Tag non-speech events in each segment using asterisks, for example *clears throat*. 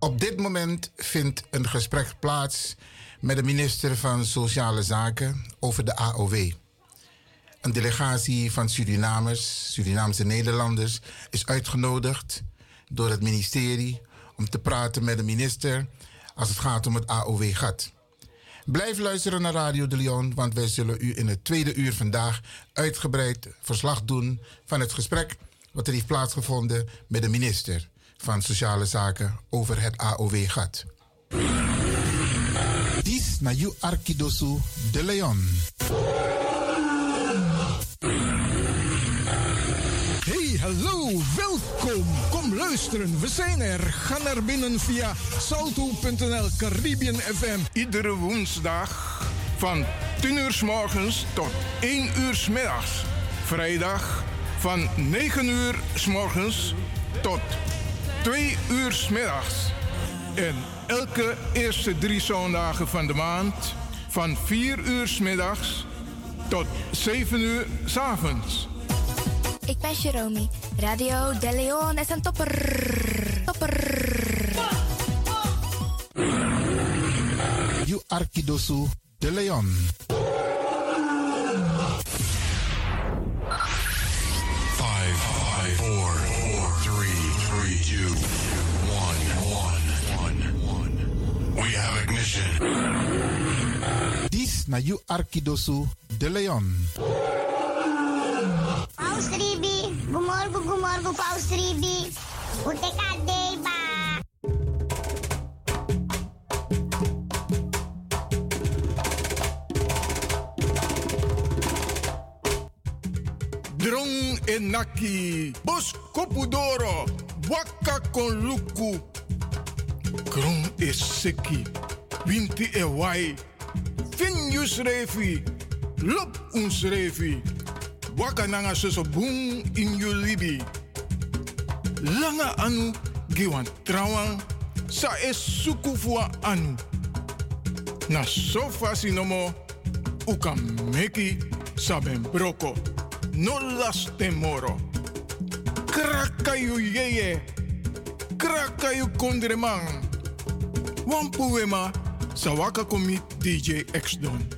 Op dit moment vindt een gesprek plaats met de minister van Sociale Zaken over de AOW. Een delegatie van Surinamers, Surinaamse Nederlanders, is uitgenodigd door het ministerie om te praten met de minister als het gaat om het AOW-gat. Blijf luisteren naar Radio de Leon, want wij zullen u in het tweede uur vandaag uitgebreid verslag doen van het gesprek wat er heeft plaatsgevonden met de minister van Sociale Zaken over het AOW-gat. Dis na you Arkidosu de Leon. Hey, hallo, welkom. Kom luisteren, we zijn er. Ga naar binnen via salto.nl Caribbean FM. Iedere woensdag van 10 uur s morgens tot 1 uur s middags. Vrijdag van 9 uur s morgens tot 2 uur s middags. En elke eerste drie zondagen van de maand van 4 uur s middags tot 7 uur s avonds. Ik ben Jeromy. Radio De Leon is een topper. Topper. You Arkidosu de Leon. Have ignition. Dis na you Arkidosu de Leon. Paus Ribi, gumorgo, gumorgo, Paus Ribi. Uteka deba. Drong enaki, bos kopudoro, waka kon luku. Kron is seki, winti e wai. Finjus refi, lop uns refi. Waka soso boom in you libi. Langa anu, giwan trawan, sa es suku fua anu. Na sofa sinomo, uka meki saben broko. No las temoro. Krakayu yeye. Krakayu kondreman. Wampuema, sawaka komi DJ X Don.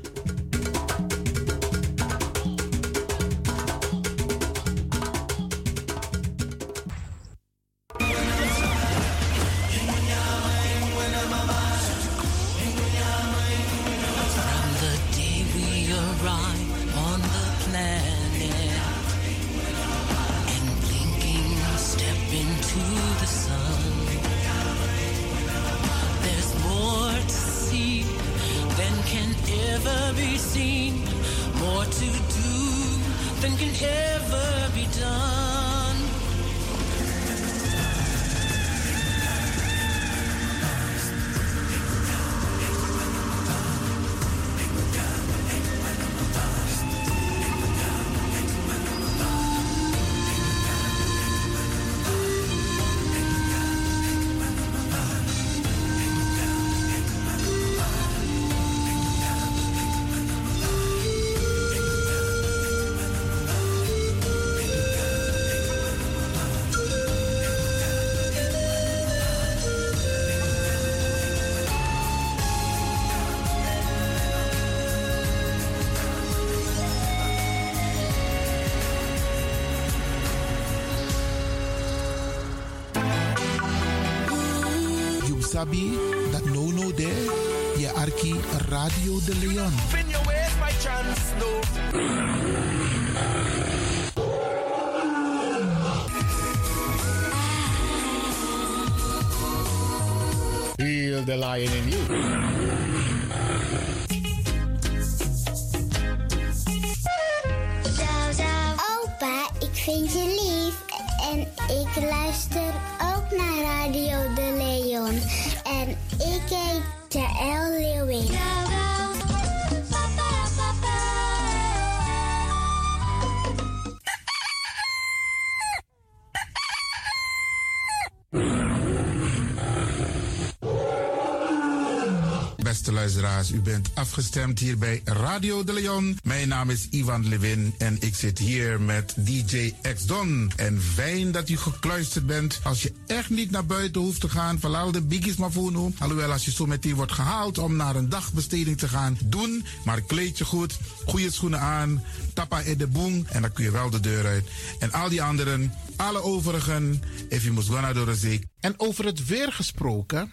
De Leon. U bent afgestemd hier bij Radio de Leon. Mijn naam is Ivan Levin en ik zit hier met DJ X Don. En fijn dat u gekluisterd bent. Als je echt niet naar buiten hoeft te gaan, verlaal de biggies maar voor Alhoewel, als je zo meteen wordt gehaald om naar een dagbesteding te gaan, doen. Maar kleed je goed, goede schoenen aan, tappa in de boom en dan kun je wel de deur uit. En al die anderen, alle overigen, if you must go naar de zee. En over het weer gesproken.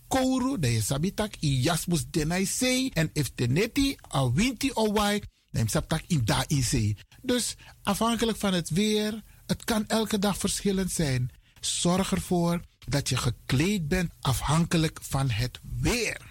kouru, dan je sabitak i jasmus denai sei. En if teneti a winti o wai, dan sabtak in da in sei. Dus afhankelijk van het weer, het kan elke dag verschillend zijn. Zorg ervoor dat je gekleed bent afhankelijk van het weer.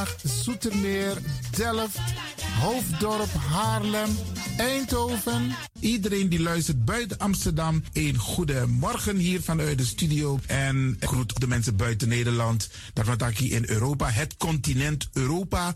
Zoetermeer, Delft, Hoofddorp, Haarlem, Eindhoven. Iedereen die luistert buiten Amsterdam, een goede morgen hier vanuit de studio. En groet de mensen buiten Nederland, daarvan hier in Europa, het continent Europa.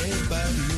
everybody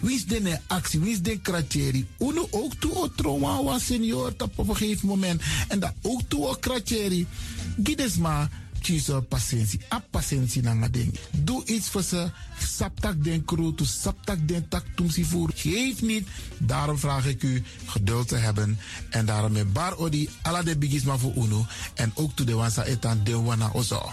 Wie is de actie? Wie is de kratjeri? Uno ook toe o trauma was senior op een gegeven moment. En dat ook toe o kratjeri. Gides maar kiezen patiëntie. A patiëntie na ding. Doe iets voor ze. Saptak den kroto, saptak den tak tumsi voer. Geef niet. Daarom vraag ik u geduld te hebben. En daarom met bar odi ala de bigisma voor uno. En ook toe de wansa etan de wana ozo.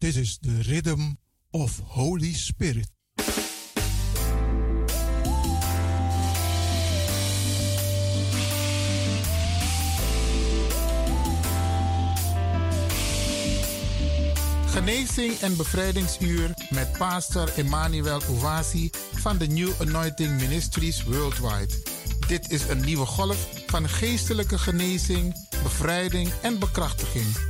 This is the rhythm of Holy Spirit. Genezing en bevrijdingsuur met pastor Emmanuel Owasi van de New Anointing Ministries Worldwide. Dit is een nieuwe golf van geestelijke genezing, bevrijding en bekrachtiging.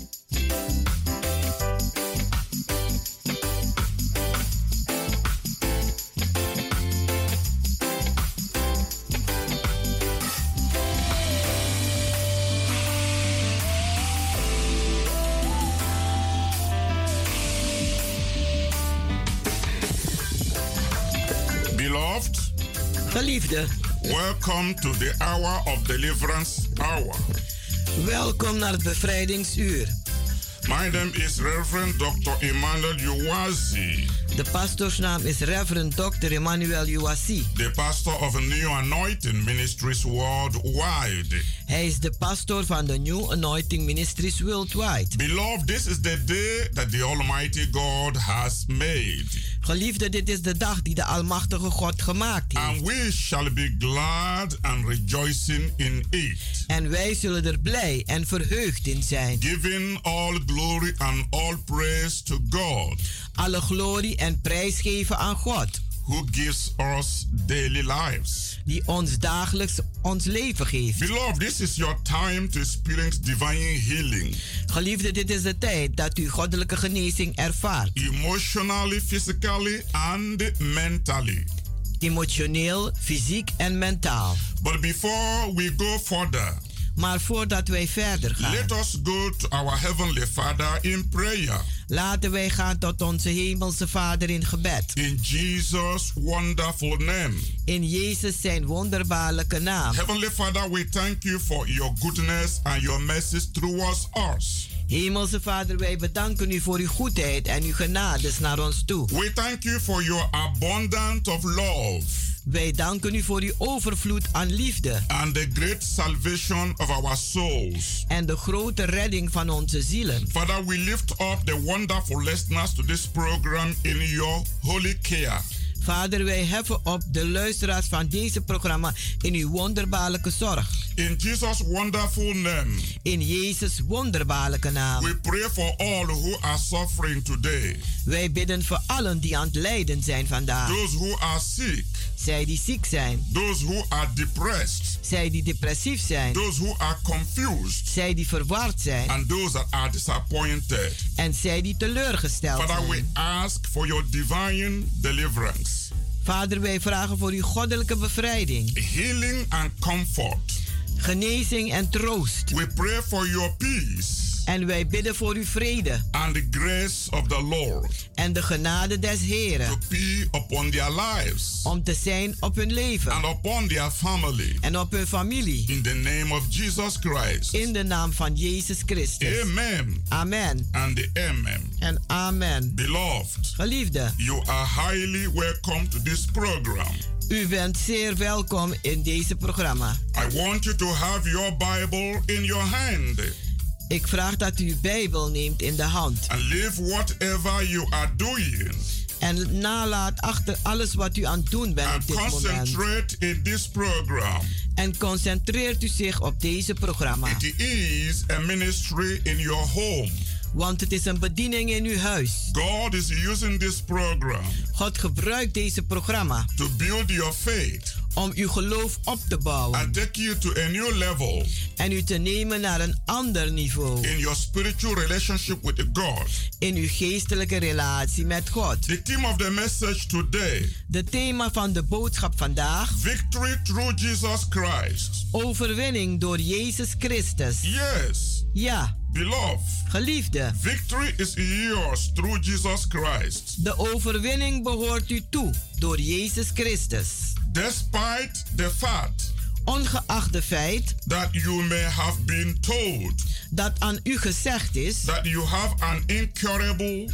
Welcome to the hour of deliverance hour. welkom naar het bevrijdingsuur. My name is Reverend Dr. Emmanuel Uwazi, De pastoorsnaam is Reverend Dr. Emmanuel Uwasi. the pastor of New Anointing Ministries worldwide. Hij is de pastor van de New Anointing Ministries Worldwide. Beloved, this is the day that the Almighty God has made. Geliefde, dit is de dag die de Almachtige God gemaakt heeft. And we shall be glad and rejoicing in it. En wij zullen er blij en verheugd in zijn. Giving all glory and all praise to God. Alle glorie en prijs geven aan God. Who gives us daily lives. Die ons dagelijks ons leven geeft. Beloved, this is your time to experience divine healing. Geliefde, dit is de tijd dat u goddelijke genezing ervaart. Emotionally, physically, and mentally. Emotioneel, fysiek en mentaal. But before we go further, Maar voordat wij verder gaan, let us go to our Heavenly Father in prayer. laten wij gaan tot onze Hemelse Vader in gebed. In Jesus' wonderful name. In Jezus zijn wonderbaarlijke naam. Heavenly Father, we thank you for your goodness and your mercies towards us. Hemelse Vader, wij bedanken u voor uw goedheid en uw genades naar ons toe. We thank you for your abundance of love. Wij danken u voor uw overvloed aan liefde. And the great salvation of our souls. En de grote redding van onze zielen. Father, we lift up the wonderful listeners to this program in your holy care. Vader, wij heffen op de luisteraars van deze programma in uw wonderbaarlijke zorg. In Jesus' wonderful name. In Jezus' wonderbaarlijke naam. We pray for all who are suffering today. Wij bidden voor allen die aan het lijden zijn vandaag. Those who are sick. Zij die ziek zijn. Those who are depressed. Zij die depressief zijn. Those who are confused. Zij die verward zijn. And those that are disappointed. En zij die teleurgesteld Father, zijn. we ask for your divine deliverance. Vader, wij vragen voor uw goddelijke bevrijding. Healing and comfort. Genezing en troost. We pray for your peace. En wij bidden voor uw vrede. And the grace of the Lord. En de genade des Heren. To be upon their lives. Om te zijn op hun leven. And upon their family. En op hun familie. In the name of Jesus Christ. In de naam van Jezus Christus. Amen. Amen. And the amen. En amen. Beloved. Geliefde. You are highly welcome to this program. U bent zeer welkom in deze programma. I want you to have your Bible in your hand. Ik vraag dat u uw Bijbel neemt in de hand. And leave whatever you are doing. En nalaat achter alles wat u aan het doen bent op dit moment. in this program. En concentreert u zich op deze programma. It is a ministry in your home. Want het is een bediening in uw huis. God is using this program God gebruikt deze programma to build your faith om uw geloof op te bouwen. And take you to a new level. En u te nemen naar een ander niveau. In your spiritual relationship with God. In uw geestelijke relatie met God. The theme of the message today. De thema van de boodschap vandaag. Victory through Jesus Christ. Overwinning door Jezus Christus. Yes. Ja. Beloved. Geliefde. Victory is yours through Jesus Christ. De overwinning behoort u toe door Jezus Christus. Despite the fact ongeacht de feit that you may have been told dat aan u gezegd is that you have an incurable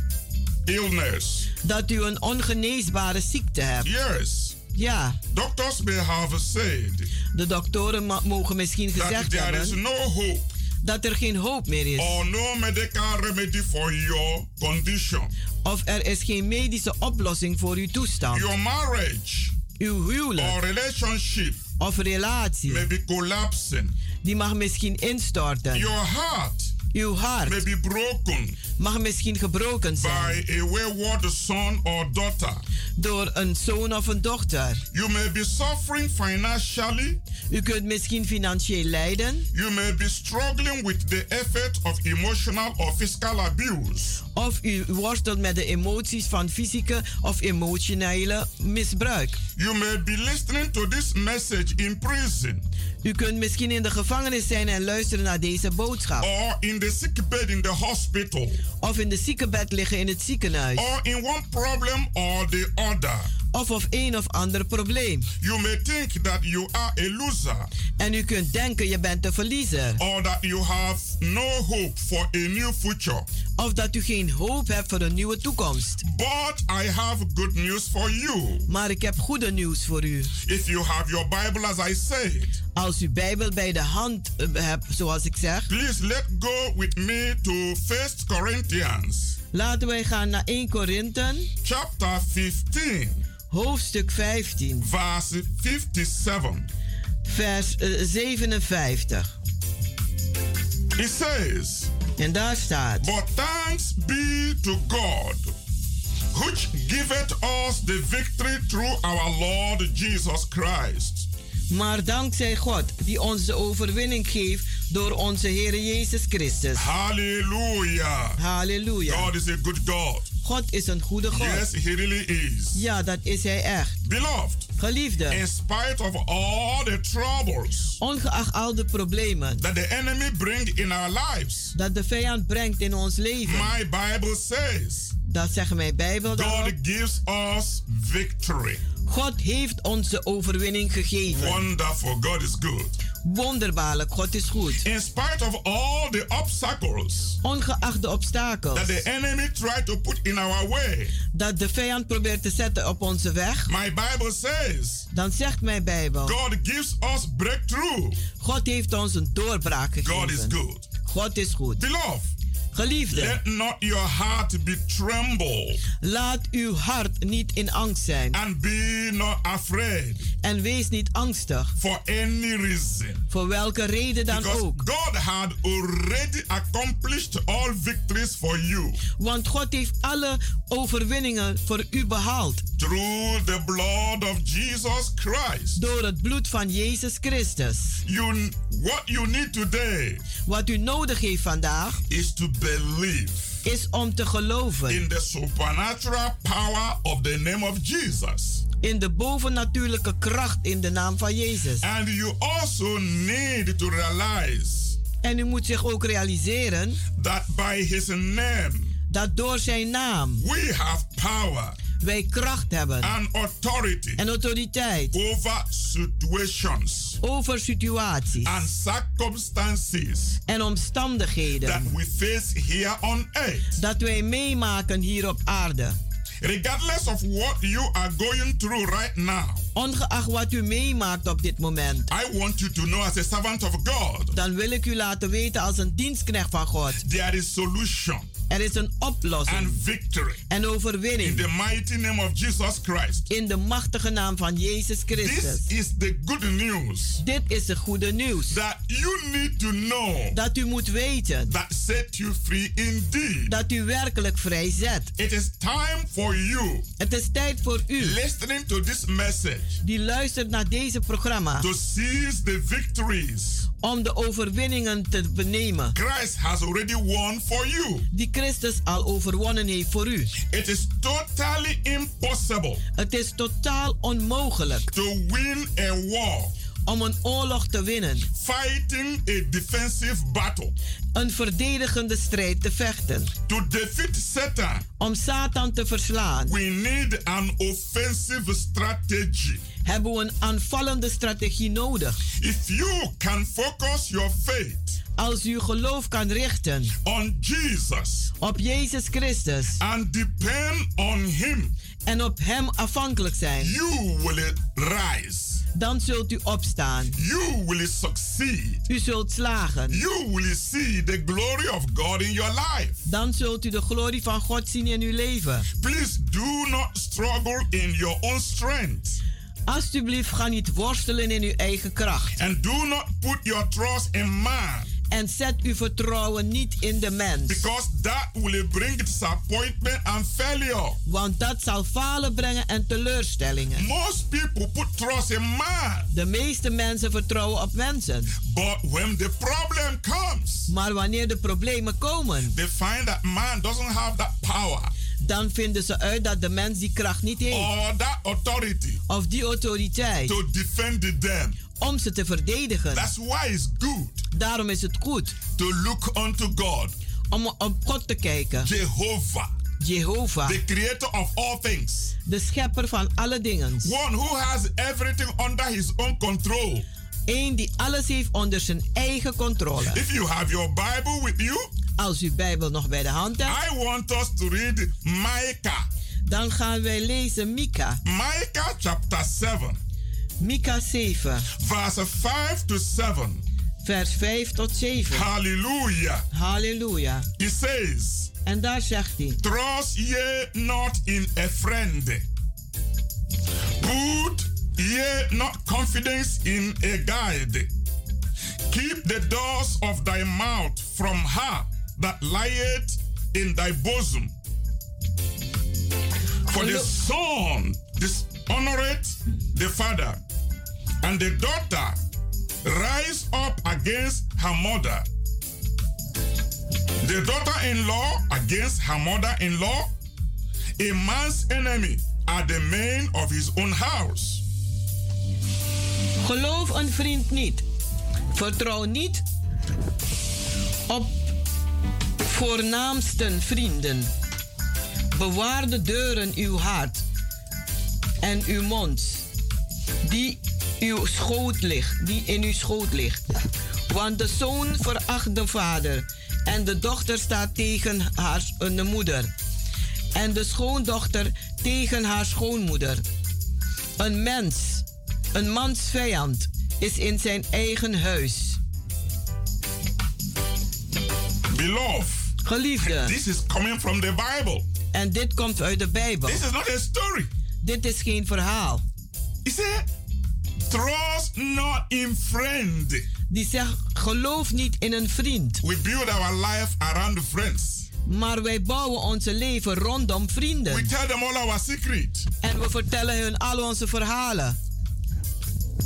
illness. Dat u een ongeneesbare ziekte hebt. Yes. Ja. Doctors may have said. De doktoren mogen misschien gezegd there hebben. Is no hope. Dat er geen hoop meer is. Or no medical remedy for your condition. Of er is geen medische oplossing voor uw toestand. Your marriage. Uw huwelijk. Or relationship. Of relatie. May be collapsing. Die mag misschien instorten. Your heart. Uw hart may be broken mag misschien gebroken zijn. By a wayward son or daughter. Door een zoon of een dochter. You may be suffering financially. U kunt misschien financieel lijden. You may be struggling with the effect of emotional or physical abuse. Of u worstelt met de emoties van fysieke of emotionele misbruik. You may be listening to this message in prison. U kunt misschien in de gevangenis zijn en luisteren naar deze boodschap. Or in the sick bed in the hospital. Of in de ziekenbed liggen in het ziekenhuis. Or in one problem or the other. Of of een of ander probleem. You may think that you are a loser. En u kunt denken je bent een verliezer. Or that you have no hope for a new future. Of dat u geen hoop hebt voor een nieuwe toekomst. But I have good news for you. Maar ik heb goede nieuws voor u. If you have your Bible as I said. Als u Bijbel bij de hand hebt, zoals ik zeg. Please let go with me to 1 Corinthians. Laten wij gaan naar 1 Korinthe. Chapter 15. Hoofdstuk 15. Vers 57. Vers uh, 57. It says. En daar staat. But thanks be to God, which giveth us the victory through our Lord Jesus Christ. Maar dankzij God, die ons de overwinning geeft door onze Heer Jezus Christus. Halleluja. Halleluja. God is a good God. God is een goede God. Yes, he really is. Ja, dat is hij echt. Beloved. Geliefde. In spite of all the troubles. Ongeacht al de problemen. That the enemy bring in our lives. Dat de vijand brengt in ons leven. My Bible says. Dat zeggen mijn Bijbel. God gives us victory. God heeft ons de overwinning gegeven. Wonderful. God is good. Wonderbaarlijk, God is goed. In spite of all the obstacles. Ongeacht de obstakels. That the enemy tried to put in our way. Dat de vijand probeert te zetten op onze weg. My Bible says. Dan zegt mijn Bijbel. God gives us breakthrough. God heeft ons een doorbraak gegeven. God is good. God is goed. Beloved. Geliefde. Let not your heart be tremble. Laat uw hart niet in angst zijn. And be not afraid. En wees niet angstig. For any reason. Voor welke reden dan Because ook. God had already accomplished all victories for you. Want God heeft alle overwinningen voor u behaald. Through the blood of Jesus Christ. Door het bloed van Jezus Christus. You, what you need today. Wat u nodig heeft vandaag. Is to believe. Is om te geloven. In the supernatural power of the name of Jesus. In de bovennatuurlijke kracht in de naam van Jezus. And you also need to realize. En u moet zich ook realiseren. That by his name. Dat door zijn naam. We have power. Wij kracht hebben. And authority. En autoriteit. Over situations. Over situaties. And circumstances. En omstandigheden. That we face here on earth. Dat wij meemaken hier op aarde. Regardless of what you are going through right now. Ongeacht wat u meemaakt op dit moment. I want you to know as a servant of God. Dan wil ik u laten weten als een dienstknecht van God. There is solution. Er is een oplossing. And victory. En overwinning. In the mighty name of Jesus Christ. In de machtige naam van Jezus Christus. This is the good news. Dit is de goede nieuws. That you need to know. Dat u moet weten. That set you free indeed. Dat u werkelijk vrij zet. It is time for you. Het is tijd voor u. Listening to this message. die luistert naar deze programma. To seize the victories. Om de overwinningen te benemen. Christ has already won for you. Die Christus al overwonnen heeft voor u. It is totally impossible. Het is totaal onmogelijk. To win a war. Om een oorlog te winnen. Fighting a defensive battle. Een verdedigende strijd te vechten. To defeat Satan. Om Satan te verslaan. We need an offensive strategy. Hebben we een aanvallende strategie nodig. If you can focus your faith als u geloof kan richten on Jesus op Jezus Christus and depend on him en op hem afhankelijk zijn you will rise dan zult u opstaan. You will succeed. U zult slagen. You will see the glory of God in your life. Dan zult u de glorie van God zien in uw leven. Please do not struggle in your own strength. Alsjeblieft, ga niet worstelen in uw eigen kracht. And do not put your trust in man. En zet uw vertrouwen niet in de mens. Because that will bring disappointment and failure. Want dat zal falen brengen en teleurstellingen. Most people put trust in man. De meeste mensen vertrouwen op mensen. But when the problem comes. Maar wanneer de problemen komen. They find that man doesn't have that power dan vinden ze uit dat de mens die kracht niet heeft. Or that authority. Of die autoriteit. To defend them. Om ze te verdedigen. That's why it's good. Daarom is het goed. To look unto God. Om op God te kijken. Jehovah. Jehovah. The creator of all things. De schepper van alle dingen. One who has everything under his own control. Eén die alles heeft onder zijn eigen controle. If you have your Bible with you. Als u Bijbel nog bij de hand hebt. I want us to read Micah. Dan gaan wij lezen Mika. Micah chapter 7. Mika 7. Verse 5 to 7. Vers 5 tot 7. Hallelujah. Hallelujah. He says. En daar zegt hij. Trust ye not in a friend. Put ye not confidence in a guide. Keep the doors of thy mouth from her that lieth in thy bosom. For the son dishonoreth the father, and the daughter rise up against her mother. The daughter in law against her mother in law. A man's enemy are the men of his own house. Geloof een vriend niet. Vertrouw niet op voornaamsten vrienden. Bewaar de deuren uw hart en uw mond, die uw schoot ligt, die in uw schoot ligt. Want de zoon veracht de vader en de dochter staat tegen haar de moeder. En de schoondochter tegen haar schoonmoeder. Een mens, een mans vijand, is in zijn eigen huis. Beloved. Geliefde. This is coming from the Bible. En dit komt uit de Bijbel. This is not a story. Dit is geen verhaal. He said, trust not in friend. Die zegt, geloof niet in een vriend. We build our life around friends. Maar wij bouwen onze leven rondom vrienden. We tell them all our secret. En we vertellen hun al onze verhalen.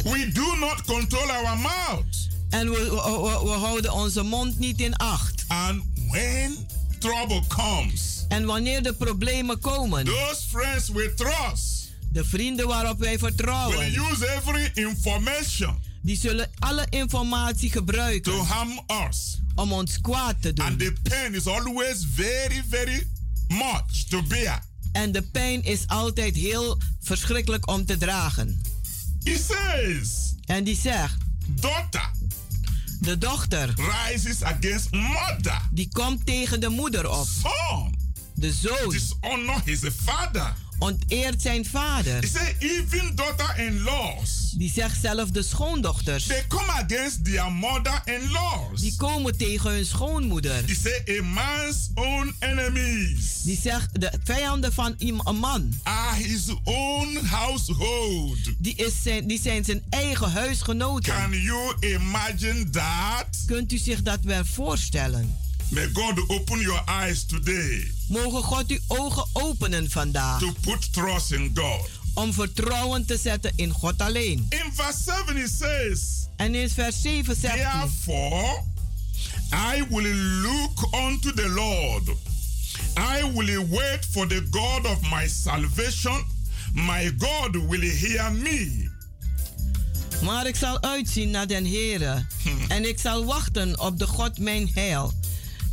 We do not control our mouth. En we, we, we houden onze mond niet in acht. And when trouble comes. En wanneer de problemen komen. Those friends we trust. De vrienden waarop wij vertrouwen. Will use every information. Die zullen alle informatie gebruiken. To harm us. Om ons kwaad te doen. And the pain is always very, very much to bear. En de pijn is altijd heel verschrikkelijk om te dragen. He says. En die zegt. Daughter. De dochter. Rises against mother. Die komt tegen de moeder op. Son. De zoon. Dishonor his father. Onteert zijn vader. He said even daughter-in-laws. Die zegt zelf de schoondochters. They come against their mother-in-laws. Die komen tegen hun schoonmoeder. He said a man's own enemies. Die zegt de vijanden van een man. Are his own household. Die, is zijn, die zijn zijn eigen huisgenoten. Can you imagine that? Kunt u zich dat wel voorstellen? May God open your eyes today. Mogen God uw ogen openen vandaag. To put trust in God. Om vertrouwen te zetten in God alleen. In verse 7 it says, En in vers 7 zegt hij. Therefore, I will look unto the Lord. I will wait for the God of my salvation. My God will hear me. Maar ik zal uitzien naar den Heere. En ik zal wachten op de God mijn heil.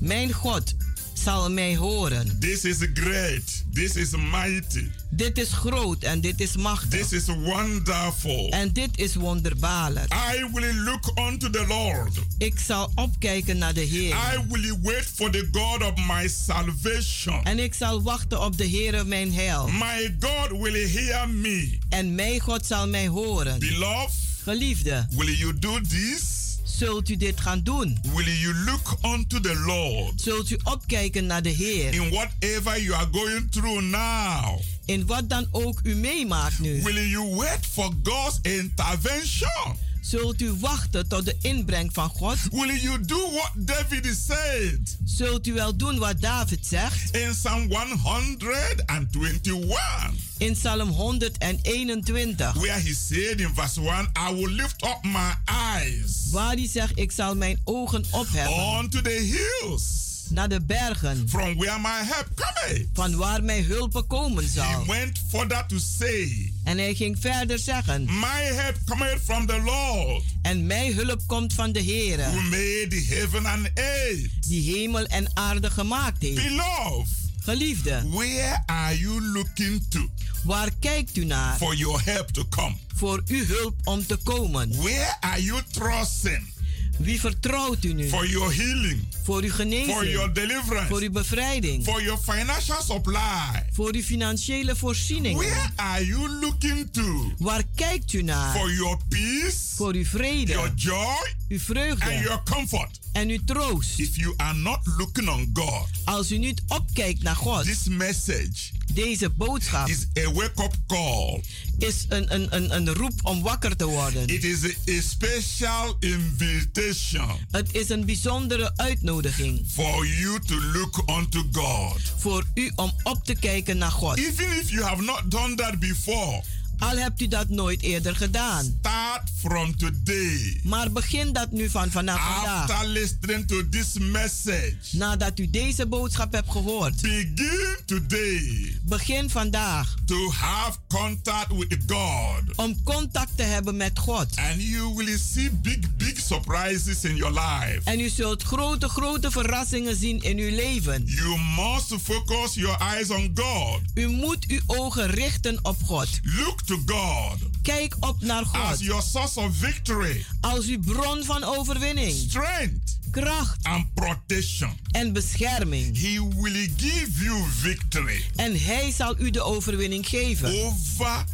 Mijn God zal mij horen. This is great. This is mighty. Dit is groot en dit is machtig. This is wonderful. En dit is wonderbaarlijk. I will look unto the Lord. Ik zal opkijken naar de Heer. I will wait for the God of my salvation. En ik zal wachten op de Heere mijn heil. My God will hear me. En mijn God zal mij horen. Beloved, Geliefde, will you do this? Zult u dit gaan doen? Will you look unto the Lord? Zult u opkijken naar de Heer? In whatever you are going through now. In wat dan ook u meemaakt nu. Will you wait for God's intervention? Zult u wachten tot de inbreng van God? Will you do what David said? Zult u wel doen wat David zegt? In Psalm 121. In Psalm 121. Where he said in verse 1, I will lift up my eyes. Waar hij zegt, ik zal mijn ogen opheffen. Unto the hills. Naar de bergen. From where my help cometh. Van waar mijn hulp komen zal. He went further to say. En hij ging verder zeggen. My help cometh from the Lord. En mijn hulp komt van de Heer. Who made the heaven and earth. Die hemel en aarde gemaakt heeft. Beloved. Geliefde. Where are you looking to? Waar kijkt u naar? For your help to come. Voor uw hulp om te komen. Where are you trusting? Wie vertrouwt u nu? For your healing. Voor uw genezing. For your deliverance. Voor uw bevrijding. For your financial supply. Voor uw financiële voorziening. Where are you looking to? Waar kijkt u naar? For your peace. Voor uw vrede. Your joy. Uw vreugde. And your comfort. En uw troost. If you are not looking on God. Als u niet opkijkt naar God. This message. Deze boodschap. Is a wake-up call. Is een, een, een, een roep om wakker te worden. It is a, a special invitation. Het is een bijzondere uitnodiging. For you to look unto God. Voor u om op te kijken naar God. Even if you have not done that before. Al hebt u dat nooit eerder gedaan. Start from today. Maar begin dat nu van vanaf vandaag. After listening to this message. Nadat u deze boodschap hebt gehoord. Begin today. Begin vandaag. To have contact with God. Om contact te hebben met God. And you will see big big surprises in your life. En u zult grote grote verrassingen zien in uw leven. You must focus your eyes on God. U moet uw ogen richten op God. Look to God. Kijk op naar God. As your source of victory. Als uw bron van overwinning. Strength. Kracht. And protection. En bescherming. He will give you victory. En hij zal u de overwinning geven. Over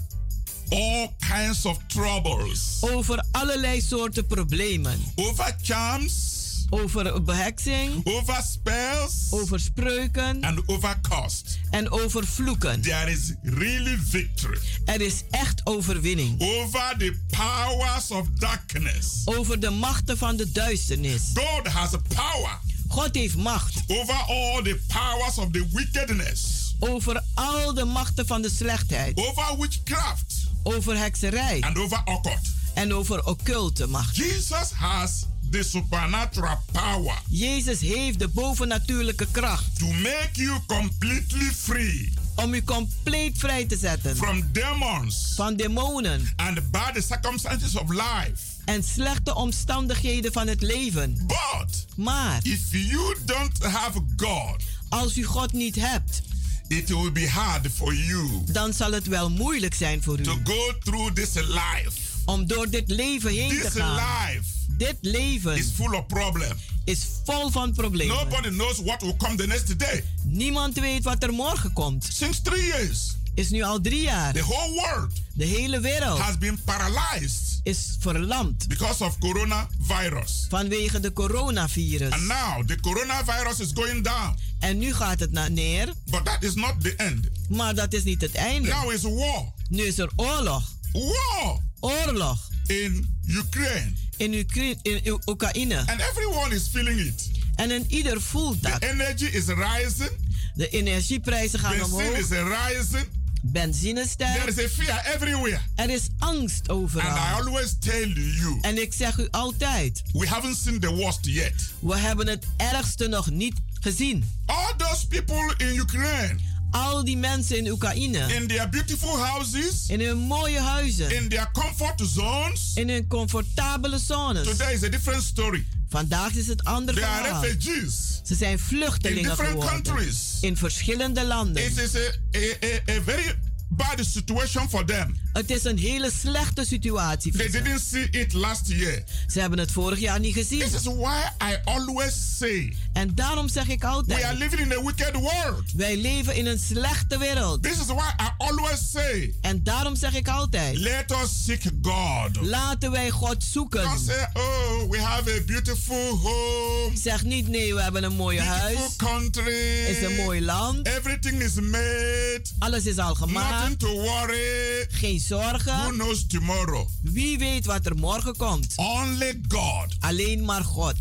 all kinds of troubles. Over allerlei soorten problemen. Over charms. Over beheksing. Over spells. Over spreuken. And over cost. En over vloeken. There is really victory. Er is echt overwinning. Over the powers of darkness. Over de machten van de duisternis. God has a power. God heeft macht. Over all the powers of the wickedness. Over al de machten van de slechtheid. Over witchcraft. Over hekserij. And over occult. En over occulte macht. Jesus has the supernatural power. Jezus heeft de bovennatuurlijke kracht. To make you completely free. Om u compleet vrij te zetten. From demons. Van demonen. And bad circumstances of life. En slechte omstandigheden van het leven. But. Maar. If you don't have God. Als u God niet hebt. It will be hard for you. Dan zal het wel moeilijk zijn voor u. To go through this life. Om door dit leven heen this te gaan. Life dit leven is full of problems. Is vol van problemen. Nobody knows what will come the next day. Niemand weet wat er morgen komt. Since three years. Is nu al drie jaar. The whole world. De hele wereld. Has been paralyzed. Is verlamd. Because of coronavirus. Vanwege de coronavirus. And now the coronavirus is going down. En nu gaat het naar neer. But that is not the end. Maar dat is niet het einde. Now is war. Nu is er oorlog. War. Oorlog. In Ukraine. In, Ukra in Oekraïne. And everyone is feeling it. En en ieder voelt dat. The energy is rising. De energieprijzen gaan Benzine omhoog. is rising. benzinesterk. There is a fear everywhere. Er is angst overal. And I always tell you. En ik zeg u altijd. We haven't seen the worst yet. We hebben het ergste nog niet gezien. All those people in Ukraine. Al die mensen in Oekraïne. In their beautiful houses. In hun mooie huizen. In their comfort zones. In hun comfortabele zones. Today is a different story. Vandaag is het andere They verhaal. are refugees. Ze zijn vluchtelingen in geworden. countries. In verschillende landen. It is a, a, a, a very bad situation for them. Het is een hele slechte situatie voor They ze. didn't see it last year. Ze hebben het vorig jaar niet gezien. This is why I always say. En daarom zeg ik altijd. We are living in a wicked world. Wij leven in een slechte wereld. This is why I always say. En daarom zeg ik altijd. Let us seek God. Laten wij God zoeken. Don't say, oh, we have a beautiful home. Zeg niet nee, we hebben een beautiful huis. country. Is een mooi land. Everything is made. Alles is al gemaakt. Nothing to worry. Geen zorgen. Who knows tomorrow? Wie weet wat er morgen komt? Only God. Alleen maar God.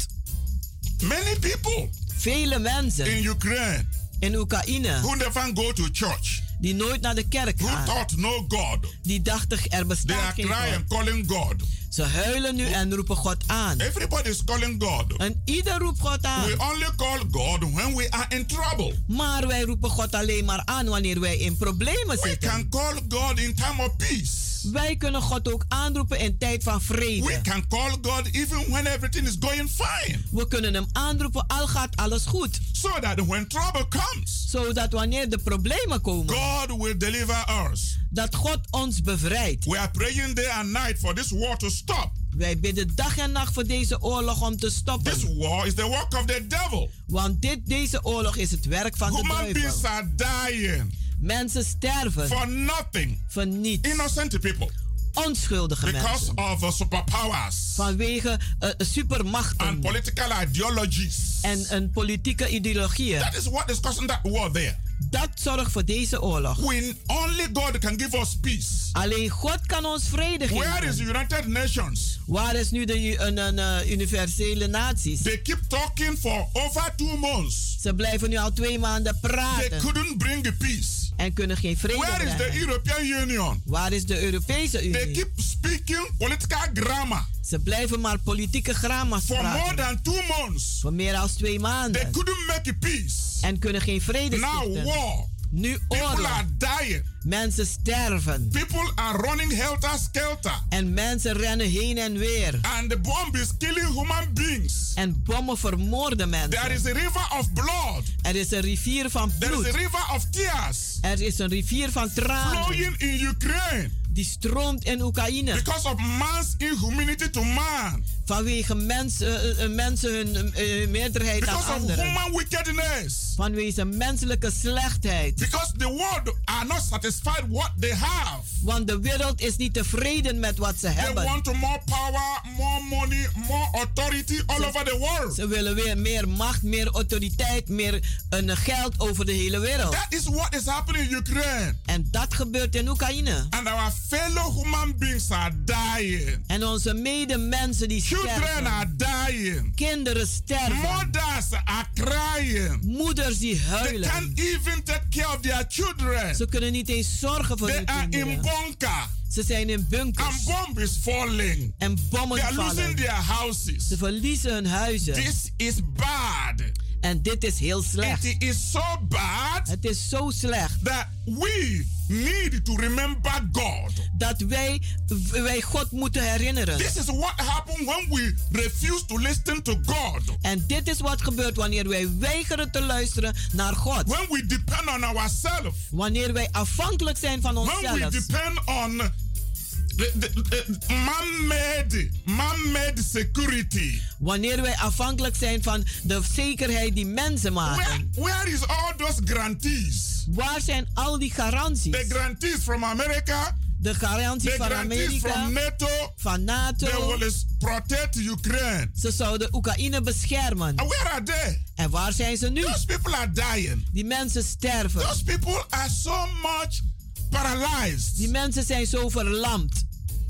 Many people. Vele mensen. In Ukraine. In Oekraïne. Who never go to church. Die nooit naar de kerk Who gaan. thought no God. Die dachten er They bestaat are geen crying, calling God. Ze huilen nu en roepen God aan. Everybody is calling God. En ieder roept God aan. We only call God when we are in trouble. Maar wij roepen God alleen maar aan wanneer wij in problemen We zitten. can call God in time of peace. Wij kunnen God ook aanroepen in tijd van We vrede. can call God even when everything is going fine. We kunnen hem aanroepen al gaat alles goed. So that when trouble comes, Zodat wanneer de problemen komen, God will deliver us. dat God ons bevrijdt. We are praying day and night for this war to stop. Wij bidden dag en nacht voor deze oorlog om te stoppen. This war is the work of the devil. Want dit, deze oorlog is het werk van de Human duivel. beings are dying Mensen sterven for nothing. voor niets. Innocent people. Onschuldige Because mensen. of uh, superpowers Vanwege uh, supermachten and political ideologies. en een politieke ideologieën. That is what is causing that war there. Dat zorgt voor deze oorlog. When only God can give us peace. Alleen God kan ons vrede geven. Where is the United Nations? Waar is nu de een, een, eh, universele naties? They keep talking for over two months. Ze blijven nu al twee maanden They praten couldn't bring the peace. en kunnen geen vrede Where is the brengen. European Union? Waar is de Europese They Unie? keep speaking political grammar Ze blijven maar politieke gramma's for more than two months. Voor meer dan twee They maanden. couldn't make peace. En kunnen geen vrede Now stichten. war. Nu oorlog. are dying. Mensen sterven. People are running helter skelter. En mensen rennen heen en weer. And the bomb is killing human beings. En bommen vermoorden There mensen. is a river of blood. Er is een rivier van There is bloed. a river of tears Er is een rivier van tranen. flowing in Ukraine Die stroomt in Oekraïne. because of man's inhumanity to man. Vanwege mensen, eh, eh, mensen hun eh, meerderheid aan Because of anderen. human wickedness. Vanwege menselijke slechtheid. Because the world are not satisfied what they have. Want de wereld is niet tevreden met wat ze They hebben. want more power, more money, more authority all over the world. Ze willen weer meer macht, meer autoriteit, meer een geld over de hele wereld. That is what is happening in Ukraine. En dat gebeurt in Oekraïne. And our fellow human beings are dying. En onze medemensen die Children are dying. Kinderen sterven. Mothers are crying. Moeders die They huilen. can't even take care of their children. Ze kunnen niet eens zorgen voor They hun are in kinderen. Ze zijn in bunkers. And bomb is falling. En bommen They are losing vallen. their houses. Ze verliezen hun huizen. This is bad. En dit is heel slecht. It is so bad Het is zo slecht that we need to remember God. dat wij, wij God moeten herinneren. This is what happens when we refuse to listen to God. En dit is wat gebeurt wanneer wij weigeren te luisteren naar God. When we depend on ourselves. Wanneer wij afhankelijk zijn van When we onszelf. depend on man-made, man-made security. Wanneer wij afhankelijk zijn van de zekerheid die mensen Where, maken. where is all those grantees? Waar zijn al die garanties? The grantees from America, De garantie the van Amerika, from NATO, van they NATO. will protect Ukraine. Ze zouden Oekraïne beschermen. And where are they? En waar zijn ze nu? Those people are dying. Die mensen sterven. Those people are so much paralyzed. Die mensen zijn zo verlamd.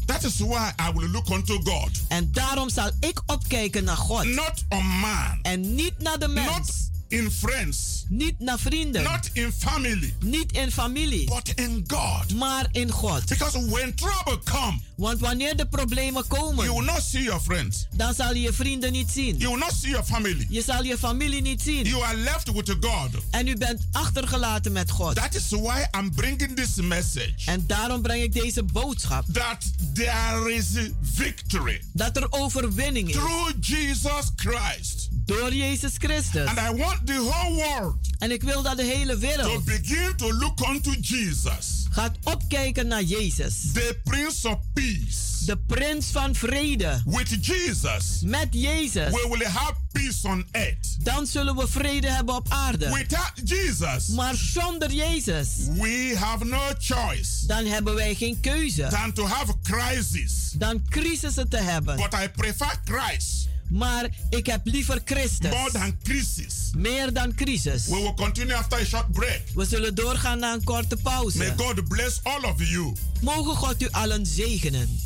That is why I will look unto God. En daarom zal ik opkijken naar God. Not on man. En niet naar de mens. Not in friends. Niet naar vrienden. Not in family. Niet in familie. But in God. Maar in God. Because when trouble come, Want wanneer de problemen komen, you will not see your friends. dan zal je je vrienden niet zien. You will not see your family. Je zal je familie niet zien. You are left with God. En u bent achtergelaten met God. That is why I'm bringing this message. En daarom breng ik deze boodschap. That there is victory. Dat er overwinning is. Through Jesus Christ. Door Jezus Christus. And I want the whole world. En ik wil dat de hele wereld. To begin to look unto Jesus. Gaat opkijken naar Jezus. The Prince of Peace. De prins van vrede. With Jesus. Met Jezus. We will have peace on earth. Dan zullen we vrede hebben op aarde. Without Jesus. Maar zonder Jezus. We have no choice. Dan hebben wij geen keuze. Than to have crisis. Dan crisissen te hebben. But I prefer Christ. Maar ik heb liever Christus. More than crisis. Meer dan crisis. We will continue after a short break. We zullen doorgaan na een korte pauze. May God bless all of you. Mogen God u allen zegenen.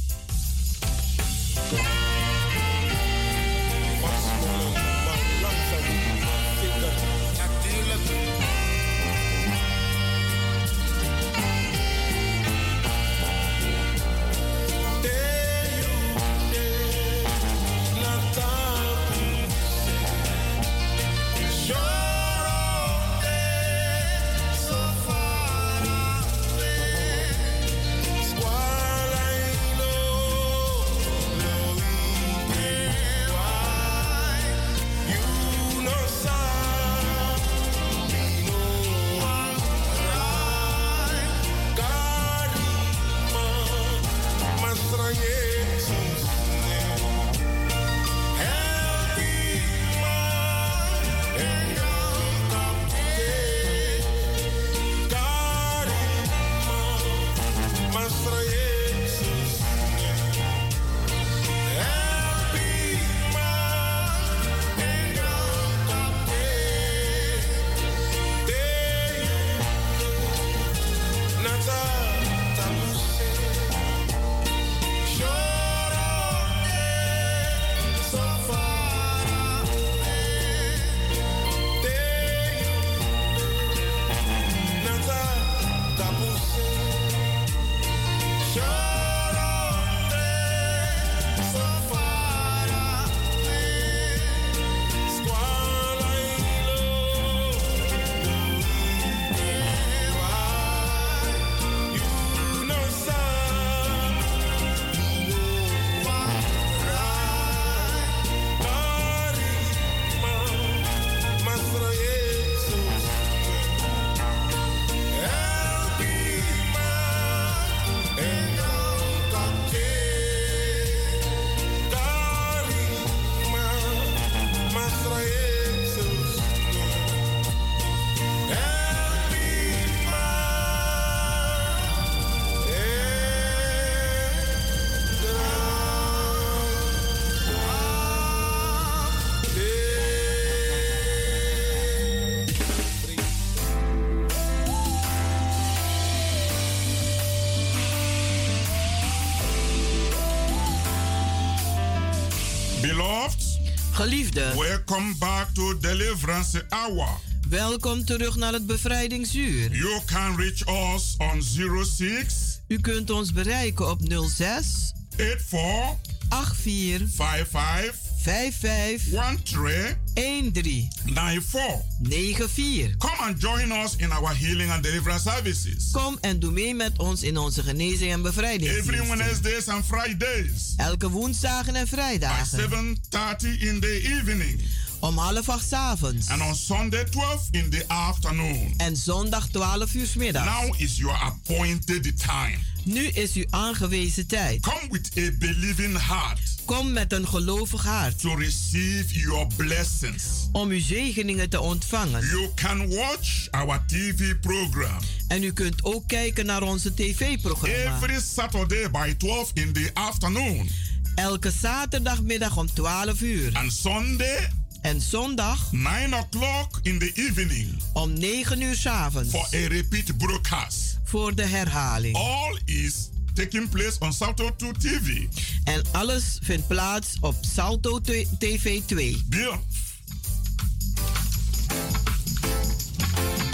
Geliefde, welcome back to Deliverance Hour. welkom terug naar het bevrijdingsuur. You can reach us on 06 U kunt ons bereiken op 06 84 84 55 55 13 13 94. 94. Come and join us in our healing and deliverance services. Kom en doe mee met ons in onze genezing en Every bevrijdingsdiensten. Wednesdays and Fridays. Elke woensdagen en By vrijdagen. 7.30 in the evening. Om half acht avonds. And on Sunday 12 in the afternoon. En zondag 12 uur 's middags. Now is your appointed time. Nu is uw aangewezen tijd. Come with a believing heart. Kom met een gelovig hart. To receive your blessings. Om uw zegeningen te ontvangen. You can watch our TV program. En u kunt ook kijken naar onze tv-programma. Every Saturday by 12 in the afternoon. Elke zaterdagmiddag om 12 uur. And Sunday. En zondag. 9 o'clock in the evening. Om 9 uur 's avonds. For a repeat broadcast. Voor de herhaling. All is taking place on Salto 2 TV. En alles vindt plaats op Salto TV 2. Bill.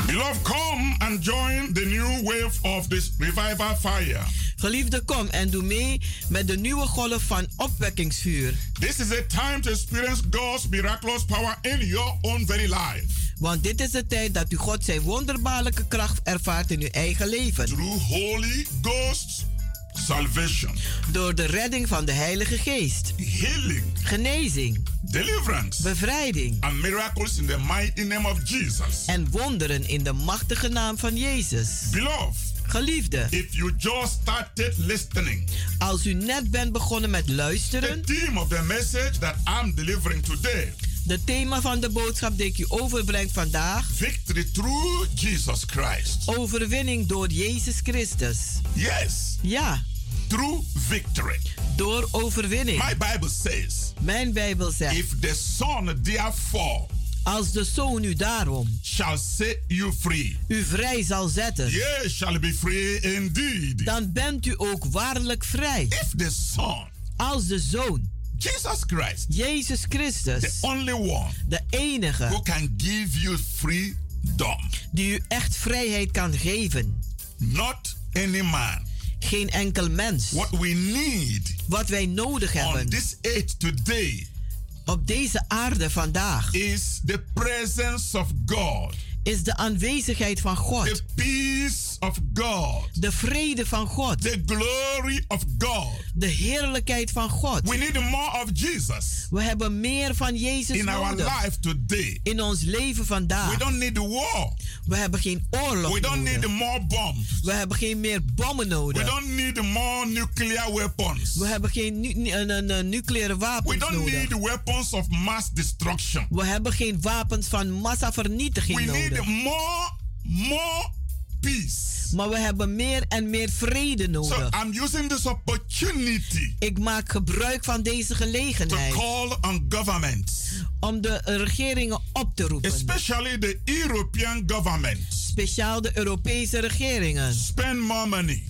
Beloved, come and join the new wave of this revival fire. Geliefde, kom en doe mee met de nieuwe golf van opwekkingsvuur. This is a time to experience God's miraculous power in your own very life. Want dit is de tijd dat u God zijn wonderbaarlijke kracht ervaart in uw eigen leven. Through Holy Ghost salvation. Door de redding van de Heilige Geest. Healing. Genezing. Deliverance. Bevrijding. And miracles in the mighty name of Jesus. En wonderen in de machtige naam van Jezus. Beloved. Geliefde. If you just started listening. Als u net bent begonnen met luisteren. The theme of the message that I'm delivering today. De thema van de boodschap die ik u overbreng vandaag. Victory through Jesus Christ. Overwinning door Jezus Christus. Yes. Ja. Through victory. Door overwinning. My Bible says. Mijn Bijbel zegt. If the Son therefore. Als de zoon u daarom shall set you free. u vrij zal zetten. Shall be free indeed. Dan bent u ook waarlijk vrij. If the son, als de zoon, Jesus Christ, Jezus Christus, the only one, de enige, who can give you freedom, die u echt vrijheid kan geven. Not any man. Geen enkel mens. What we need, wat wij nodig hebben, on this earth today, op deze aarde vandaag, is the presence of God. Is de aanwezigheid van God. The peace of God. De vrede van God. The glory of God. De heerlijkheid van God. We need more of Jesus. We hebben meer van Jezus In nodig. our life today. In ons leven vandaag. We don't need war. We hebben geen oorlog We don't nodig. need more bombs. We hebben geen meer bommen nodig. We don't need more nuclear weapons. We hebben geen nu, nu, een, een nucleaire wapens We don't nodig. need weapons of mass destruction. We hebben geen wapens van massavernietiging We nodig. Need more, more peace. Maar we hebben meer en meer vrede nodig. So I'm using this opportunity. Ik maak gebruik van deze gelegenheid. To call on governments. Om de regeringen op te roepen. Especially the European government. Speciaal de Europese regeringen. Spend more money.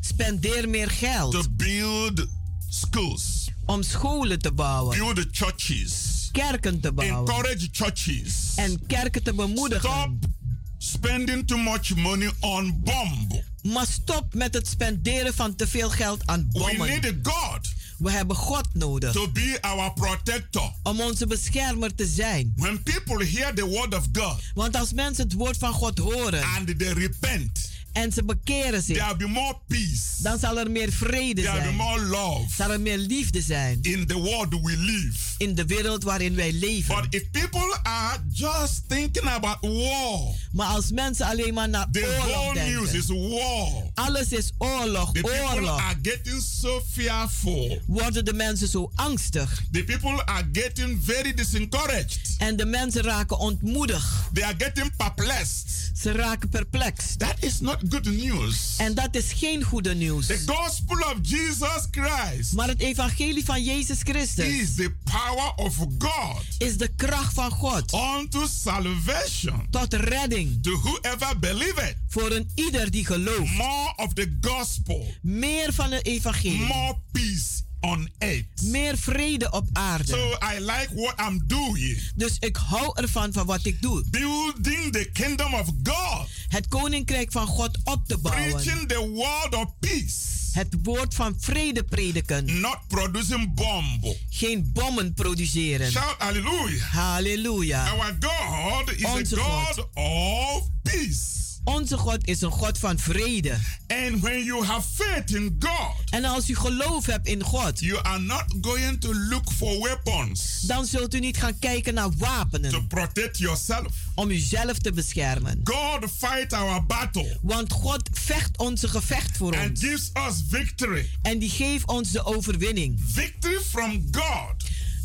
Spendeer meer geld. To build schools. Om scholen te bouwen. Build churches. Kerken te bouwen. Encourage churches. En kerken te bemoedigen. Stop spending too much money on bomb. Maar stop met het spenderen van te veel geld aan bommen. We need God. We hebben God nodig. To be our protector. Om onze beschermer te zijn. When people hear the word of God. Want als mensen het woord van God horen. And they repent. En ze bekeren zich. There will be more peace. Dan zal er meer vrede There zijn. will be more love. Zal er meer liefde zijn. In the world we live. In de wereld waarin wij leven. But if people are just thinking about war. Maar als mensen alleen maar naar the oorlog whole denken. news is war. Alles is oorlog, the oorlog. are getting so fearful. Worden de mensen zo angstig. The people are getting very disencouraged. En de mensen raken ontmoedigd. They are getting perplexed. Ze raken perplex. That is not good news. En dat is geen goede nieuws. The gospel of Jesus Christ. Maar het evangelie van Jezus Christus. Is the power of God. Is de kracht van God. Unto salvation. Tot redding. To whoever believeth. Voor een ieder die gelooft. More of the gospel. Meer van het evangelie. More peace on earth. Meer vrede op aarde. So I like what I'm doing. Dus ik hou ervan van wat ik doe. Building the kingdom of God. Het koninkrijk van God op te bouwen. Preaching the word of peace. Het woord van vrede prediken. Not producing bomb. Geen bommen produceren. Shout hallelujah. Halleluja. Our God is Onze a God, God. of peace. Onze God is een God van vrede. And when you have faith in God, en als u geloof hebt in God, you are not going to look for weapons. Dan zult u niet gaan kijken naar wapenen. To protect yourself. Om uzelf te beschermen. God fight our battle. Want God vecht onze gevecht voor And ons. gives us victory. En die geeft ons de overwinning. Victory from God.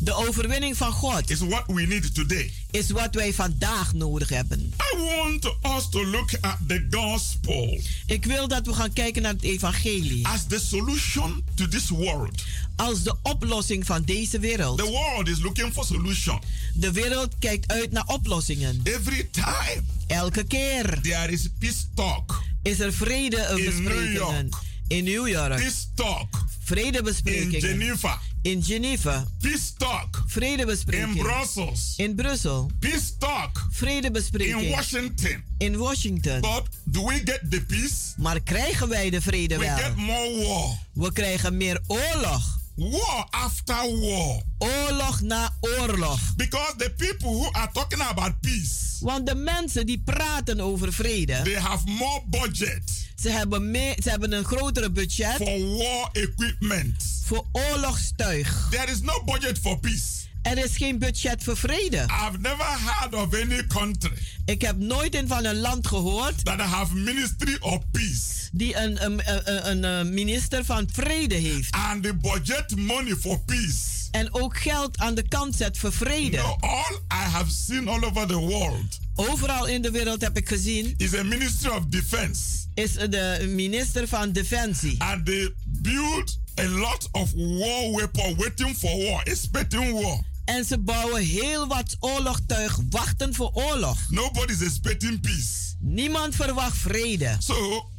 De overwinning van God is what we need today. Is wat wij vandaag nodig hebben. I want us to look at the gospel. Ik wil dat we gaan kijken naar het evangelie. As the solution to this world. Als de oplossing van deze wereld. The world is looking for solution. De wereld kijkt uit naar oplossingen. Every time. Elke keer. There is peace talk. Is er vrede In New York. In New York. Peace talk. Vredebesprekingen. In Geneva. In Geneva. Peace talk. Vredebespreking. In Brussels. In Brussel. Peace talk. Vredebespreking. In Washington. In Washington. But do we get the peace? Maar krijgen wij de vrede We wel? get more war. We krijgen meer oorlog. War after war. Oorlog na oorlog. Because the people who are talking about peace. Want de mensen die praten over vrede. They have more budget. Ze hebben, meer, ze hebben een grotere budget. For war equipment. Voor oorlogstuig. There is no budget for peace. Er is geen budget voor vrede. I've never heard of any country. Ik heb nooit in van een land gehoord. That have ministry of peace. Die een, een, een, een minister van vrede heeft. And the budget money for peace. En ook geld aan de kant zet voor vrede. No, all I have seen all over the world. Overal in de wereld heb ik gezien. Is a ministry of defense. Is de minister van defensie. And they build a lot of war weapons waiting for war, expecting war. En ze bouwen heel wat oorlogtuig, wachten voor oorlog. Nobody's expecting peace. Niemand verwacht vrede. So,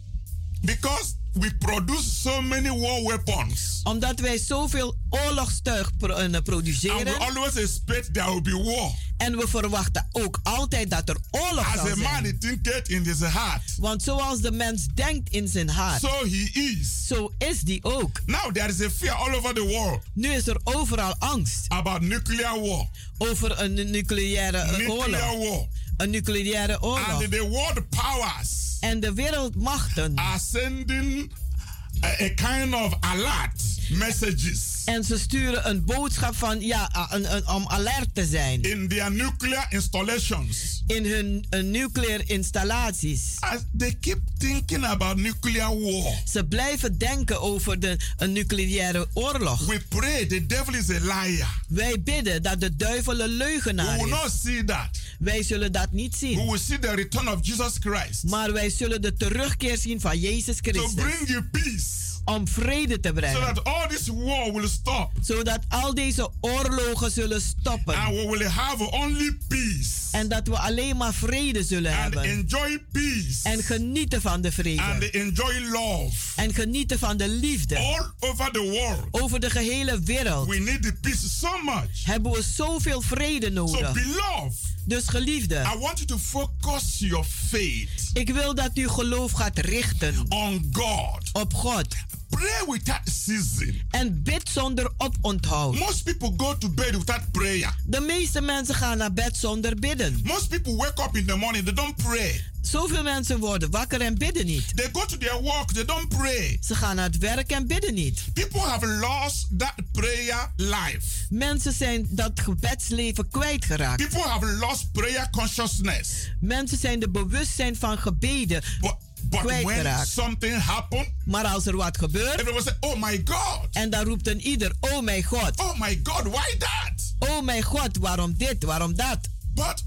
because we produce so many war weapons. Omdat wij zoveel oorlogstuig uh, produceren. And we always expect there will be war. En we verwachten ook altijd dat er oorlog As zal a zijn. man, thinketh in his heart. Want zoals de mens denkt in zijn hart. So he is. Zo is die ook. Now there is a fear all over the world. Nu is er overal angst. About nuclear war. Over een nucleaire nuclear oorlog. War. Een nucleaire oorlog. And the world powers. En de wereldmachten. Are sending a, a kind of alert messages. En ze sturen een boodschap van ja, een, een, om alert te zijn. In their nuclear installations. In hun uh, nuclear installaties. As they keep thinking about nuclear war. Ze blijven denken over de, een nucleaire oorlog. We pray the devil is a liar. Wij bidden dat de duivel een leugenaar We will is. not see that. Wij zullen dat niet zien. We will see the return of Jesus Christ. Maar wij zullen de terugkeer zien van Jezus Christus. To bring you peace. Om vrede te brengen. So that all this war will stop. Zodat al deze oorlogen zullen stoppen. And we will have only peace. En dat we alleen maar vrede zullen And hebben. enjoy peace. En genieten van de vrede. And enjoy love. En genieten van de liefde. All over the world. Over de gehele wereld. We need the peace so much. Hebben we zoveel vrede nodig. So beloved. Dus geliefde. I want you to focus your faith. Ik wil dat u geloof gaat richten. On God. Op God. Pray without ceasing. En bid zonder oponthoud. Most people go to bed without prayer. De meeste mensen gaan naar bed zonder bidden. Most people wake up in the morning, they don't pray. Zoveel mensen worden wakker en bidden niet. They go to their work, they don't pray. Ze gaan naar het werk en bidden niet. People have lost that prayer life. Mensen zijn dat gebedsleven kwijtgeraakt. People have lost prayer consciousness. Mensen zijn de bewustzijn van gebeden But, but when something happen, maar als er wat gebeurt, everyone say, "Oh my God!" En dan roept een ieder, "Oh mijn God!" Oh my God, why that? Oh mijn God, waarom dit, waarom dat? But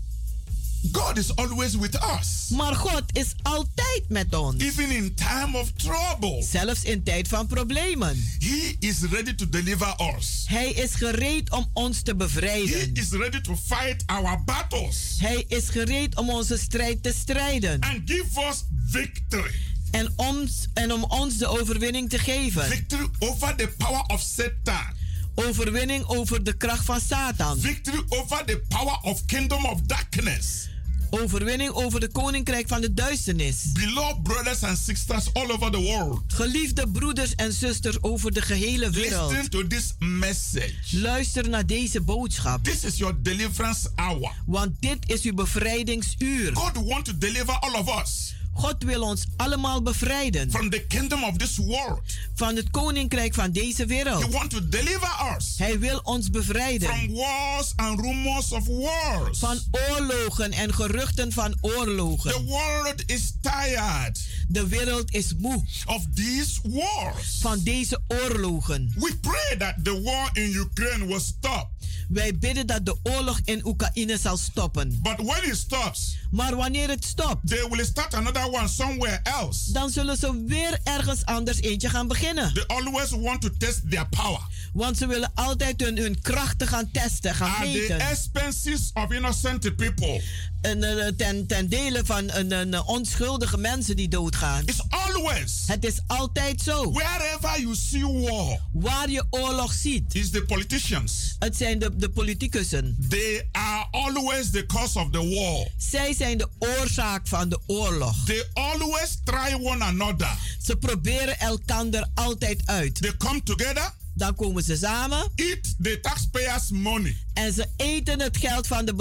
God is always with us. Maar God is altijd met ons. Even in time of trouble. Zelfs in tijd van problemen. He is ready to deliver us. Hij is gereed om ons te bevrijden. He is ready to fight our battles. Hij is gereed om onze strijd te strijden. And give us victory. En, ons, en om ons de overwinning te geven. Victory over the power of Satan. Overwinning over de kracht van Satan. Victory over the power of kingdom of darkness. Overwinning over de koninkrijk van de duisternis. Beloved brothers and sisters all over the world. Geliefde broeders en zusters over de gehele wereld. Listen to this message. Luister naar deze boodschap. This is your deliverance hour. Want dit is uw bevrijdingsuur. God want to deliver all of us. God wil ons allemaal bevrijden. From the kingdom of this world. Van het koninkrijk van deze wereld. He want to deliver us. Hij wil ons bevrijden. From wars and rumors of wars. Van oorlogen en geruchten van oorlogen. The world is tired. De wereld is moe. Of these wars. Van deze oorlogen. We pray that the war in Ukraine will stop. Wij bidden dat de oorlog in Oekraïne zal stoppen. But when it stops, maar wanneer het stopt, they will start another one somewhere else. Dan zullen ze weer ergens anders eentje gaan beginnen. They always want to test their power. Want ze willen altijd hun, hun krachten gaan testen, gaan At meten. the expenses of innocent people. En, uh, ten, ten dele van uh, uh, onschuldige mensen die doodgaan. It's always. Het is altijd zo. Wherever Wherever you see war, waar je oorlog ziet, is the politicians. het zijn de, de politicussen. They are always the cause of the war. Zij zijn de oorzaak van de oorlog. They always try one another. Ze proberen elkander altijd uit. They come together. Dan komen ze samen. Eat the taxpayers' money. En ze eten het geld van de.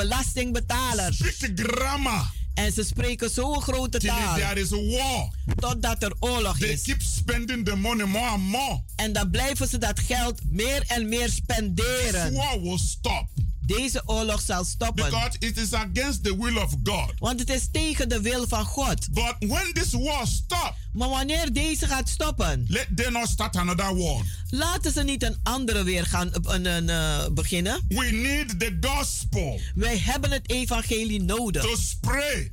Speak grammar. En ze spreken zo'n grote taal. There is a war. Totdat er oorlog They is. keep spending the money more and more. En dan blijven ze dat geld meer en meer spenderen. This war will stop. Deze oorlog zal stoppen. Because it is against the will of God. Want het is tegen de wil van God. But when this war stops, maar wanneer deze gaat stoppen, let them not start another war. Laten ze niet een andere weer gaan een, een, uh, beginnen. We need the gospel. Wij hebben het evangelie nodig. To spray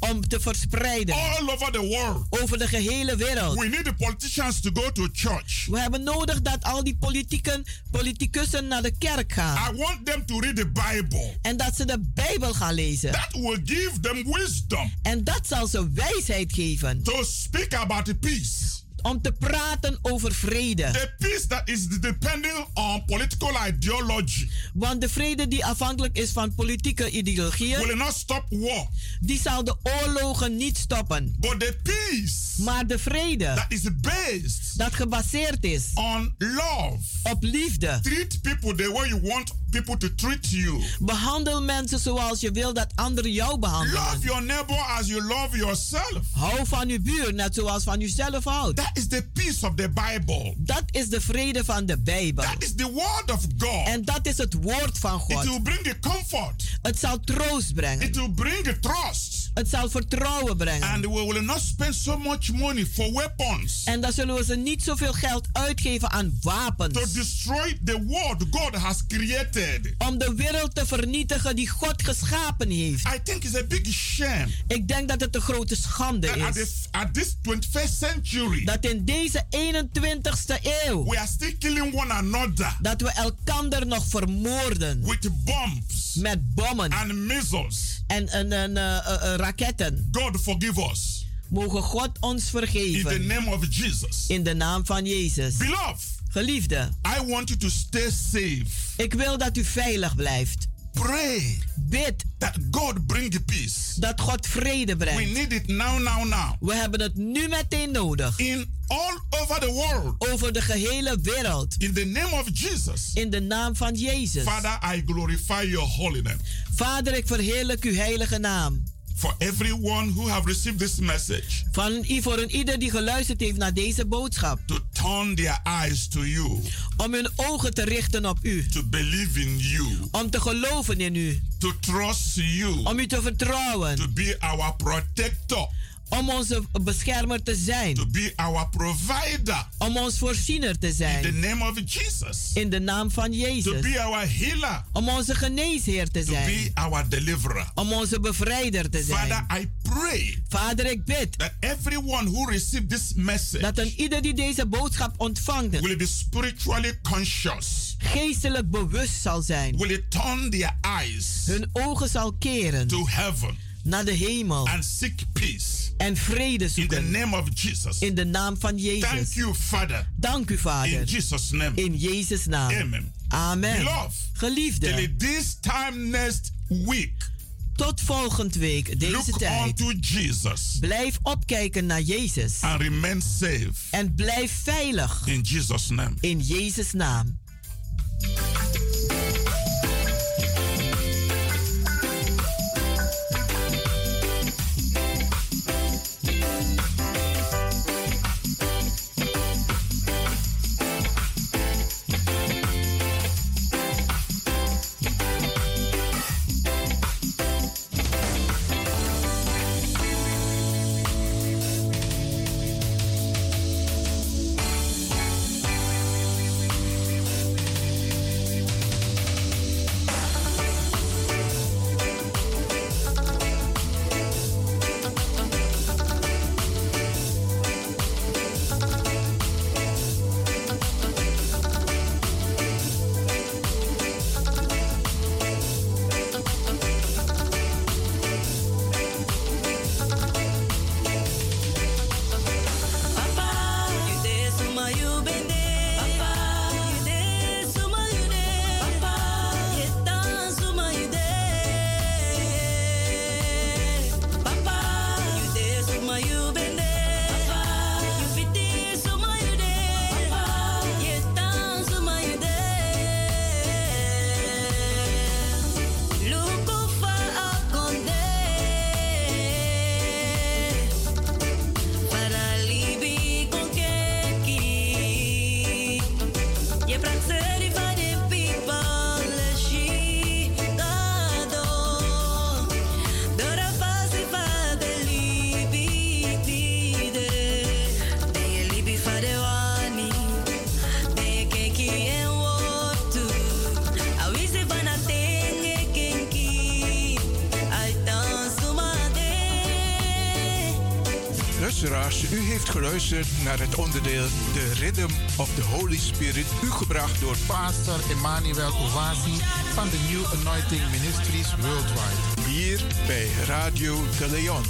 om te verspreiden. All over the world. Over de gehele wereld. We need the politicians to go to church. We hebben nodig dat al die politieken, politicussen naar de kerk gaan. I want them to read the Bible. En dat ze de Bijbel gaan lezen. That will give them wisdom. En dat zal ze wijsheid geven. To speak about the peace om te praten over vrede. The peace that is depending on political ideology. Want de vrede die afhankelijk is van politieke ideologieën. Will not stop war. Die zal de oorlogen niet stoppen. But the peace. Maar de vrede. That is based. Dat gebaseerd is. On love. Op liefde. Treat people the way you want people to treat you. Behandel mensen zoals je wil dat anderen jou behandelen. Love your neighbor as you love yourself. Hou van uw buur net zoals van jezelf houdt. That is the peace of the Bible. Dat is de vrede van de Bijbel. That is the word of God. En dat is het woord van God. It will bring the comfort. Het zal troost brengen. It will bring the trust. Het zal vertrouwen brengen. And we will not spend so much money for weapons. En dan zullen we ze niet zoveel geld uitgeven aan wapens. To destroy the world God has created. Om de wereld te vernietigen die God geschapen heeft. I think it's a big shame. Ik denk dat het een grote schande is. At this, at this 21st century. Dat in deze 21ste eeuw. We are still killing one another. Dat we elkander nog vermoorden. With bombs. Met bommen. And missiles. En, en, en uh, uh, raketten. God forgive us. Mogen God ons vergeven. In the name of Jesus. In de naam van Jezus. Beloved. Geliefde. I want you to stay safe. Ik wil dat u veilig blijft. Pray. Bid. That God bring the peace. Dat God vrede brengt. We need it now, now, now. We hebben het nu meteen nodig. In all over the world. Over de gehele wereld. In the name of Jesus. In de naam van Jezus. Father, I glorify your holy name. Vader, ik verheerlijk uw heilige naam. For everyone who have received this message. Van voor een ieder die geluisterd heeft naar deze boodschap. To turn their eyes to you. Om hun ogen te richten op u. To believe in you. Om te geloven in u. To trust you. Om u te vertrouwen. To be our protector. Om onze beschermer te zijn. To be our provider. Om ons voorziener te zijn. In the name of Jesus. In de naam van Jezus. To be our healer. Om onze geneesheer te zijn. To be our deliverer. Om onze bevrijder te zijn. Father, I pray. Vader, ik bid. That everyone who received this message. Dat een ieder die deze boodschap ontvangt. Will be spiritually conscious. Geestelijk bewust zal zijn. Will turn their eyes. Hun ogen zal keren. To heaven naar de hemel. And seek peace. En vrede zoeken. In the name of Jesus. In de naam van Jezus. Thank you, Father. Dank u, Vader. In Jesus' name. In Jezus' naam. Amen. Amen. Beloved, Geliefde. Till this time next week. Tot volgende week, deze Look tijd. Jesus. Blijf opkijken naar Jezus. And remain safe. En blijf veilig. In Jesus' name. In Jezus' naam. Radio De Leon.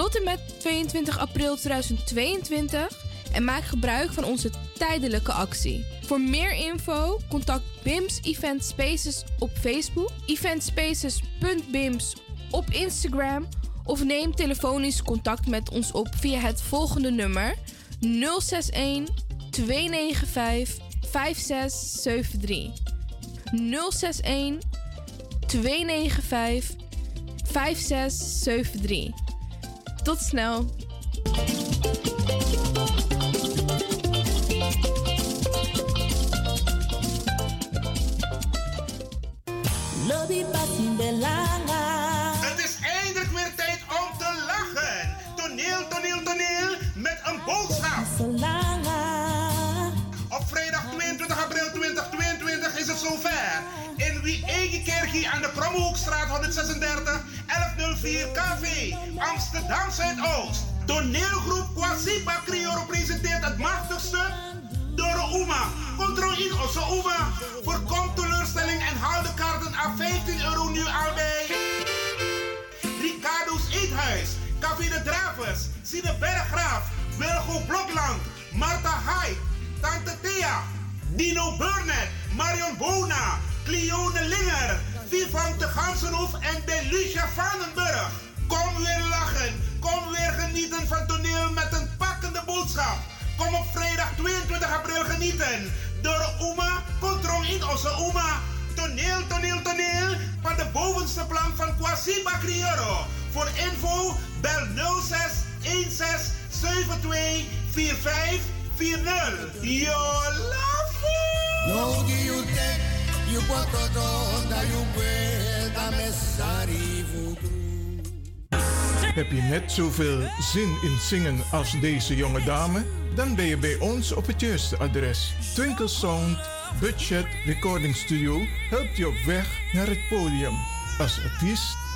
tot en met 22 april 2022 en maak gebruik van onze tijdelijke actie. Voor meer info contact BIMS Event Spaces op Facebook, eventspaces.bims op Instagram of neem telefonisch contact met ons op via het volgende nummer 061 295 5673. 061 295 5673. Tot snel. Het is eindelijk weer tijd om te lachen. Toneel, toneel, toneel met een boodschap. Op vrijdag 22 april 2022 is het zover. Wie Eigen Kerkie aan de Krommehoekstraat 136 1104 KV, Amsterdam Zuidoost. Toneelgroep Kwasipa Crioro presenteert het machtigste Doro Uma. Controle in onze Uma. Voorkom teleurstelling en haal de kaarten aan 15 euro nu al bij. Ricardo's Eethuis. Café de Dravers. Sine Berggraaf. Wilgo Blokland. Marta Hai. Tante Thea. Dino Burnett. Marion Bona. Cleone Linger. Vivan de Gansenhoef en Delucia Vandenburg. Kom weer lachen. Kom weer genieten van toneel met een pakkende boodschap. Kom op vrijdag 22 april genieten. Door Uma, controle in onze Uma. Toneel, toneel, toneel. Van de bovenste plank van Kwasiba Crioro. Voor info bel 06 16 72 45 40. Yo, di you Heb je net zoveel zin in zingen als deze jonge dame? Dan ben je bij ons op het juiste adres. Twinkle Sound Budget Recording Studio helpt je op weg naar het podium. Als artiest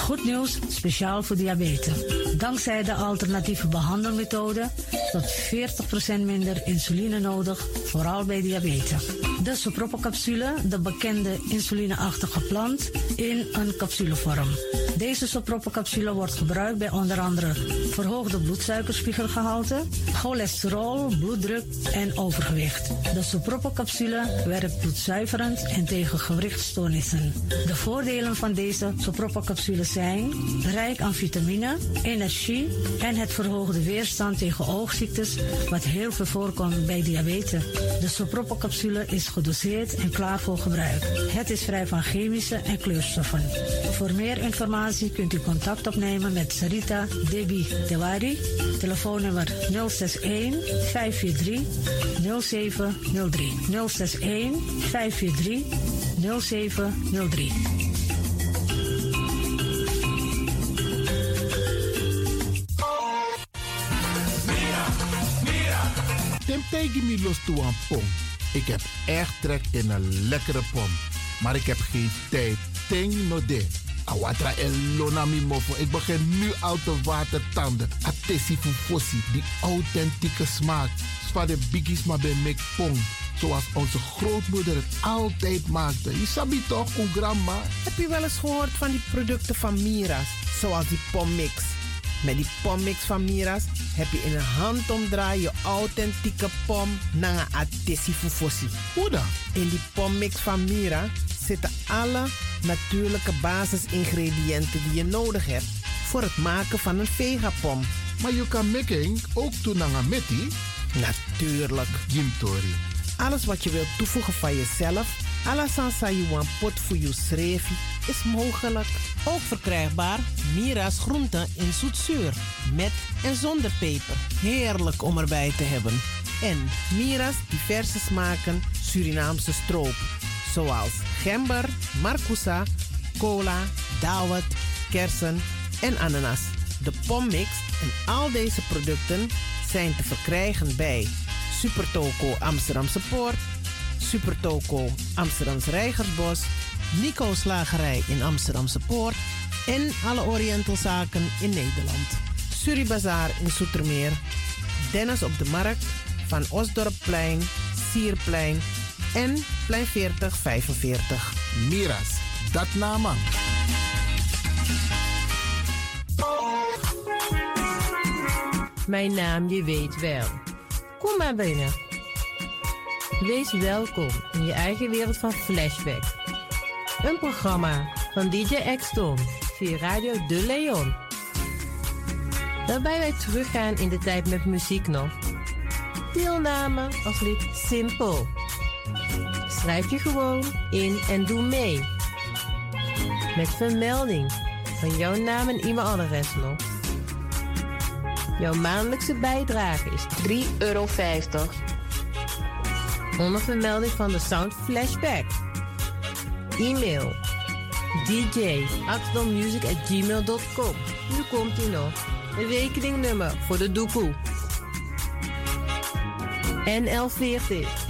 Goed nieuws, speciaal voor diabetes. Dankzij de alternatieve behandelmethode tot 40% minder insuline nodig, vooral bij diabetes. De Sopropocapsule, de bekende insulineachtige plant, in een capsulevorm. Deze soproppencapsule wordt gebruikt bij onder andere verhoogde bloedsuikerspiegelgehalte, cholesterol, bloeddruk en overgewicht. De soproppencapsule werkt bloedzuiverend en tegen gewrichtstoornissen. De voordelen van deze soproppencapsule zijn rijk aan vitamine, energie en het verhoogde weerstand tegen oogziektes, wat heel veel voorkomt bij diabetes. De soproppencapsule is gedoseerd en klaar voor gebruik. Het is vrij van chemische en kleurstoffen. Voor meer informatie kunt u contact opnemen met Sarita Debi Dewari. Telefoonnummer 061 543 0703. 061 543 0703. Tim tegen me los toe aan pom. Ik heb echt trek in een lekkere pom. Maar ik heb geen tijd. Ting no de. Awatra elona mi mofo. Ik begin nu al te watertanden. Atesi fufosi. Die authentieke smaak. Zwa de biggies maar bij mek pom. Zoals onze grootmoeder het altijd maakte. Je sabi toch, een grandma? Heb je wel eens gehoord van die producten van Mira's? Zoals die pommix. Met die pommix van Mira's heb je in een handomdraai je authentieke pom naar atesi fufosi. Hoe dan? In die pommix van Mira zitten alle natuurlijke basisingrediënten die je nodig hebt voor het maken van een vegapom. Maar je kan making ook metti? Natuurlijk. Jim Tori. Alles wat je wilt toevoegen van jezelf, alla sansa you want pot voor je schreefje, is mogelijk. Ook verkrijgbaar Mira's groenten in zoetzuur, met en zonder peper. Heerlijk om erbij te hebben. En Mira's diverse smaken Surinaamse stroop, zoals gember, marcousa, cola, dawet, kersen en ananas. De pommix en al deze producten zijn te verkrijgen bij Supertoco Amsterdamse Poort, Supertoco Amsterdamse Reigersbos, Nico Slagerij in Amsterdamse Poort en alle Orientalzaken in Nederland. Suribazaar in Soetermeer, Dennis op de Markt, Van Osdorpplein, Sierplein en Plein 4045. Miras, dat nama. Mijn naam, je weet wel. Kom maar binnen. Wees welkom in je eigen wereld van Flashback. Een programma van DJ X-Ton via Radio De Leon. Waarbij wij teruggaan in de tijd met muziek nog. Deelname als lid simpel. Schrijf je gewoon in en doe mee. Met vermelding van jouw naam en e-mailadres nog. Jouw maandelijkse bijdrage is 3,50 euro. Onder vermelding van de Sound Flashback. E-mail gmail.com. Nu komt ie nog. Een rekeningnummer voor de doekoe. NL40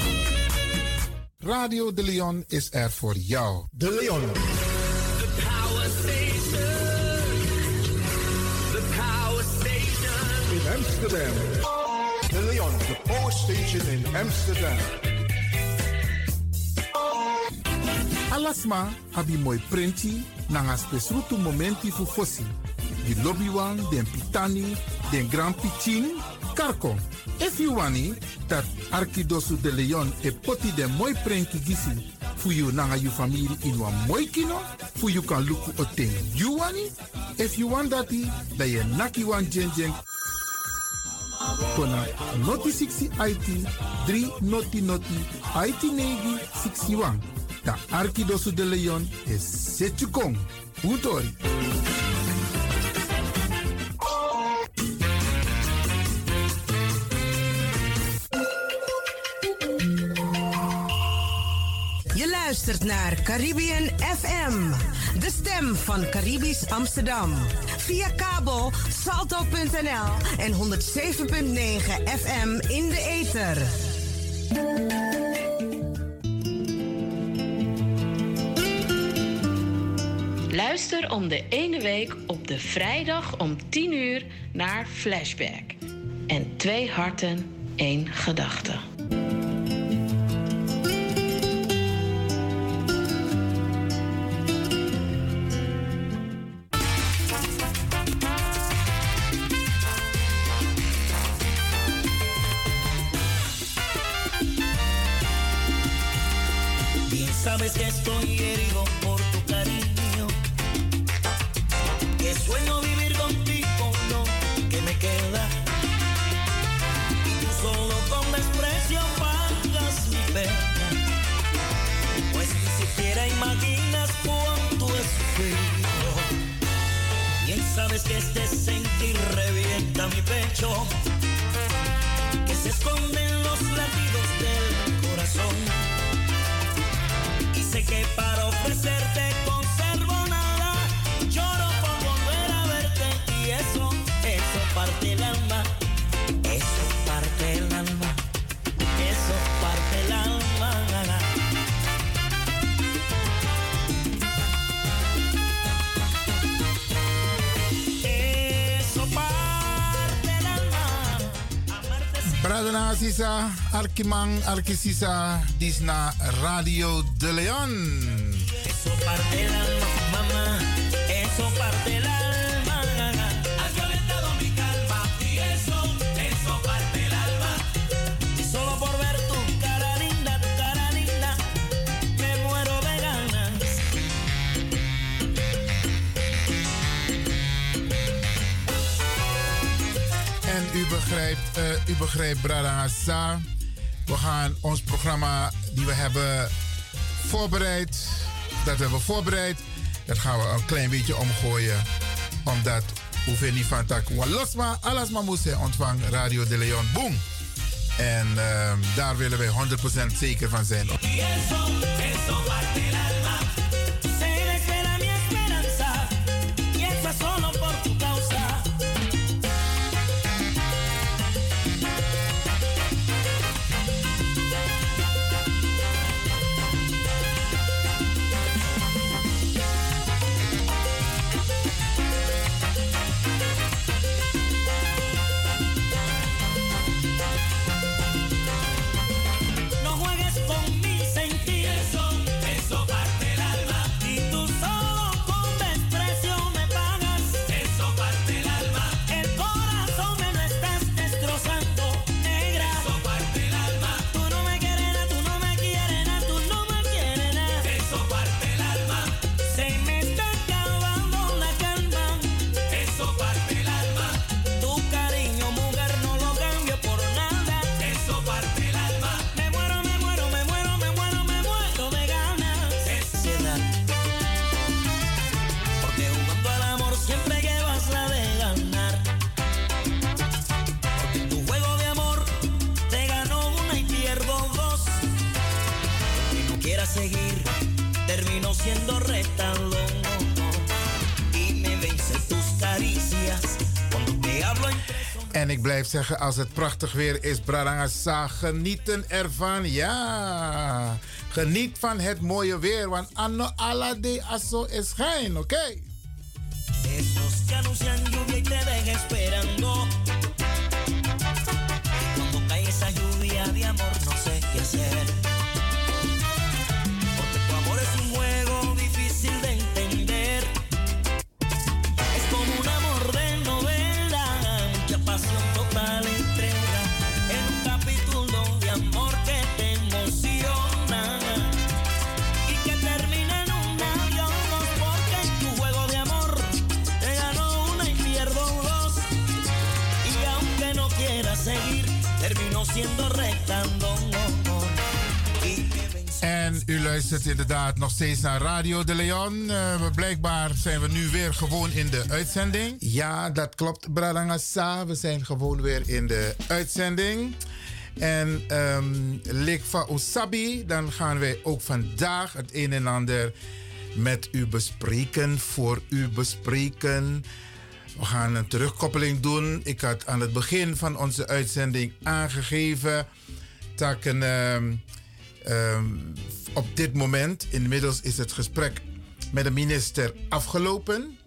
Radio De Leon is er voor jou. De Leon. The power station. The power station. In Amsterdam. De Leon, the power station in Amsterdam. Alasma abi moi prenti nanga spesrutu momenti fu fosi. Di lobby wan, den pitani, den grand pitin, karko. If you wani, dat Arkidosu de Leon e poti den moi prenki gisi fu you nanga you family in wan moi kino, fu you kan luku o ten you wani. If you want dati, da ye naki wan jen jen Kona noti 60 IT 3 noti noti IT negi 61. Da Arkidosu de Leon is Setchukong. Utori. luistert naar Caribbean FM, de stem van Caribisch Amsterdam. Via kabel salto.nl en 107.9 FM in de ether. Luister om de ene week op de vrijdag om 10 uur naar Flashback. En twee harten, één gedachte. Alkisisa, dis Radio de Leon. Eso parte el alma, mamá, En u begrijpt, uh, u begrijpt, Brada we gaan ons programma die we hebben voorbereid, dat hebben we voorbereid, dat gaan we een klein beetje omgooien. Omdat hoeveel niet van tak Walasma, alasma moest ontvangen Radio de Leon. Boom! En ehm, daar willen wij 100% zeker van zijn. zeggen, als het prachtig weer is, Brarangasa, genieten ervan. Ja, geniet van het mooie weer, want anno ala aso is schijn, oké? inderdaad nog steeds naar Radio de Leon. Eh, blijkbaar zijn we nu weer gewoon in de uitzending. Ja, dat klopt, Brarangasa. We zijn gewoon weer in de uitzending. En ehm, um, Lekva Osabi, dan gaan wij ook vandaag het een en ander met u bespreken, voor u bespreken. We gaan een terugkoppeling doen. Ik had aan het begin van onze uitzending aangegeven dat een. Ehm, um, op dit moment, inmiddels is het gesprek met de minister afgelopen,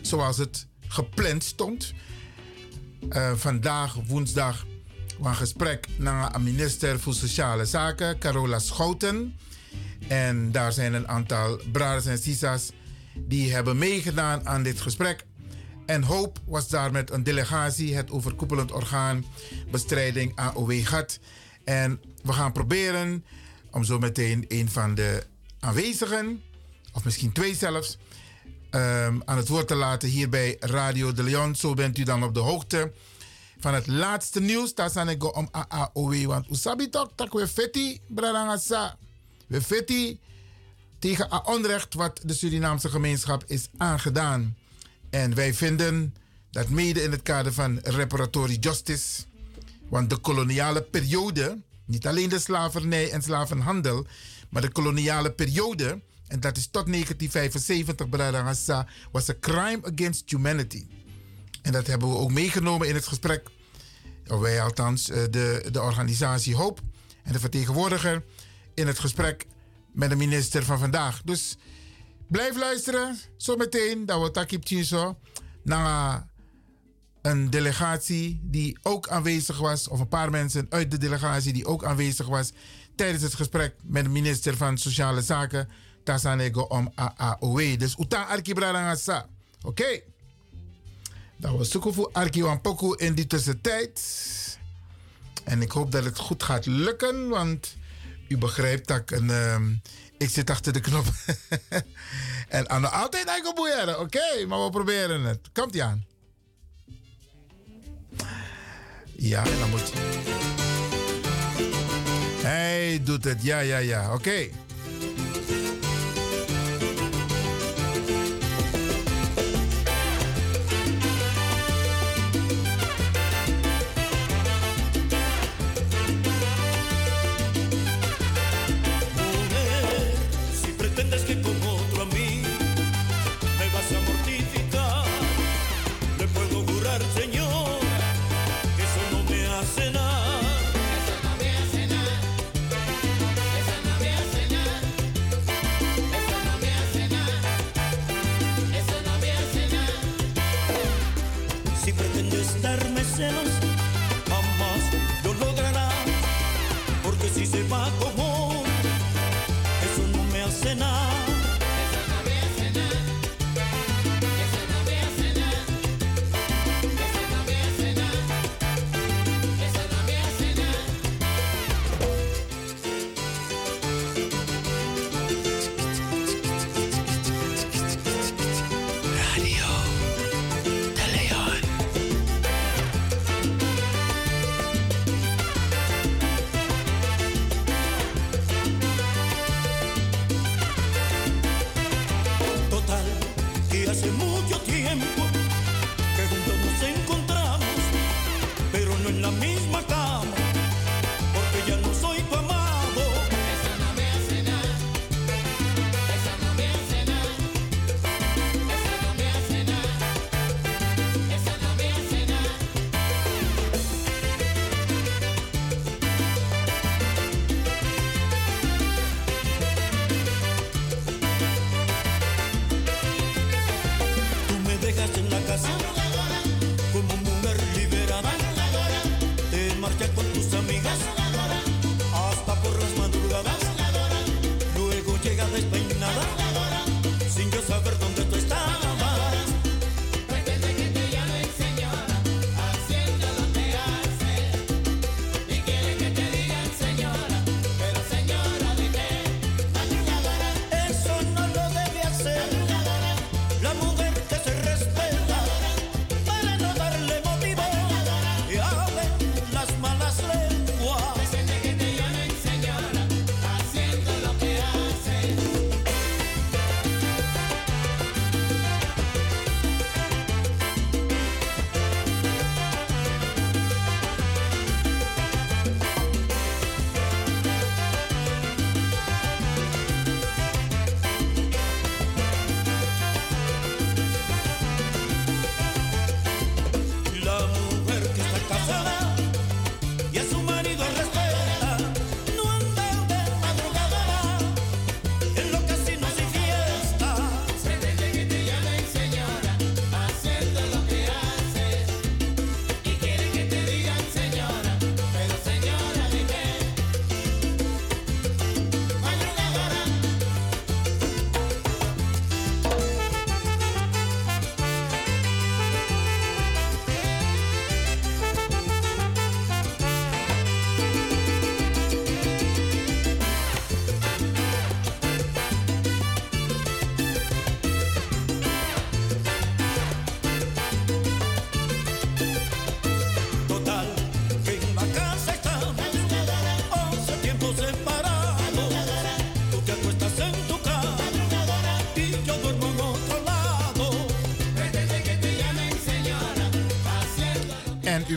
zoals het gepland stond. Uh, vandaag, woensdag, een gesprek naar de minister voor Sociale Zaken, Carola Schouten. En daar zijn een aantal braders en sisas die hebben meegedaan aan dit gesprek. En Hoop was daar met een delegatie, het overkoepelend orgaan bestrijding AOW GAT. En we gaan proberen om zo meteen een van de aanwezigen, of misschien twee zelfs, um, aan het woord te laten hier bij Radio de Leon. Zo bent u dan op de hoogte van het laatste nieuws. Daar zijn ik om AAOW. Want Usabi toch dat we fetti, bradangasa. We fetti tegen het onrecht wat de Surinaamse gemeenschap is aangedaan. En wij vinden dat mede in het kader van reparatory justice. Want de koloniale periode, niet alleen de slavernij en slavenhandel, maar de koloniale periode, en dat is tot 1975, Bradangasa, was a crime against humanity. En dat hebben we ook meegenomen in het gesprek. Wij althans, eh, de, de organisatie Hoop en de vertegenwoordiger in het gesprek met de minister van vandaag. Dus blijf luisteren. Zometeen, dat we Takip Chinso, naar een delegatie die ook aanwezig was, of een paar mensen uit de delegatie die ook aanwezig was tijdens het gesprek met de minister van Sociale Zaken, Tasanego om AAOE. Dus Uta Arkibra Oké. Dat was zoeken voor Arki Poku in die tussentijd. En ik hoop dat het goed gaat lukken, want u begrijpt dat ik een. Um, ik zit achter de knop. *laughs* en aan altijd eigen boeien. Oké, maar we proberen het. Komt ie aan. Ja, dan moet je. Hij doet het. Ja, ja, ja. Oké.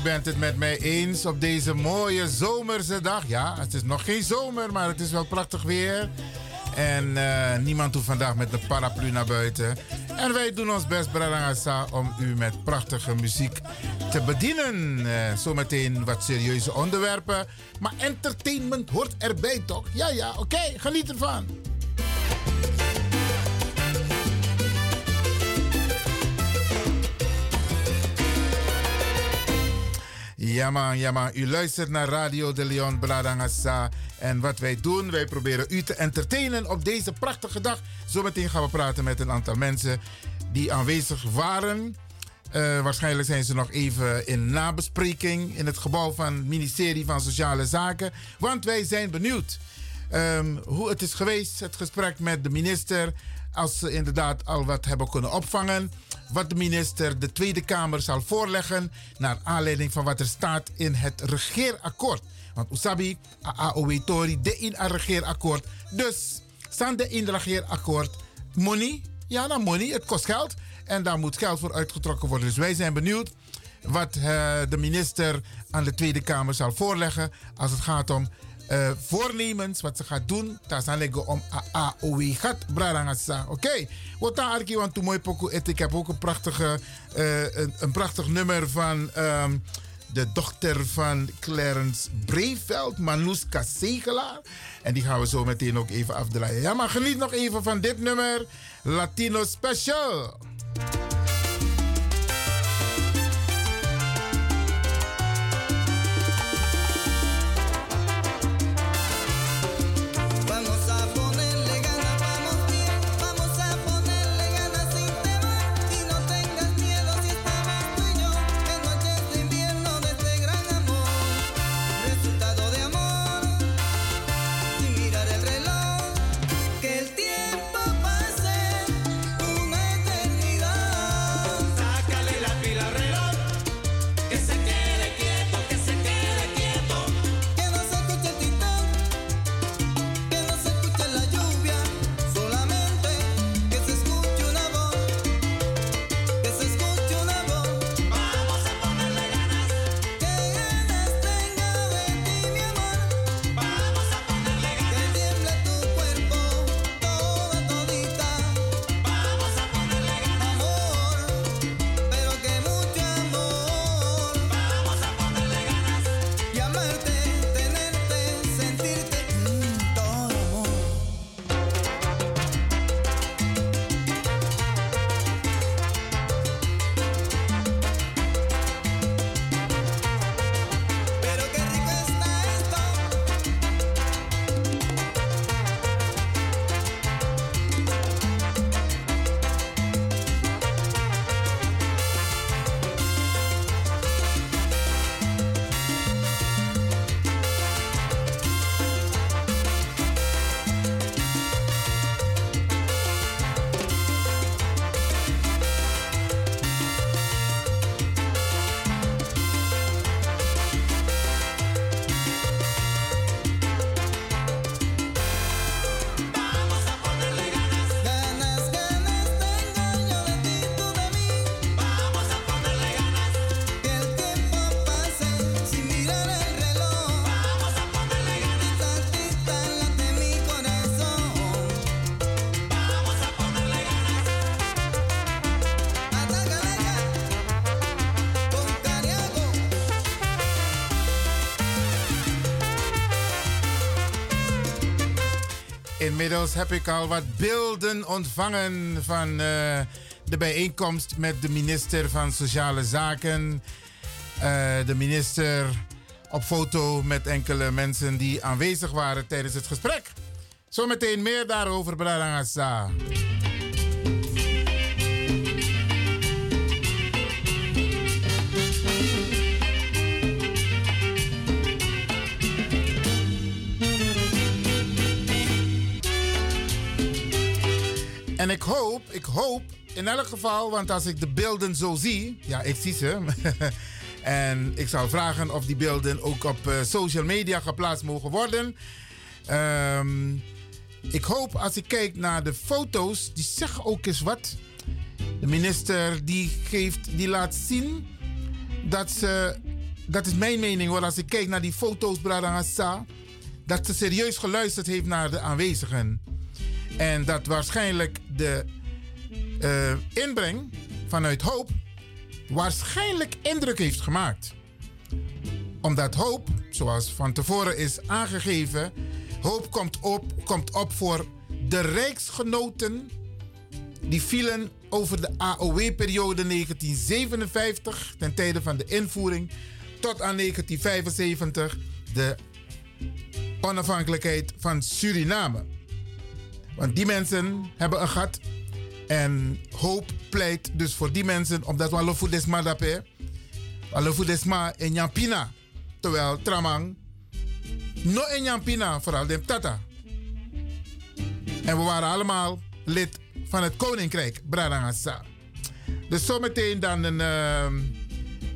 Bent het met mij eens op deze mooie zomerse dag. Ja, het is nog geen zomer, maar het is wel prachtig weer. En eh, niemand hoeft vandaag met een paraplu naar buiten. En wij doen ons best, Brarangasa, om u met prachtige muziek te bedienen. Eh, zometeen wat serieuze onderwerpen. Maar entertainment hoort erbij, toch? Ja, ja, oké, geniet ervan. Ja man, ja man. U luistert naar Radio de Leon Bladangasa. En wat wij doen, wij proberen u te entertainen op deze prachtige dag. Zometeen gaan we praten met een aantal mensen die aanwezig waren. Uh, waarschijnlijk zijn ze nog even in nabespreking in het gebouw van het ministerie van Sociale Zaken. Want wij zijn benieuwd um, hoe het is geweest, het gesprek met de minister. Als ze inderdaad al wat hebben kunnen opvangen wat de minister de Tweede Kamer zal voorleggen naar aanleiding van wat er staat in het regeerakkoord. Want Usabi, AOW Tori, de in een regeerakkoord. Dus, staan de in regeerakkoord, money, ja dan money, het kost geld. En daar moet geld voor uitgetrokken worden. Dus wij zijn benieuwd wat uh, de minister aan de Tweede Kamer zal voorleggen als het gaat om uh, voornemens wat ze gaat doen. Dat zal leggen om AOW gaat brarangasa. Oké. Wat dan arki want mooi pokoe Ik heb ook een prachtige uh, een, een, prachtig nummer van um, de dochter van Clarence Breveld, Manouska Segelaar. En die gaan we zo meteen ook even afdraaien. Ja, maar geniet nog even van dit nummer. Latino Special. Inmiddels heb ik al wat beelden ontvangen van uh, de bijeenkomst met de minister van Sociale Zaken. Uh, de minister op foto met enkele mensen die aanwezig waren tijdens het gesprek. Zometeen meer daarover, Brarangasa. En ik hoop, ik hoop in elk geval, want als ik de beelden zo zie, ja, ik zie ze. *laughs* en ik zal vragen of die beelden ook op uh, social media geplaatst mogen worden. Um, ik hoop als ik kijk naar de foto's, die zeggen ook eens wat. De minister die geeft, die laat zien dat ze dat is mijn mening hoor, als ik kijk naar die foto's, Bradangasa, dat ze serieus geluisterd heeft naar de aanwezigen. En dat waarschijnlijk de eh, inbreng vanuit hoop waarschijnlijk indruk heeft gemaakt. Omdat hoop, zoals van tevoren is aangegeven, hoop komt op, komt op voor de rijksgenoten die vielen over de AOW-periode 1957 ten tijde van de invoering tot aan 1975 de onafhankelijkheid van Suriname. Want die mensen hebben een gat en hoop pleit dus voor die mensen omdat we alofu desma dape, alofu desma en Jampina, terwijl Tramang no en Jampina, vooral de Tata. En we waren allemaal lid van het Koninkrijk. Dus zometeen dan uh,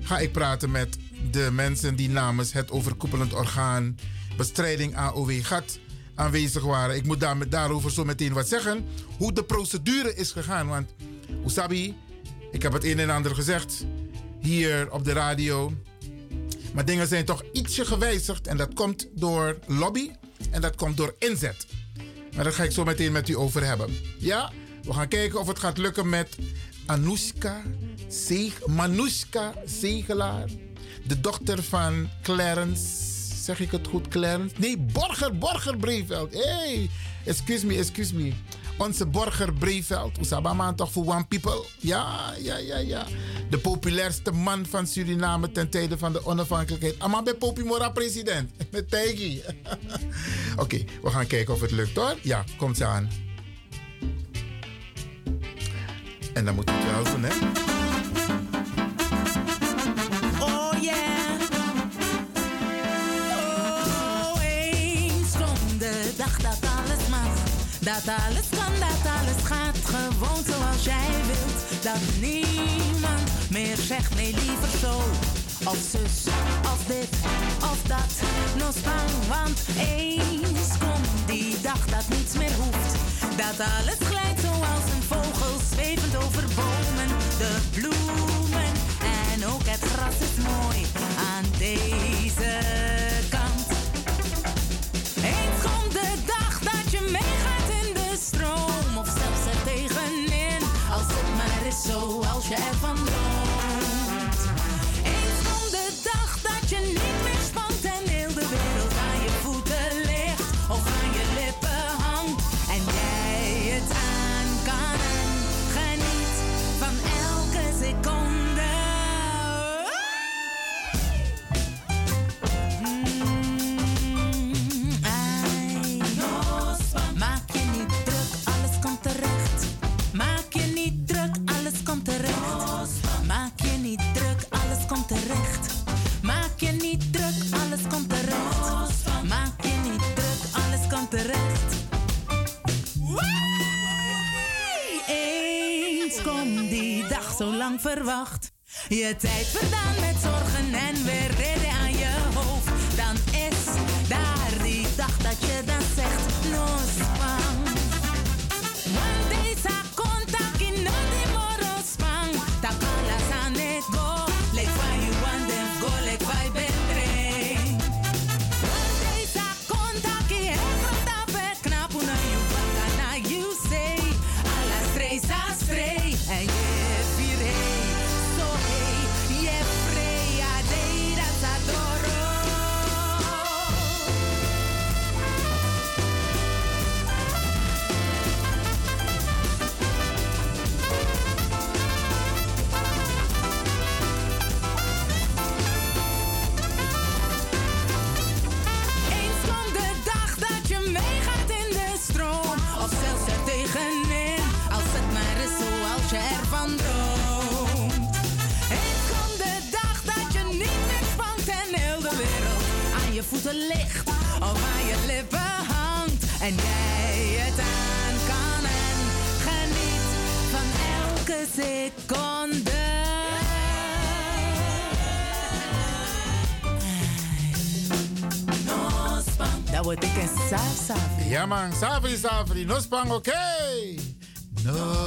ga ik praten met de mensen die namens het overkoepelend orgaan bestrijding AOW GAT aanwezig waren. Ik moet daar, daarover zo meteen wat zeggen. Hoe de procedure is gegaan. Want, Usabi, ik heb het een en ander gezegd hier op de radio. Maar dingen zijn toch ietsje gewijzigd. En dat komt door lobby en dat komt door inzet. Maar daar ga ik zo meteen met u over hebben. Ja, we gaan kijken of het gaat lukken met Anoushka Zeg, Manushka Zegelaar. De dochter van Clarence. Zeg ik het goed, Clarence? Nee, Borger, Borger Breveld. Hey, excuse me, excuse me. Onze Borger Breveld. Oesabama toch voor One People? Ja, ja, ja, ja. De populairste man van Suriname ten tijde van de onafhankelijkheid. Amma bij Popimora president. *laughs* Met Tegi. *laughs* Oké, we gaan kijken of het lukt hoor. Ja, komt ze aan. En dan moet het wel doen, hè? Dat alles mag. Dat alles kan, dat alles gaat gewoon zoals jij wilt. Dat niemand meer zegt nee, liever zo. Of zus, of dit, of dat. No spang, want eens komt die dag dat niets meer hoeft. Dat alles glijdt zoals een vogel zwevend over bomen. De bloemen en ook het gras is mooi aan deze zo lang verwacht. Je tijd verdaan met zorgen en weer reden man, Savri Savri, no spang, oké. No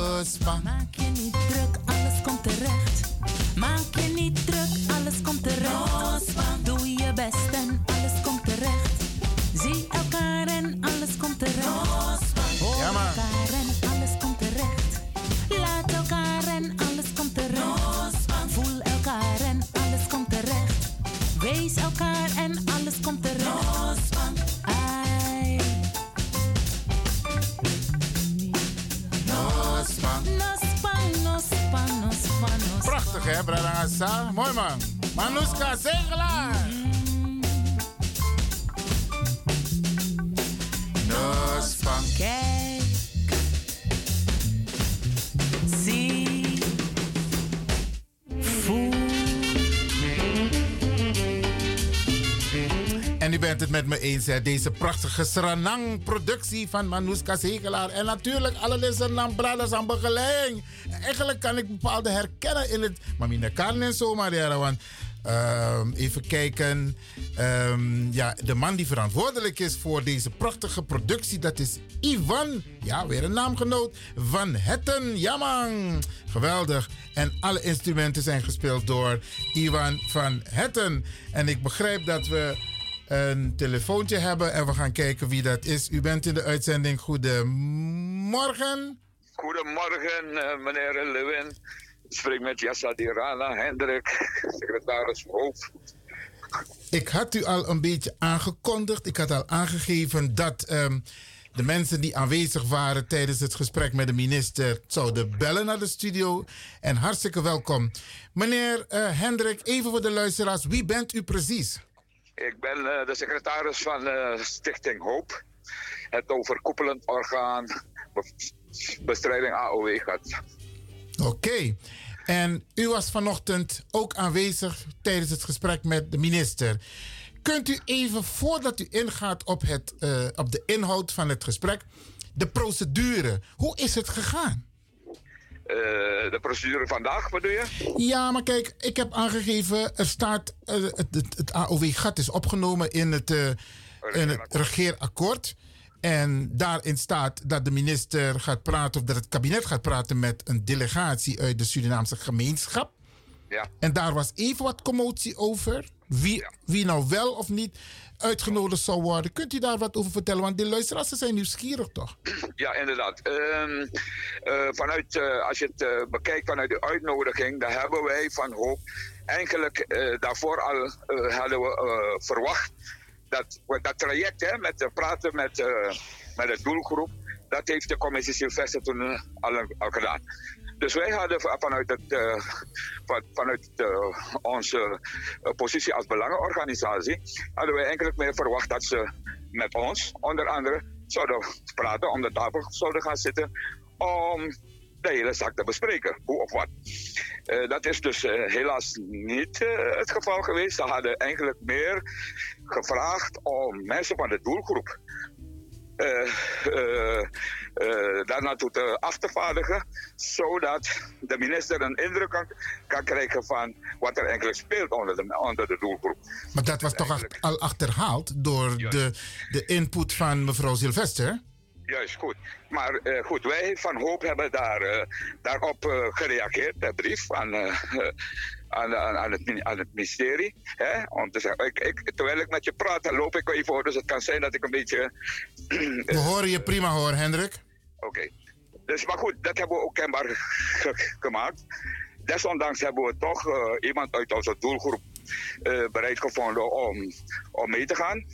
eens, deze prachtige Sranang-productie van Manouska Zegelaar. En natuurlijk alle Lissenam Brothers aan begeleiding. Eigenlijk kan ik bepaalde herkennen in het... Mamina Karn en zo, maar want... ehm, even kijken. Ehm, ja, de man die verantwoordelijk is voor deze prachtige productie, dat is Ivan. Ja, weer een naamgenoot. Van Hetten. Ja, man. Geweldig. En alle instrumenten zijn gespeeld door Ivan van Hetten. En ik begrijp dat we een telefoontje hebben en we gaan kijken wie dat is. U bent in de uitzending. Goedemorgen. Goedemorgen, eh, meneer Lewin. Ik spreek met Yassa Dirana Hendrik, secretaris hoofd. Ik had u al een beetje aangekondigd. Ik had al aangegeven dat ehm, de mensen die aanwezig waren tijdens het gesprek met de minister zouden bellen naar de studio. En hartstikke welkom. Meneer eh, Hendrik, even voor de luisteraars, wie bent u precies? Ik ben eh, de secretaris van eh, Stichting Hoop. Het overkoepelend orgaan be- bestrijding AOW gaat. Oké. En u was vanochtend ook aanwezig tijdens het gesprek met de minister. Kunt u even, voordat u ingaat op, het, eh, op de inhoud van het gesprek, de procedure, hoe is het gegaan? Eh, de procedure vandaag, bedoel je? Ja, maar kijk, ik heb aangegeven, er staat, eh, het, het, het AOW-gat is opgenomen in het, eh, in het regeerakkoord. En daarin staat dat de minister gaat praten, of dat het kabinet gaat praten met een delegatie uit de Surinaamse gemeenschap. Ja. En daar was even wat commotie over. Wie, wie nou wel of niet uitgenodigd zou worden. Kunt u daar wat over vertellen? Want die luisteraars zijn nieuwsgierig toch? Ja, inderdaad. Ehm, eh, vanuit, eh, als je het eh, bekijkt vanuit de uitnodiging, daar hebben wij van hoop eigenlijk daarvoor al hadden we verwacht dat dat traject hè, met praten met, met de doelgroep, dat heeft de commissie Sylvester toen al gedaan. Dus wij hadden va- vanuit, het, eh, van, vanuit eh, onze eh, positie als belangenorganisatie, hadden wij eigenlijk meer verwacht dat ze met ons, onder andere, zouden praten, om de tafel zouden gaan zitten, om de hele zaak te bespreken, hoe of wat. Dat is dus helaas niet het geval geweest. Ze hadden eigenlijk meer gevraagd om mensen van de doelgroep daar naartoe te af te vaardigen, zodat de minister een indruk kan, kan krijgen van wat er eigenlijk speelt onder de, onder de doelgroep. Maar dat was toch al achterhaald door de, de input van mevrouw Sylvester? Juist, goed. Maar eh, goed, wij van Hoop hebben daar, eh, daarop eh, gereageerd, per brief aan, *laughs* aan, aan, aan, het, aan het ministerie. Hè? Om te zeggen, ik, ik, terwijl ik met je praat, dan loop ik even voor, dus het kan zijn dat ik een beetje... *clears throat* We horen je prima hoor, Hendrik. Oké. Dus, maar goed, dat hebben we ook kenbaar ge- gemaakt. Desondanks hebben we toch iemand uit onze doelgroep bereid gevonden om, om mee te gaan.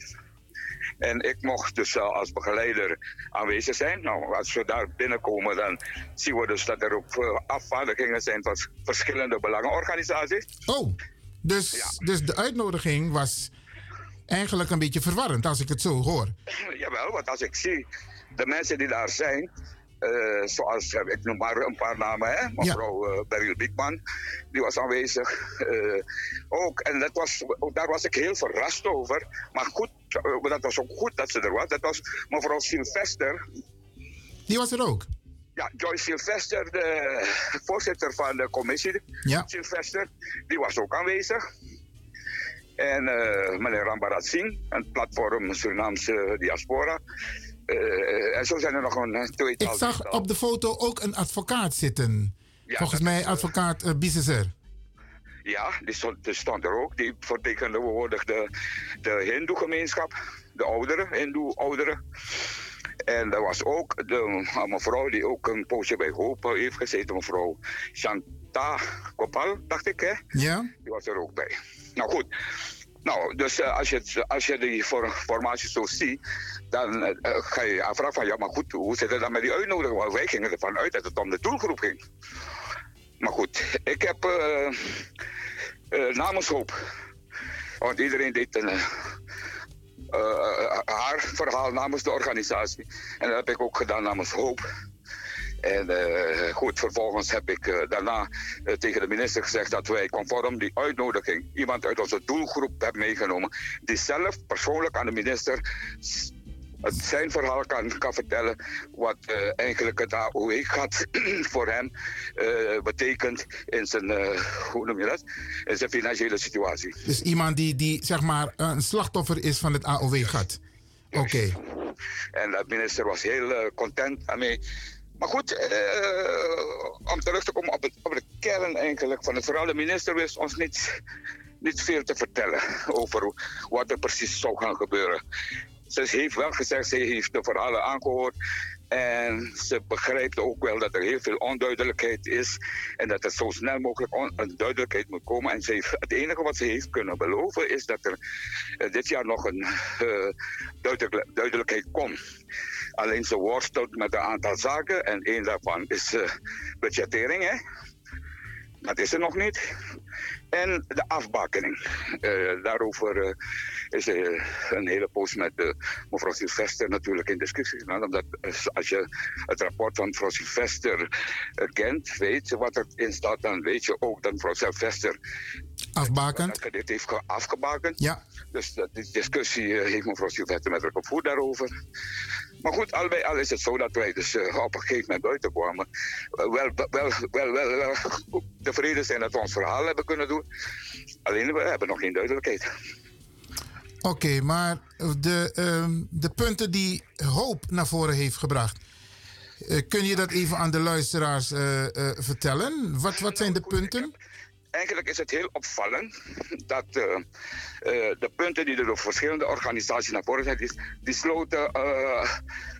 En ik mocht dus als begeleider aanwezig zijn. Nou, als we daar binnenkomen, dan zien we dus dat er ook eh, afvaardigingen zijn van verschillende belangenorganisaties. Oh, dus, dus de uitnodiging was eigenlijk een beetje verwarrend als ik het zo hoor. *clears throat* Jawel, want als ik zie de mensen die daar zijn, eh, zoals, eh, ik noem maar een paar namen, hè? mevrouw eh Beryl Biekman, die was aanwezig. ook, en dat was, daar was ik heel verrast over. Maar goed, dat was ook goed dat ze er was. Dat was mevrouw Sylvester. Die was er ook? Ja, Joyce Sylvester, de voorzitter van de commissie. Ja. Sylvester, die was ook aanwezig. En meneer Rambarat Singh, het platform Surinaamse Diaspora. Eh, en zo zijn er nog een eh, tweetal. Ik zag op de foto ook een advocaat zitten. Volgens mij advocaat uh, Biseser. Ja, die stond, die stond er ook. Die vertegenwoordigde de Hindoe-gemeenschap, de ouderen, Hindoe-ouderen. En er was ook de, een mevrouw die ook een poosje bij Hoop heeft gezeten, mevrouw Chanta Kopal, dacht ik, hè? Ja. Die was er ook bij. Nou goed. Nou, dus uh, als, je als je die formatie zo ziet, dan uh, ga je je afvragen van ja, maar goed, hoe zit het dan met die uitnodiging? Want wij gingen ervan uit dat het om de doelgroep ging. Maar goed, ik heb eh, eh, namens Hoop, want iedereen deed een, eh, eh, haar verhaal namens de organisatie. En dat heb ik ook gedaan namens Hoop. En eh, goed, vervolgens heb ik eh, daarna eh, tegen de minister gezegd dat wij conform die uitnodiging iemand uit onze doelgroep hebben meegenomen. Die zelf persoonlijk aan de minister het zijn verhaal kan, kan vertellen. Wat eigenlijk het AOE-gat *clears throat* voor hem betekent in zijn, hoe noem je dat? In zijn financiële situatie. Dus iemand die, die zeg maar een slachtoffer is van het AOW-gat. Oké. En de minister was heel content daarmee. Maar goed, eh, om terug te komen op, het, op de kern eigenlijk van het verhaal. De minister wist ons niet, niet veel te vertellen over wat er precies zou gaan gebeuren. Ze heeft wel gezegd, ze heeft de verhalen aangehoord. En ze begrijpt ook wel dat er heel veel onduidelijkheid is. En dat er zo snel mogelijk een duidelijkheid moet komen. En ze heeft, het enige wat ze heeft kunnen beloven is dat er eh, dit jaar nog een eh, duidelijk- duidelijkheid komt. Alleen ze worstelt met een aantal zaken. En één daarvan is eh, budgettering. Hè? Dat is er nog niet. En de afbakening. Eh, daarover eh, is er een hele poos met mevrouw Sylvester natuurlijk in discussie gegaan. Omdat als je het rapport van mevrouw Sylvester kent, weet wat erin staat, dan weet je ook dat mevrouw Sylvester Afbakend. dat dit heeft ge- afgebakend. Ja. Dus die discussie heeft mevrouw Sylvester met haar gevoerd daarover. Maar goed, al al is het zo dat wij dus eh, op een gegeven moment buiten kwamen. eh, wel, wel, wel, wel, wel tevreden zijn dat we ons verhaal hebben kunnen doen. Alleen we hebben nog geen duidelijkheid. Oké, maar de, ehm, de punten die Hoop naar voren heeft gebracht. eh, kun je dat even aan de luisteraars eh, eh, vertellen? Wat, wat zijn de punten? Eigenlijk is het heel opvallend dat eh, eh, de punten die door verschillende organisaties naar voren zijn, die, die sloten eh,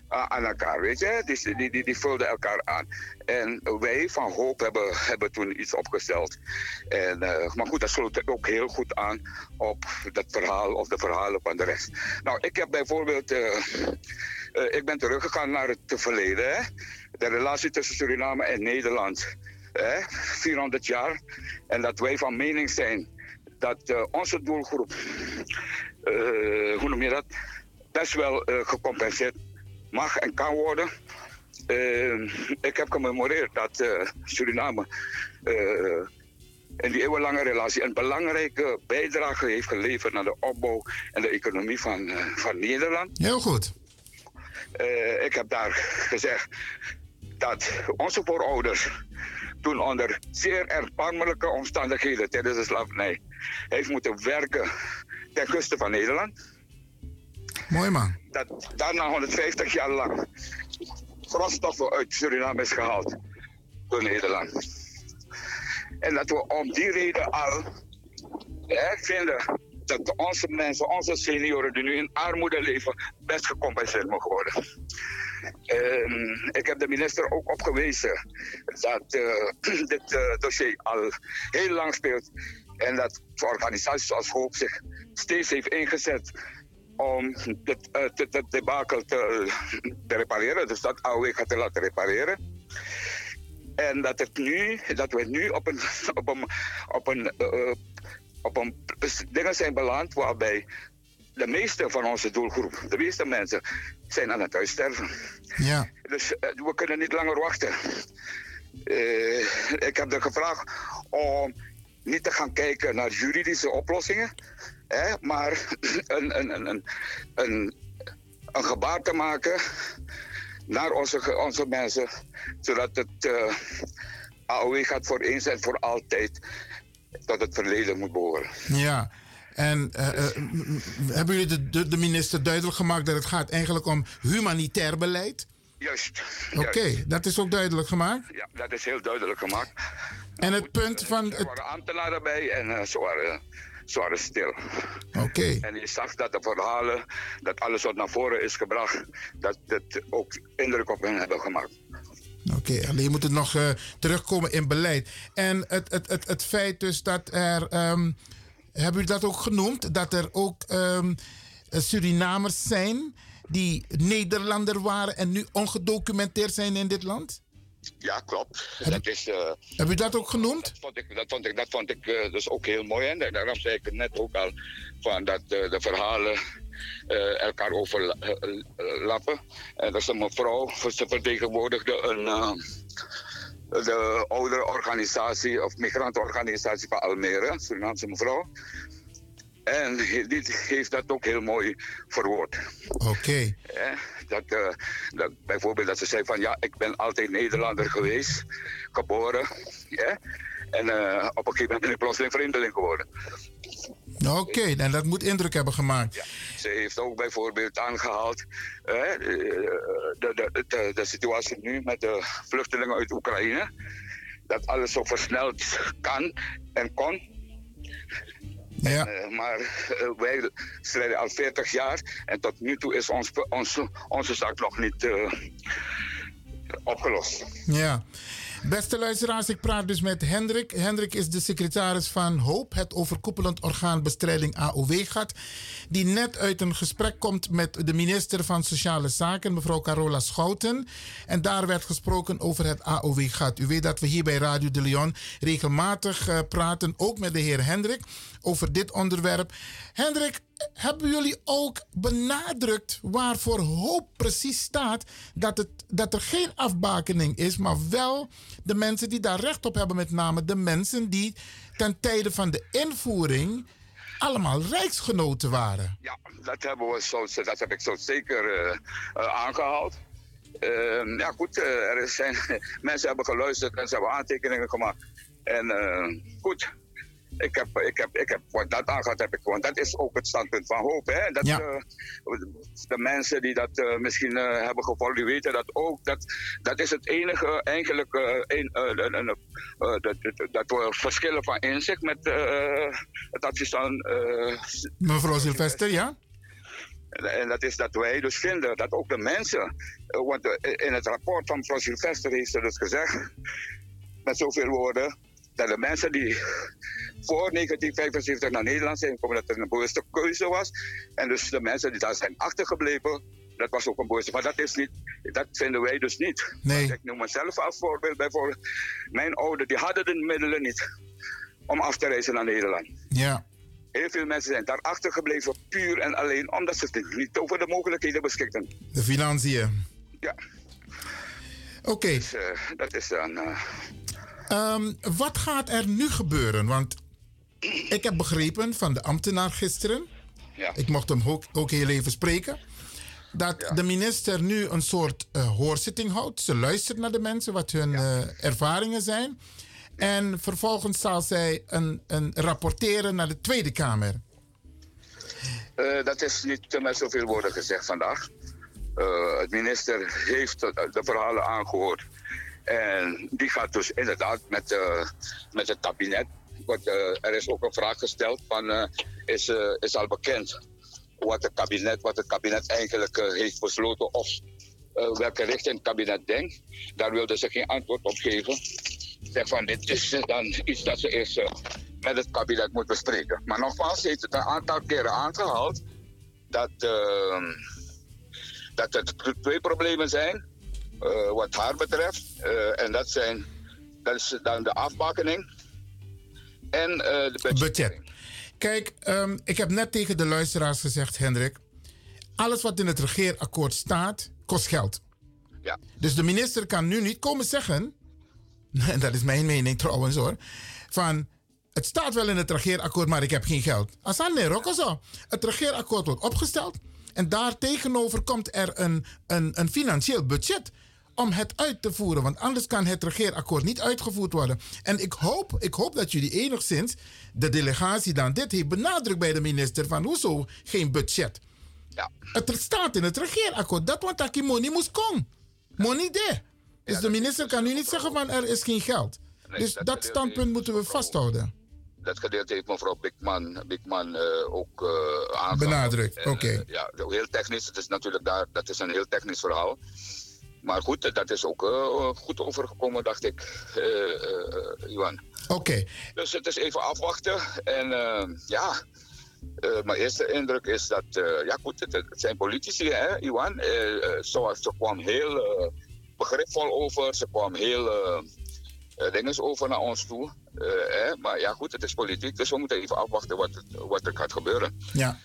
aan elkaar, weet je? Die, die, die, die vulden elkaar aan. En wij van Hoop hebben, hebben toen iets opgesteld. En, maar goed, dat sloot ook heel goed aan op dat verhaal of de verhalen van de rest. Nou, ik heb bijvoorbeeld, ik ben teruggegaan naar het verleden. Hè? De relatie tussen Suriname en Nederland. Hè? 400 jaar. En dat wij van mening zijn dat eh, onze doelgroep, eh, hoe noem je dat, best wel eh, gecompenseerd mag en kan worden. Ik heb gememoreerd dat Suriname in die eeuwenlange relatie een belangrijke bijdrage heeft geleverd naar de opbouw en de economie van, van Nederland. Heel goed. Ik heb daar gezegd dat onze voorouders toen onder zeer erbarmelijke omstandigheden tijdens de slavernij heeft moeten werken ten guste van Nederland. Mooi man. Dat daarna 150 jaar lang grondstoffen uit Suriname is gehaald door Nederland. En dat we om die reden al hè, vinden dat onze mensen, onze senioren die nu in armoede leven, best gecompenseerd mogen worden. Ehm, ik heb de minister ook opgewezen dat eh, *clears throat* dit eh, dossier al heel lang speelt. En dat organisaties zoals Hoop zich steeds heeft ingezet om dit, eh, debakel te, te repareren. Dus dat AOW te laten repareren. En dat, het nu, dat we nu op een, *laughs* op een, op een, op een dingen zijn beland waarbij de meeste van onze doelgroep, de meeste mensen, zijn aan het uitsterven. Ja. Dus eh, we kunnen niet langer wachten. Eh, ik heb er gevraagd om niet te gaan kijken naar juridische oplossingen, hè, maar *clears throat* een, een, een, een, een, gebaar te maken naar onze, onze mensen, zodat het eh AOW gaat voor eens en voor altijd tot het verleden moet behoren. Ja. En eh, eh, hebben jullie de, de, de minister duidelijk gemaakt dat het gaat eigenlijk om humanitair beleid? Juist. Oké, dat is ook duidelijk gemaakt. Ja, dat is heel duidelijk gemaakt. En het punt van Er waren ambtenaren bij en eh, ze, waren, ze waren stil. Oké. En je zag dat de verhalen, dat alles wat naar voren is gebracht, dat het ook indruk op hen hebben gemaakt. Oké, alleen moet het nog eh, terugkomen in beleid. En het, het, het, het feit dus dat er. ehm, hebben jullie dat ook genoemd? Dat er ook ehm, eh, Surinamers zijn die Nederlander waren en nu ongedocumenteerd zijn in dit land? Ja, klopt. Dat is, eh, Heb u dat ook genoemd? dat vond ik, dat vond ik, dat vond ik eh, dus ook heel mooi. En daarom zei ik het net ook al, van dat eh, de verhalen elkaar overlappen. En dat is een mevrouw, ze vertegenwoordigde een, de oudere organisatie, of migrantenorganisatie van Almere, Surinaamse mevrouw. En die heeft dat ook heel mooi verwoord. Oké. Dat, eh, dat, bijvoorbeeld dat ze zei van ja, ik ben altijd Nederlander geweest, geboren. en eh, op een gegeven moment ben ik plotseling vreemdeling geworden. Oké, en dat moet indruk hebben gemaakt. Ze heeft ook bijvoorbeeld aangehaald hè, eh, de, de, de, de situatie nu met de vluchtelingen uit Oekraïne. Dat alles zo versneld kan en kon. Ja. Eh, maar eh, wij strijden al 40 jaar en tot nu toe is ons, onze, onze zaak nog niet opgelost. Ja. Beste luisteraars, ik praat dus met Hendrik. Hendrik is de secretaris van HOOP, het overkoepelend orgaan bestrijding AOW-gat. Die net uit een gesprek komt met de minister van Sociale Zaken, mevrouw Carola Schouten. En daar werd gesproken over het AOW-gat. U weet dat we hier bij Radio de Leon regelmatig eh, praten, ook met de heer Hendrik, over dit onderwerp. Hendrik, hebben jullie ook benadrukt waarvoor hoop precies staat dat, het, dat er geen afbakening is, maar wel de mensen die daar recht op hebben, met name de mensen die ten tijde van de invoering allemaal rijksgenoten waren? Ja, dat, hebben we zo, dat heb ik zo zeker eh, eh, aangehaald. Ehm, ja, goed, eh, er *laughs* mensen hebben geluisterd en ze hebben aantekeningen gemaakt. En goed, ik heb, ik heb, ik heb wat dat aangaat, heb ik, want dat is ook het standpunt van hoop. Hè? Dat, Ja. eh, de mensen die dat eh, misschien eh, hebben gevolgd, die weten dat ook. Dat, dat is het enige, eigenlijk, een, dat, dat, we verschillen van inzicht met het advies van Mevrouw Sylvester, ja? en dat is dat wij dus vinden dat ook de mensen, want in het rapport van mevrouw Sylvester heeft ze dus gezegd, met zoveel woorden, dat de mensen die voor 1975 naar Nederland zijn gekomen, dat er een bewuste keuze was. En dus de mensen die daar zijn achtergebleven, dat was ook een bewuste. Maar dat is niet, dat vinden wij dus niet. Nee. Ik noem mezelf als voorbeeld bijvoorbeeld. Mijn ouders, die hadden de middelen niet om af te reizen naar Nederland. Ja. Heel veel mensen zijn daar achtergebleven, puur en alleen omdat ze niet over de mogelijkheden beschikten. De financiën. Ja. Oké. Dus, eh, dat is dan. eh, Ehm, wat gaat er nu gebeuren? Want ik heb begrepen van de ambtenaar gisteren, Ja. ik mocht hem ook, ook heel even spreken, dat de minister nu een soort eh, hoorzitting houdt. Ze luistert naar de mensen, wat hun eh, ervaringen zijn. En vervolgens zal zij een, een rapporteren naar de Tweede Kamer. eh, dat is niet met zoveel woorden gezegd vandaag. Het minister heeft de verhalen aangehoord. En die gaat dus inderdaad met, eh, met het kabinet. Eh, er is ook een vraag gesteld: van, eh, is, is al bekend wat het kabinet, wat het kabinet eigenlijk heeft besloten of welke richting het kabinet denkt. Daar wilde ze geen antwoord op geven. Zeg van dit is dan iets dat ze eerst met het kabinet moet bespreken. Maar nogmaals, heeft het een aantal keren aangehaald dat, eh, dat er twee problemen zijn eh, wat haar betreft. Eh, en dat zijn dat is dan de afbakening en eh, de budget. Budget. Kijk, ehm, ik heb net tegen de luisteraars gezegd, Hendrik. Alles wat in het regeerakkoord staat, kost geld. Ja. Dus de minister kan nu niet komen zeggen. *laughs* En dat is mijn mening trouwens hoor. Van. Het staat wel in het regeerakkoord, maar ik heb geen geld. Asan Rocco zo. Het regeerakkoord wordt opgesteld. En daar tegenover komt er een, een, een financieel budget om het uit te voeren. Want anders kan het regeerakkoord niet uitgevoerd worden. En ik hoop, ik hoop dat jullie enigszins, de delegatie dan dit heeft benadrukt bij de minister van hoezo geen budget. Ja. Het staat in het regeerakkoord. Dat want dat money moest komen. Money there. Dus de minister kan nu niet zeggen van er is geen geld. Nee, Dus dat standpunt moeten we vasthouden. Dat gedeelte heeft mevrouw Bigman, Bigman eh, ook eh aangehaald. Benadrukt, En, oké. eh, ja, heel technisch. Het is natuurlijk daar, dat is een heel technisch verhaal. Maar goed, eh, dat is ook eh, goed overgekomen, dacht ik, eh eh, Johan. Oké. Dus het is even afwachten. En eh, ja, eh, mijn eerste indruk is dat, eh, ja goed, het, het zijn politici, hè, Iwan. Eh, eh, zoals ze kwam heel, eh, begripvol over. Ze kwam heel eh eh, dinges over naar ons toe. Eh, hè? Maar ja, goed, het is politiek, dus we moeten even afwachten wat, wat er gaat gebeuren. Ja.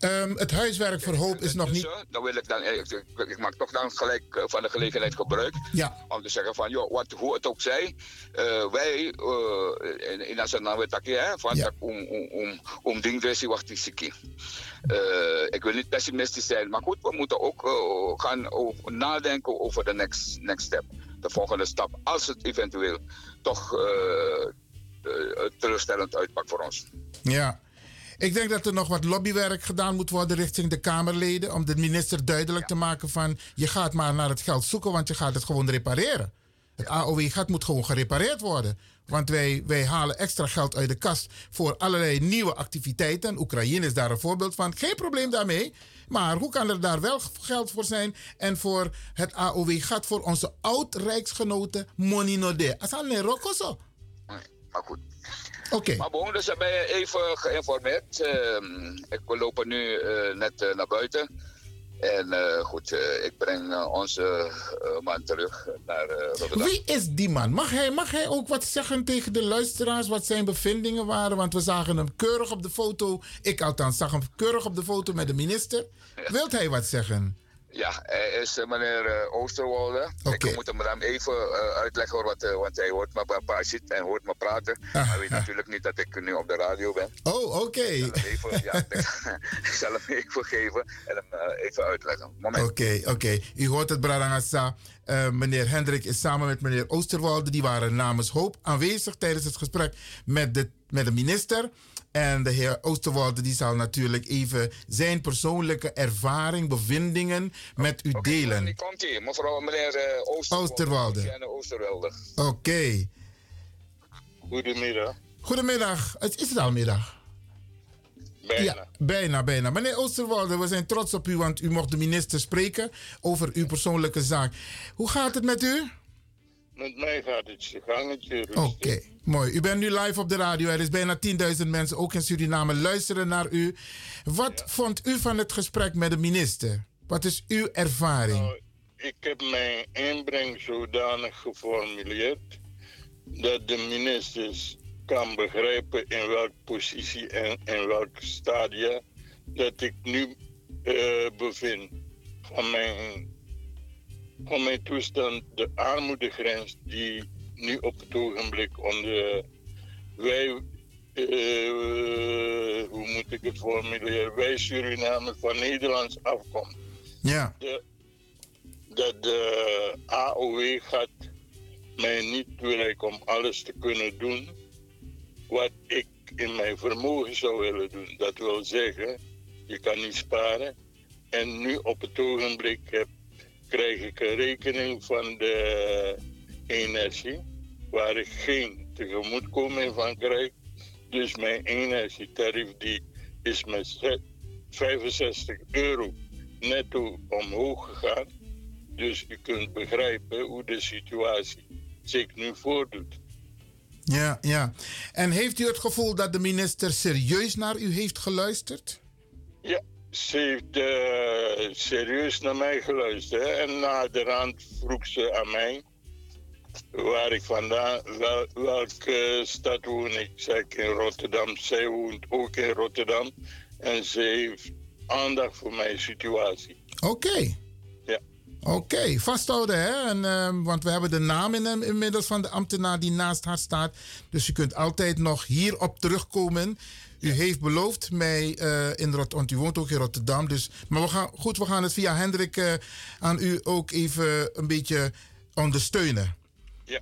Ehm, het huiswerk voor hoop is nog niet. Dus, dan wil ik dan, ik, ik, ik maak toch dan gelijk eh, van de gelegenheid gebruik. Ja. Om te zeggen van, joh, wat, hoe het ook zij, eh, wij eh, in, in nationaal wetakje, hè, van dat om, om, om, om dingdressie wacht die sikkie. Eh, ik wil niet pessimistisch zijn, maar goed, we moeten ook gaan over, nadenken over de next, next step. De volgende stap, als het eventueel toch teleurstellend uitpakt voor ons. Ja. Ik denk dat er nog wat lobbywerk gedaan moet worden richting de Kamerleden. Om de minister duidelijk te maken van je gaat maar naar het geld zoeken, want je gaat het gewoon repareren. Het AOW-gat moet gewoon gerepareerd worden. Want wij, wij halen extra geld uit de kast voor allerlei nieuwe activiteiten. Oekraïne is daar een voorbeeld van. Geen probleem daarmee. Maar hoe kan er daar wel geld voor zijn? En voor het AOW-gat voor onze oud-rijksgenoten Moninode. Asan rokoso. Maar goed. Oké. Maar bon, dus ben je even geïnformeerd. Ehm, ik we lopen nu eh, net eh, naar buiten. En eh, goed, ik breng onze man terug naar Rotterdam. Wie is die man? Mag hij, mag hij ook wat zeggen tegen de luisteraars wat zijn bevindingen waren? Want we zagen hem keurig op de foto. Ik althans zag hem keurig op de foto met de minister. Wilt hij wat zeggen? Ja, hij is eh, meneer eh, Oosterwolde. Ik moet hem dan even eh, uitleggen hoor, wat, want hij hoort me pa- pa zit en hoort me praten. Hij weet natuurlijk niet dat ik nu op de radio ben. Oh, oké. Even, ja, *laughs* ik *laughs* zal hem even geven en hem even uitleggen. Oké, oké. U hoort het, Bradangasa. Eh meneer Hendrik is samen met meneer Oosterwalde. Die waren namens Hoop aanwezig tijdens het gesprek met de, met de minister. En de heer Oosterwalde die zal natuurlijk even zijn persoonlijke ervaring, bevindingen met u delen. Die komt hier, mevrouw meneer eh, Oosterwolde. Oosterwolde. Oosterwolde. Oké. Goedemiddag. Goedemiddag. Het is het al middag? Bijna. Ja, bijna, bijna. Meneer Oosterwalde, we zijn trots op u, want u mocht de minister spreken over uw persoonlijke zaak. Hoe gaat het met u? Met mij gaat het zijn gangetje. Oké, mooi. U bent nu live op de radio. Er is bijna 10.000 mensen, ook in Suriname, luisteren naar u. Wat vond u van het gesprek met de minister? Wat is uw ervaring? Nou, ik heb mijn inbreng zodanig geformuleerd dat de ministers kan begrijpen in welke positie en in welk stadia dat ik nu eh, bevind van mijn, van mijn toestand, de armoedegrens die nu op het ogenblik onder wij, eh, hoe moet ik het formuleren, wij Surinamers van Nederlands afkomst Ja. de, dat de AOW gaat mij niet toereiken om alles te kunnen doen wat ik in mijn vermogen zou willen doen. Dat wil zeggen, je kan niet sparen. En nu op het ogenblik heb, krijg ik een rekening van de energie waar ik geen tegemoetkoming van krijg. Dus mijn energietarief die is met zet- 65 euro netto omhoog gegaan. Dus u kunt begrijpen hoe de situatie zich nu voordoet. Ja, ja. En heeft u het gevoel dat de minister serieus naar u heeft geluisterd? Ja, ze heeft eh, serieus naar mij geluisterd. hè. En na de rand vroeg ze aan mij waar ik vandaan, wel, welke stad woon ik. Ik in Rotterdam. Zij woont ook in Rotterdam. En ze heeft aandacht voor mijn situatie. Oké. Ja. Oké, vasthouden hè. En, ehm, want we hebben de naam in, hem inmiddels van de ambtenaar die naast haar staat. Dus u kunt altijd nog hierop terugkomen. U heeft beloofd mij eh, in Rotterdam, want u woont ook in Rotterdam. Dus, maar we gaan, goed, we gaan het via Hendrik eh, aan u ook even een beetje ondersteunen. Ja.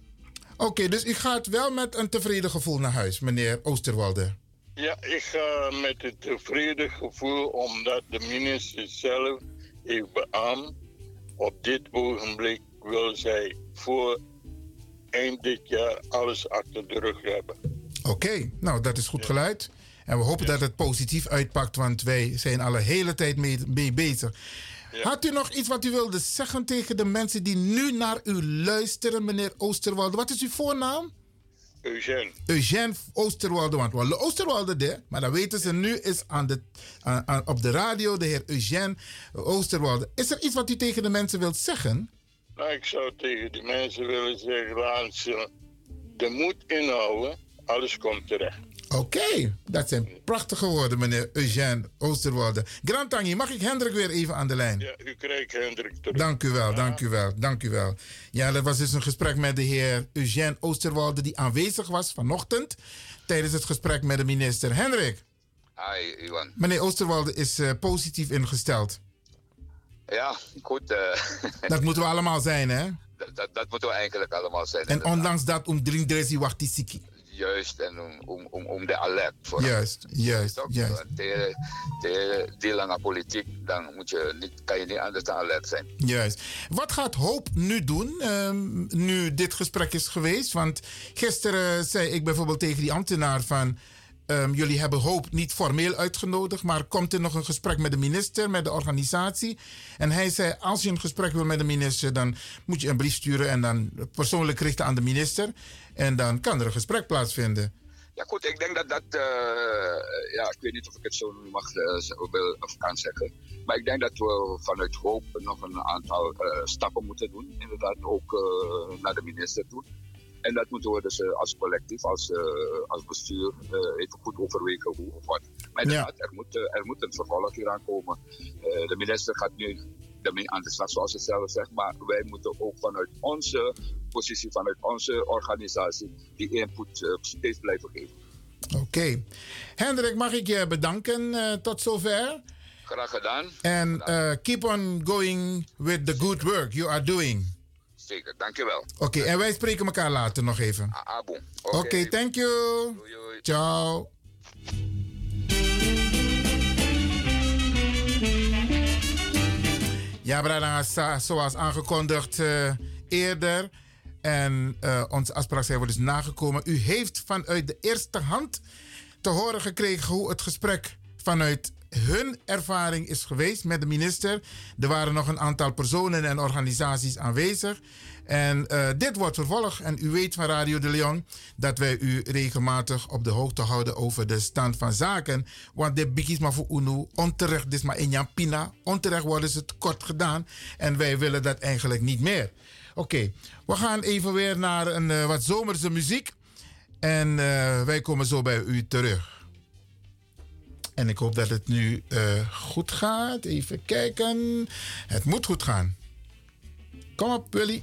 Oké, dus u gaat wel met een tevreden gevoel naar huis, meneer Oosterwalde. Ja, ik ga met een tevreden gevoel omdat de minister zelf heeft beaamd. Op dit ogenblik wil zij voor eind dit jaar alles achter de rug hebben. Oké, nou dat is goed geluid. En we hopen dat het positief uitpakt, want wij zijn al een hele tijd mee, mee bezig. Had u nog iets wat u wilde zeggen tegen de mensen die nu naar u luisteren, meneer Oosterwalde? Wat is uw voornaam? Eugène. Eugène Oosterwalde, want Oosterwalde de, maar dat weten ze nu is aan de, aan, aan- op de radio, de heer Eugène Oosterwalde. Is er iets wat u tegen de mensen wilt zeggen? Nou, ik zou tegen die mensen willen zeggen, laat ze de moed inhouden. Alles komt terecht. Oké, dat zijn prachtige woorden, meneer Eugène Oosterwolde. Grand Tangi, mag ik Hendrik weer even aan de lijn? Ja, u krijgt Hendrik terug. Dank u wel, dank u wel, dank u wel. Ja, dat was dus een gesprek met de heer Eugène Oosterwolde, die aanwezig was vanochtend tijdens het gesprek met de minister. Hendrik, Hi, Iwan. meneer Oosterwolde is eh, positief ingesteld. Ja, goed. eh, *laughs* Dat moeten we allemaal zijn, hè? dat, dat, dat moeten we eigenlijk allemaal zijn. En ondanks dat, om dresi wacht die siki. Juist, en om, om, om, de alert. Voor Juist, juist, Toch? juist. Tegen, tegen die lange politiek, dan moet je niet, kan je niet anders dan alert zijn. Juist. Wat gaat Hoop nu doen, ehm, nu dit gesprek is geweest? Want gisteren zei ik bijvoorbeeld tegen die ambtenaar van... ehm, jullie hebben Hoop niet formeel uitgenodigd, maar komt er nog een gesprek met de minister, met de organisatie? En hij zei, als je een gesprek wil met de minister, dan moet je een brief sturen en dan persoonlijk richten aan de minister. En dan kan er een gesprek plaatsvinden. Ja goed, ik denk dat dat, eh, ja, ik weet niet of ik het zo nu mag wil, of kan zeggen. Maar ik denk dat we vanuit hoop nog een aantal eh, stappen moeten doen. Inderdaad ook naar de minister toe. En dat moeten we dus als collectief, als, als bestuur, even goed overwegen hoe of wat. Maar inderdaad, er, moet, er moet een vervolg hier aan komen. Eh, de minister gaat nu daarmee aan de slag, zoals ze zelf zegt. Maar wij moeten ook vanuit onze positie, vanuit onze organisatie, die input eh, steeds blijven geven. Oké. Hendrik, mag ik je bedanken eh, tot zover? Graag gedaan. En eh, keep on going with the good work you are doing. Zeker, dankjewel. Oké, en wij spreken elkaar later nog even. Abo. Oké, thank you. Ciao. Ja, Brada, zoals aangekondigd eh, eerder. En eh, onze afspraak zijn dus nagekomen. U heeft vanuit de eerste hand te horen gekregen hoe het gesprek vanuit hun ervaring is geweest met de minister. Er waren nog een aantal personen en organisaties aanwezig. En eh, dit wordt vervolgd. En u weet van Radio de Leon dat wij u regelmatig op de hoogte houden over de stand van zaken. Want de bigis maar voor UNO, onterecht is maar in Jampina. Onterecht worden ze tekort gedaan. En wij willen dat eigenlijk niet meer. Oké, we gaan even weer naar een eh, wat zomerse muziek. En eh, wij komen zo bij u terug. En ik hoop dat het nu goed gaat. Even kijken. Het moet goed gaan. Kom op, Willy.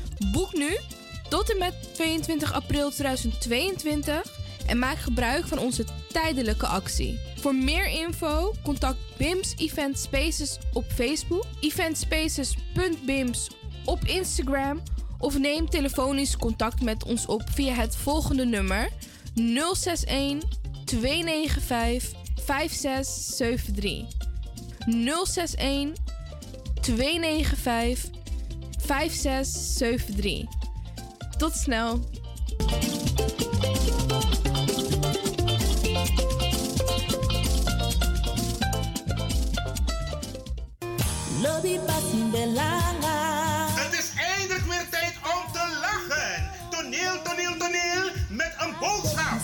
Boek nu tot en met 22 april 2022 en maak gebruik van onze tijdelijke actie. Voor meer info contact BIMS Event Spaces op Facebook, eventspaces.bims op Instagram of neem telefonisch contact met ons op via het volgende nummer 061 295 5673. 061 295 5673. Tot snel. Lobby. Het is eindelijk weer tijd om te lachen. Toneel, toneel, toneel met een boodschap.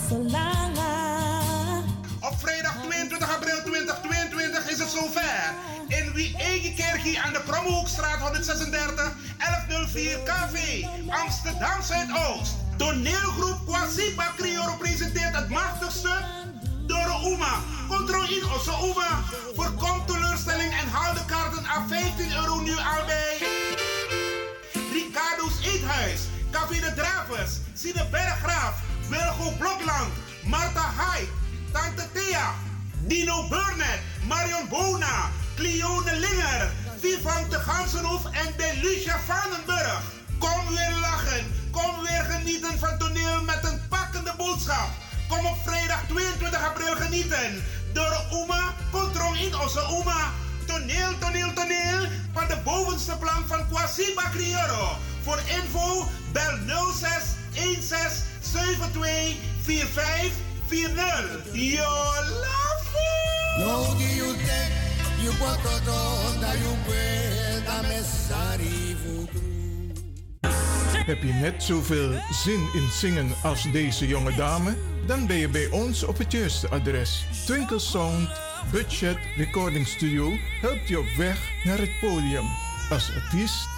Is het zover. In Wie Eigen Kerkie aan de Promhoekstraat 136 1104 KV, Amsterdam Zuidoost. Toneelgroep Kwasipa Crioro presenteert het machtigste Doro Uma. Controle in onze Uma. Voorkom teleurstelling en haal de kaarten aan 15 euro nu al bij. Ricardo's Eethuis. Café de Dravers. Sine Berggraaf. Wilgo Blokland. Marta Hai. Tante Thea. Dino Burnett. Marion Bona. Cleone Linger. Vivante Gansenhoef en Delucia Vandenburg. Kom weer lachen. Kom weer genieten van toneel met een pakkende boodschap. Kom op vrijdag 22 april genieten. Door Oema, Control in onze Oema. Toneel, toneel, toneel. Van de bovenste plank van Kwasiba Crioro. Voor info bel 06 16 72 45 40. Yo, Heb je net zoveel zin in zingen als deze jonge dame? Dan ben je bij ons op het juiste adres. Twinkle Sound Budget Recording Studio helpt je op weg naar het podium. Als artiest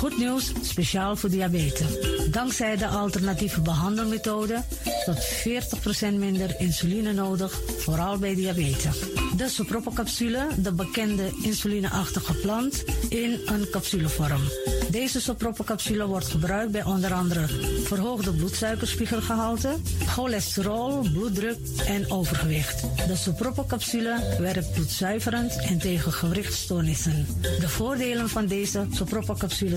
Goed nieuws, speciaal voor diabetes. Dankzij de alternatieve behandelmethode tot 40% minder insuline nodig, vooral bij diabetes. De soproppencapsule, de bekende insulineachtige plant, in een capsulevorm. Deze soproppencapsule wordt gebruikt bij onder andere verhoogde bloedsuikerspiegelgehalte, cholesterol, bloeddruk en overgewicht. De soproppencapsule werkt bloedzuiverend en tegen gewrichtstoornissen. De voordelen van deze soproppencapsule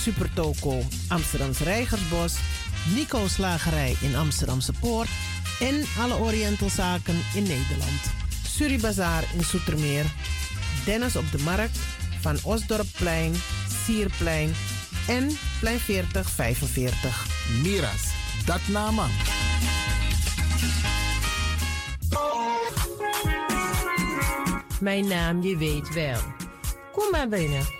Supertoco Amsterdamse Reigersbos, Nico Slagerij in Amsterdamse Poort en alle Orientalzaken in Nederland. Suribazaar in Soetermeer, Dennis op de Markt, Van Osdorpplein, Sierplein en Plein 4045. Miras, dat nama. Mijn naam, je weet wel. Kom maar binnen.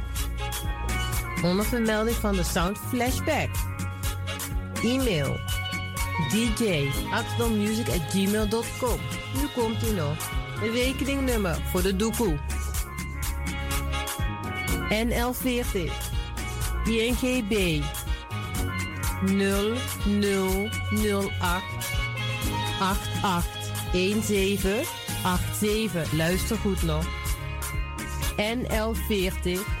Onder vermelding van de Sound Flashback. E-mail dj at gmail.com. Nu komt u nog. Een rekeningnummer voor de doekoe. NL40 INGB 0008 8817 87. Luister goed nog. NL40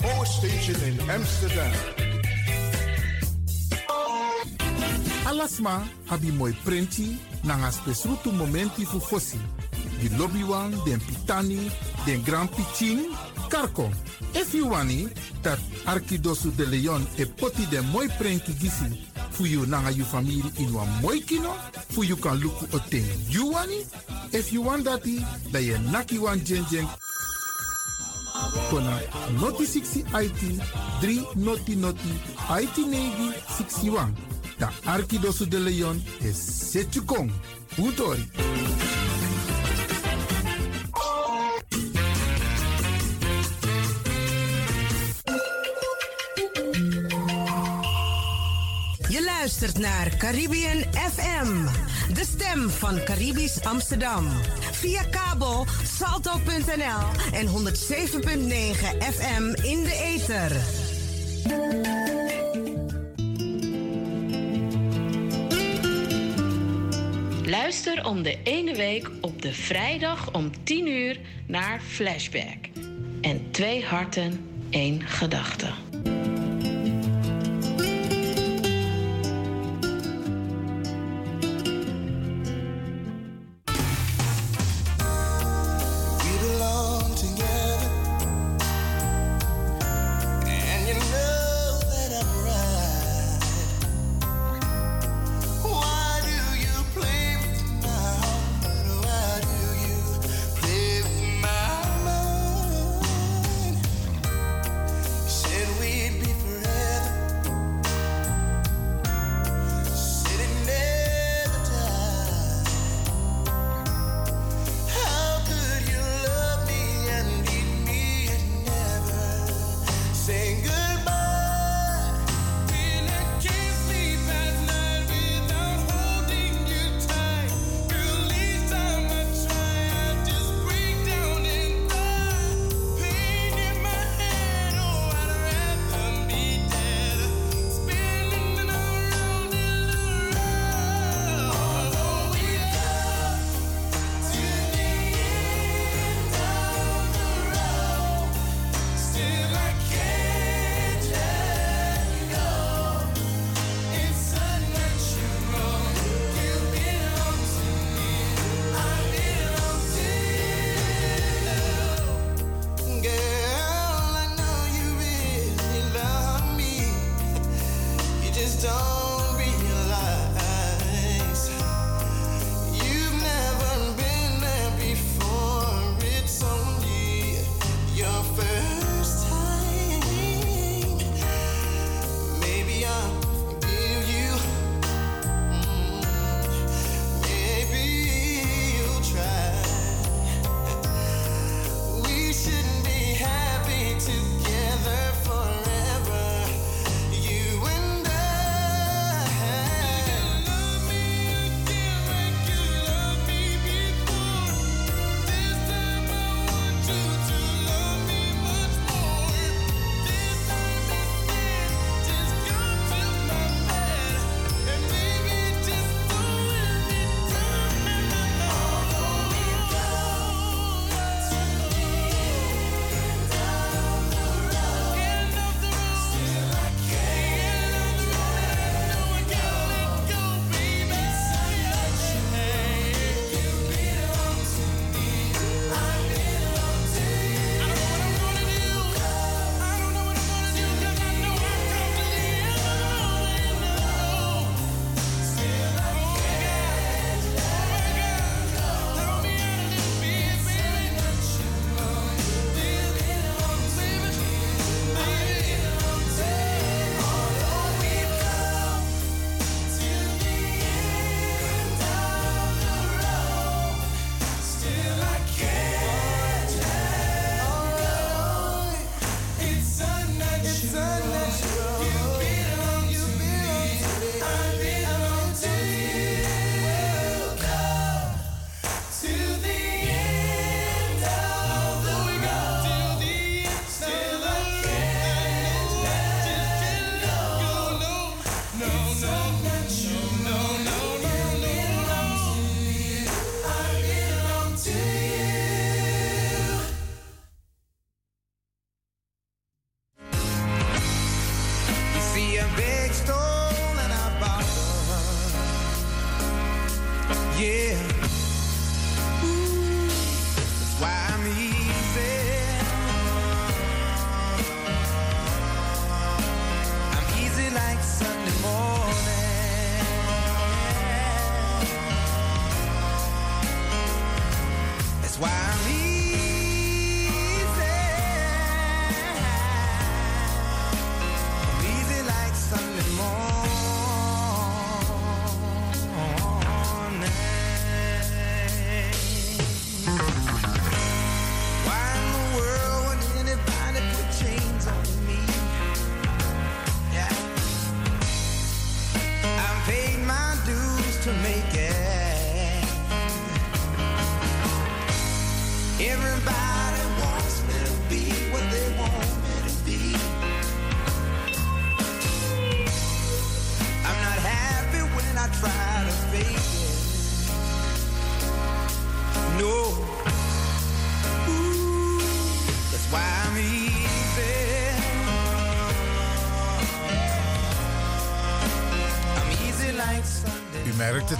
Power station in Amsterdam. Alasma abi moi prenti nanga spesrutu momenti fu fosi. Di lobby wan, den pitani, den grand pitin, karko. If you wani, dat Arkidosu de Leon e poti den moi prenti gisi fu you nanga you family in wan moi kino, fu you kan luku o ten you wani. If you want dati, da ye naki wan jen jen kona noti 60 IT 3 noti noti IT negi 61. Da Arkidosu de Leon is Setchukong. Utori. Luistert naar Caribbean FM, de stem van Caribisch Amsterdam. Via kabel salto.nl en 107.9 FM in de ether. Luister om de ene week op de vrijdag om 10 uur naar Flashback. En twee harten, één gedachte.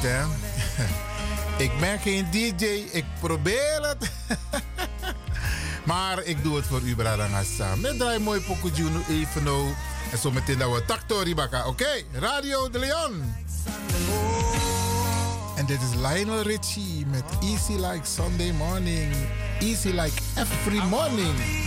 *laughs* ik ben geen DJ, ik probeer het. *laughs* maar ik doe het voor u, Bradangasa. Met draai mooi Pokujunu even. En zometeen dat we Takto Ribaka, oké? Radio de Leon. En dit is Lionel Richie met Easy Like Sunday Morning. Easy Like Every Morning.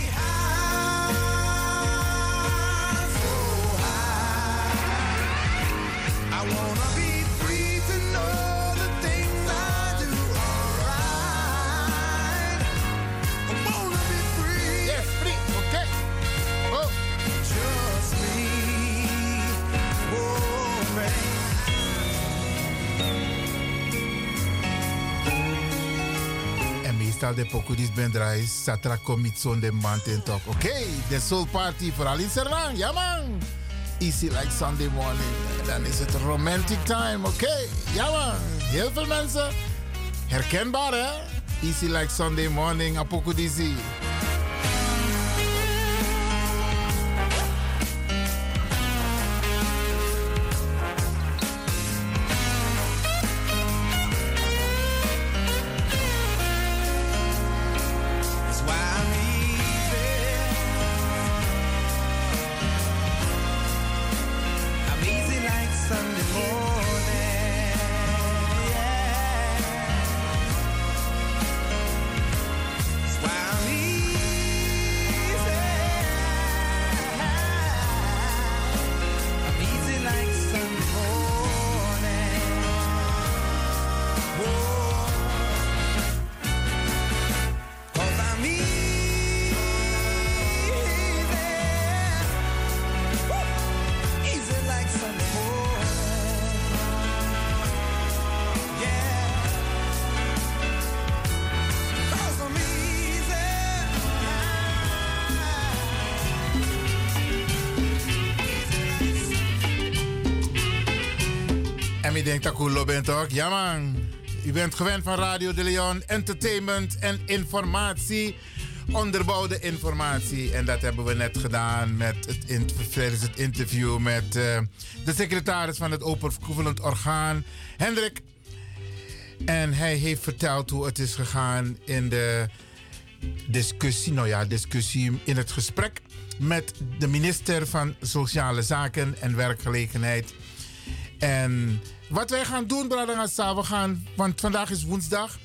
meestal de pokudis ben draai, satra komit zonde manten toch. Oké, okay, de soul party voor Alin Serrang, ja man. Easy like Sunday morning, dan is het romantic time, oké. Okay, ja man, heel veel mensen, herkenbaar hè. Easy like Sunday morning, apokudisi. Cool bent toch? Ja man. U bent gewend van Radio de Leon, entertainment en informatie. Onderbouwde informatie. En dat hebben we net gedaan met het, het interview met eh, de secretaris van het overkoepelend orgaan, Hendrik. En hij heeft verteld hoe het is gegaan in de discussie, nou ja, discussie in het gesprek met de minister van Sociale Zaken en Werkgelegenheid. En wat wij gaan doen, Bradangasa, we gaan, want vandaag is woensdag.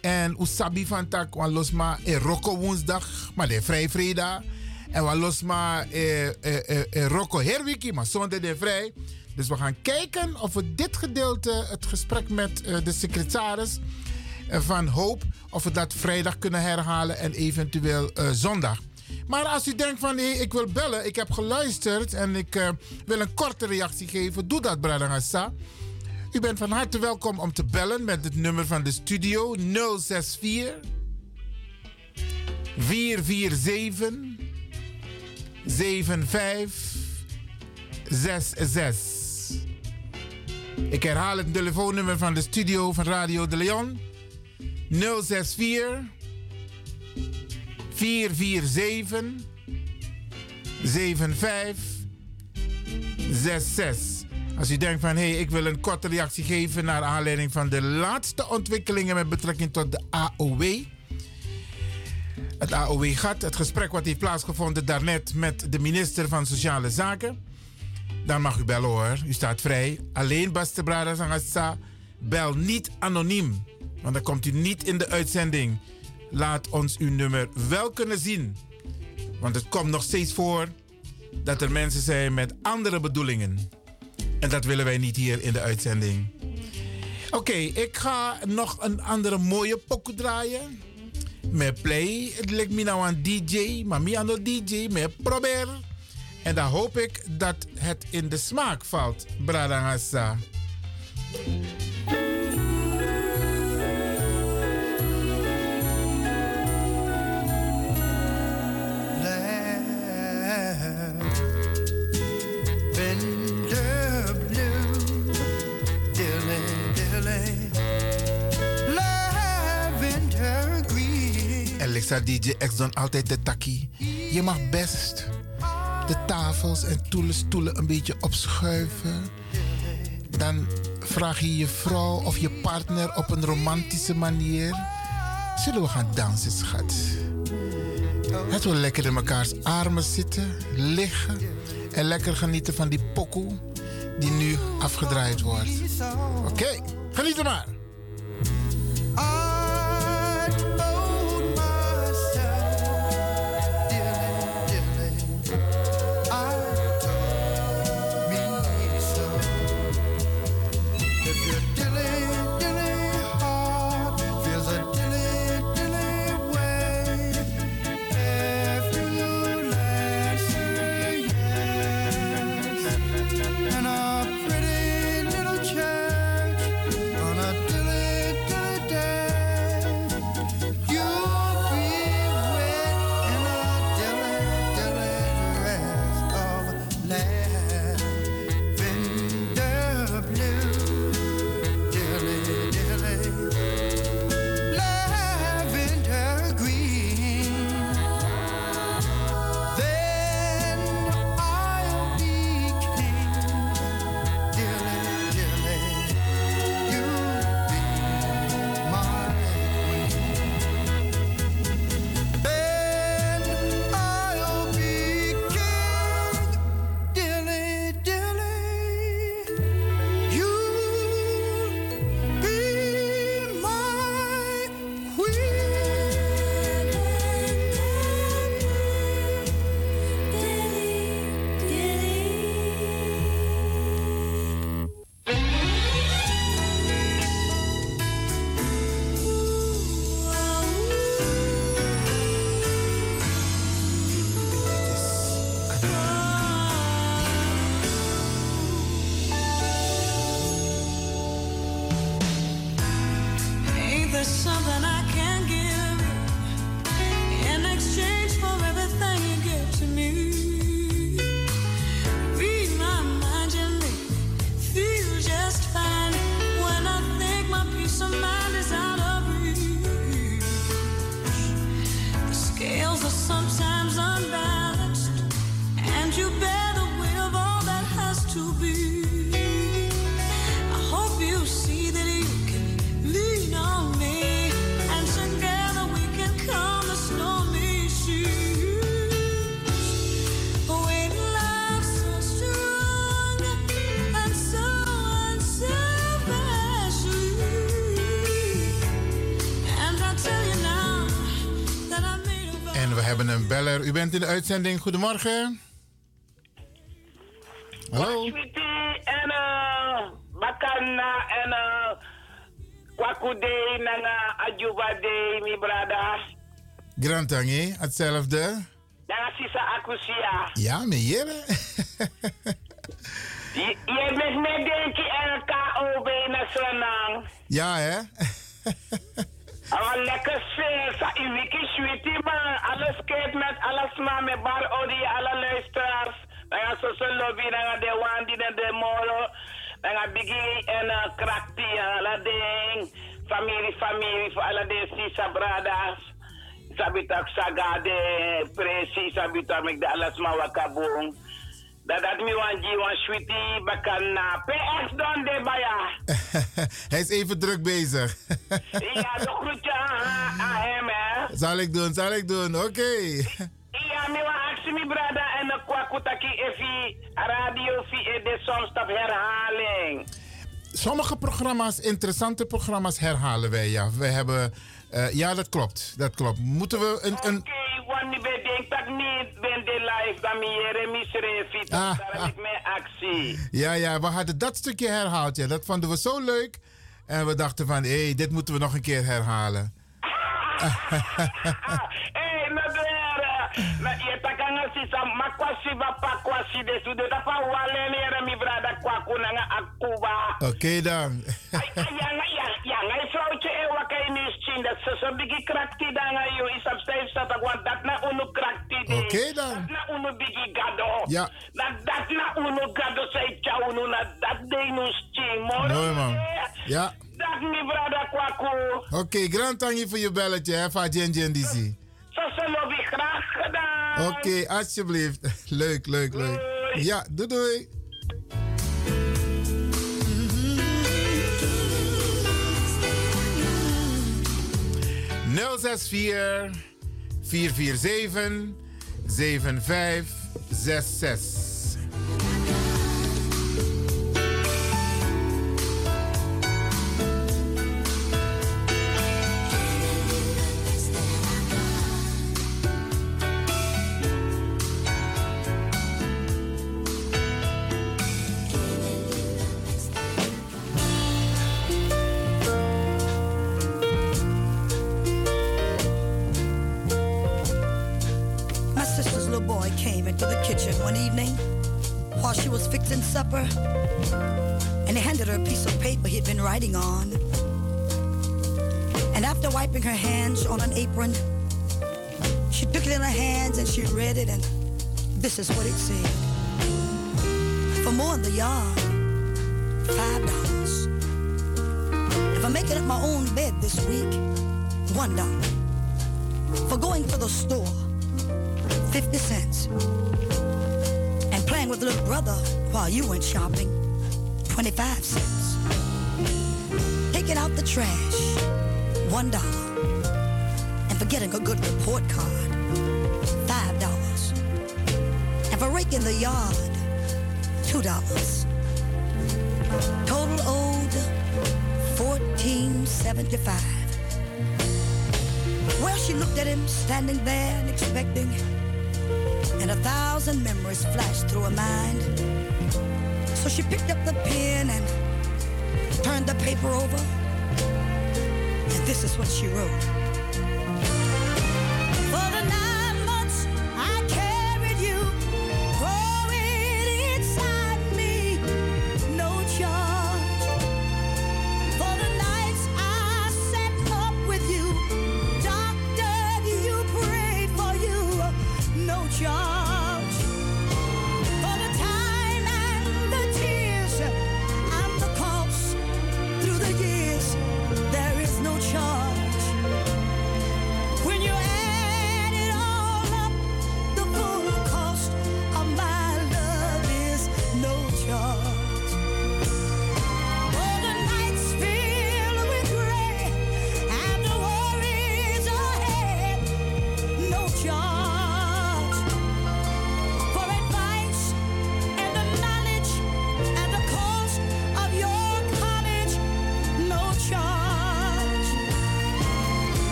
En Usabi van Tak, want losma e Rocco woensdag, maar de vrij vrijdag. En we losma e, e, e, e Rocco herwiki, maar zondag de vrij. Dus we gaan kijken of we dit gedeelte, het gesprek met eh, de secretaris eh, van Hoop, of we dat vrijdag kunnen herhalen en eventueel eh, zondag. Maar als u denkt van hé, ik wil bellen, ik heb geluisterd en ik eh, wil een korte reactie geven, doe dat, Bradangasa. U bent van harte welkom om te bellen met het nummer van de studio 064 447 7566. Ik herhaal het telefoonnummer van de studio van Radio de Leon 064 447 7566. Als u denkt van hé, hey, ik wil een korte reactie geven naar aanleiding van de laatste ontwikkelingen met betrekking tot de AOW. Het AOW-gat, het gesprek wat heeft plaatsgevonden daarnet met de minister van Sociale Zaken. Dan mag u bellen hoor, u staat vrij. Alleen Baste Brada bel niet anoniem, want dan komt u niet in de uitzending. Laat ons uw nummer wel kunnen zien. Want het komt nog steeds voor dat er mensen zijn met andere bedoelingen. En dat willen wij niet hier in de uitzending. Oké, ik ga nog een andere mooie pokoe draaien. Met play, het lijkt me nou een DJ, maar me aan de DJ, met probeer. En dan hoop ik dat het in de smaak valt, Bradangasa. Alexa DJ X dan altijd de takkie. Je mag best de tafels en stoelen, stoelen een beetje opschuiven. Dan vraag je je vrouw of je partner op een romantische manier. Zullen we gaan dansen, schat? Het wil lekker in mekaars armen zitten, liggen en lekker genieten van die pokoe die nu afgedraaid wordt. Oké, geniet er maar. Beller. U bent in de uitzending. Goedemorgen. Hallo. Sweetie en Bakana en uh, Kwakude nanga Ajuba de mi brada. Grantangi, hetzelfde. Ja, de groetje aan, aan hem hè. zal ik doen, zal ik doen. Oké. Ja, mi wan aksi mi brada en de kwakutaki efi radio e de soms herhaling. Sommige programma's, interessante programma's herhalen wij, ja. We hebben... eh, ja, dat klopt. Dat klopt. Moeten we een... een Wanneer we denken dat niet ben de live, dan mi jere mi srefi. Ah, ik mijn actie. ja, ja, we hadden dat stukje herhaald. Ja. Dat vonden we zo leuk. En we dachten van, hé, hey, dit moeten we nog een keer herhalen. *laughs* Na dera. Takanga sisa makwasi ba pakwasi de su de tapa wale ni era mi brada kwaku nanga akuba. Oké dan. *laughs* Yanga ya yanga ifrauche e waka ini schinda so so bigi krakti danga yo isap stay sata kwa dat na unu krakti de. Oké dan. Dat na unu bigi gado. Ja. Na dat na unu gado say cha unu na dat de schin. Moro. Mooi man. Ja. Dat mi brada kwaku. Oké, grand tangi voor je belletje, hè, van Jen Jen DC. So lobby graag gedaan. Oké, alsjeblieft. *laughs* Leuk, leuk, leuk. Ja, doei doei. Nul zes vier vier vier zeven zeven vijf zes zes. Was supper, and he handed her a piece of paper he'd been writing on. And after wiping her hands on an apron, she took it in her hands and she read it, and this is what it said. For more in the yard, five dollars. If I'm making up my own bed this week, one dollar. For going to the store, 50 cents. Playing with little brother while you went shopping, 25 cents. Taking out the trash, one dollar. And for getting a good report card, five dollars. And for raking the yard, two dollars. Total owed, 1475. Well, she looked at him standing there and expecting, and a thousand memories flashed through her mind. So she picked up the pen and turned the paper over, and this is what she wrote.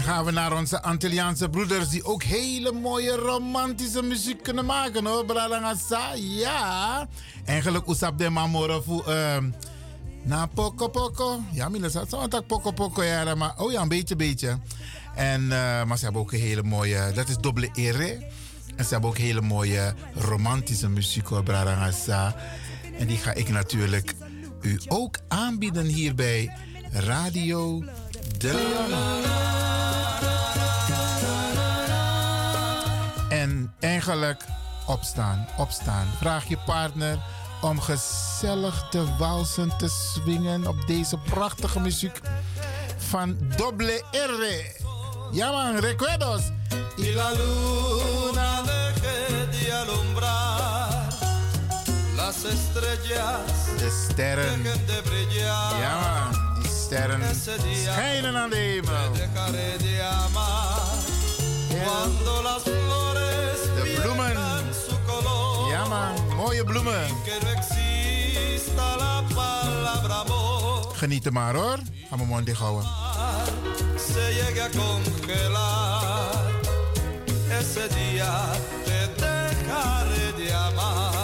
Zometeen gaan we naar onze Antilliaanse broeders die ook hele mooie romantische muziek kunnen maken hoor. Bralangasa, ja. Eigenlijk usap de mamoro voor ehm na poko poko. Ja, zat zo tak poko poko ja, maar oh ja, een beetje beetje. En eh, maar ze hebben ook een hele mooie, dat is dubbele ere. En ze hebben ook hele mooie romantische muziek hoor, Bralangasa. En die ga ik natuurlijk u ook aanbieden hier bij Radio De eigenlijk opstaan, opstaan. Vraag je partner om gezellig te walsen, te swingen op deze prachtige muziek van Doble R. Ja man, recuerdos. Y la luna deje de alumbrar, las estrellas De sterren. de brillar. Ja man, die sterren schijnen aan de hemel. Cuando las flores De bloemen. pierdan su color, Ja man, mooie bloemen. que no exista la palabra amor, Geniet maar hoor. Ga mijn mond dicht houden. se llegue a congelar. Ese día te dejaré de amar.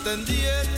pretendiente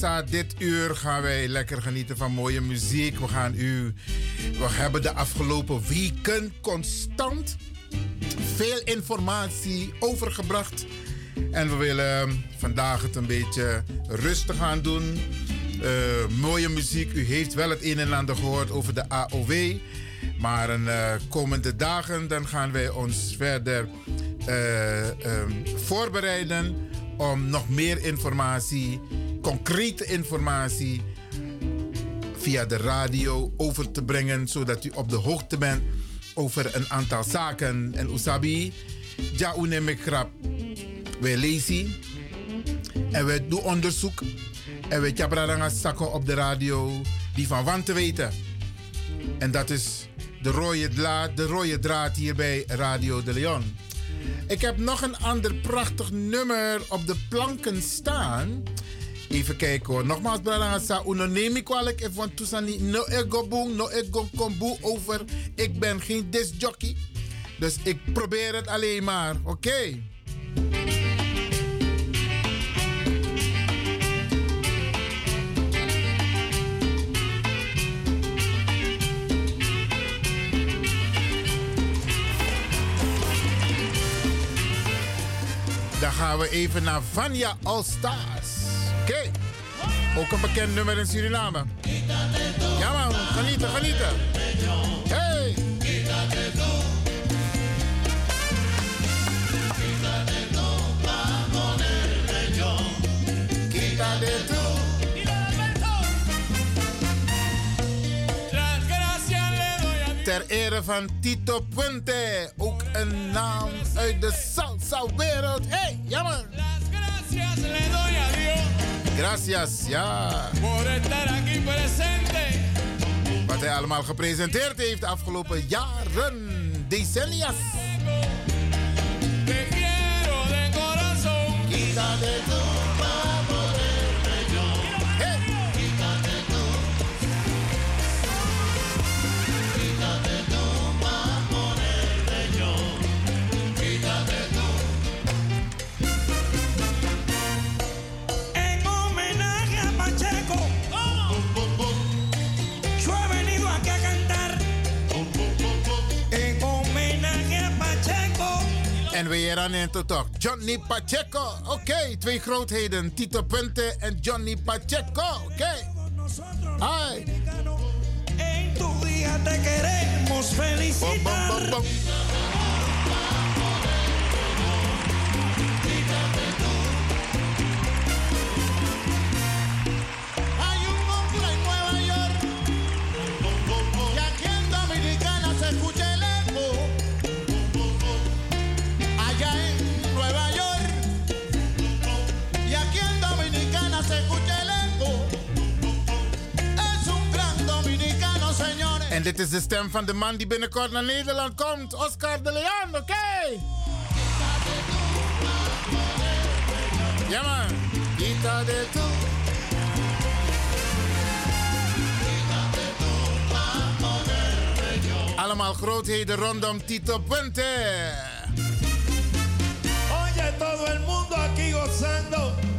Dit uur gaan wij lekker genieten van mooie muziek. We gaan u. We hebben de afgelopen weken constant veel informatie overgebracht. En we willen vandaag het een beetje rustig gaan doen. Eh, mooie muziek. U heeft wel het een en ander gehoord over de AOW. Maar in de komende dagen dan gaan wij ons verder eh, ehm, voorbereiden om nog meer informatie, concrete informatie, via de radio over te brengen, zodat u op de hoogte bent over een aantal zaken. En Usabi, ja, unemek grap. Wij lezen en we doen onderzoek en we hebben zakken op de radio die van want te weten. En dat is de rode, draad, de rode draad hier bij Radio de Leon. Ik heb nog een ander prachtig nummer op de planken staan. Even kijken hoor. Nogmaals, Bralangasa, neem ik kwalijk even want toesani no ego boom, no ego kombu over. Ik ben geen discjockey. Dus ik probeer het alleen maar, oké? Dan gaan we even naar Vanya All Stars. Oké. Ook een bekend nummer in Suriname. Ja man, genieten, genieten. Hey! Quítate tú. Ter ere van Tito Puente. Ook een naam uit de salsa-wereld. Hey, jammer. Gracias le doy a Dios Gracias, ja. por estar aquí presente. Wat hij allemaal gepresenteerd heeft de afgelopen jaren, decennia's. Te quiero de corazón. En we hier aan het toch. Johnny Pacheco. Oké, twee grootheden. Tito Puente en Johnny Pacheco. Oké. Hi. En tu día te queremos felicitar. En dit is de stem van de man die binnenkort naar Nederland komt. Oscar de Leon, oké. Ja man. Allemaal grootheden rondom Tito Puente. Oye, todo el mundo aquí gozando.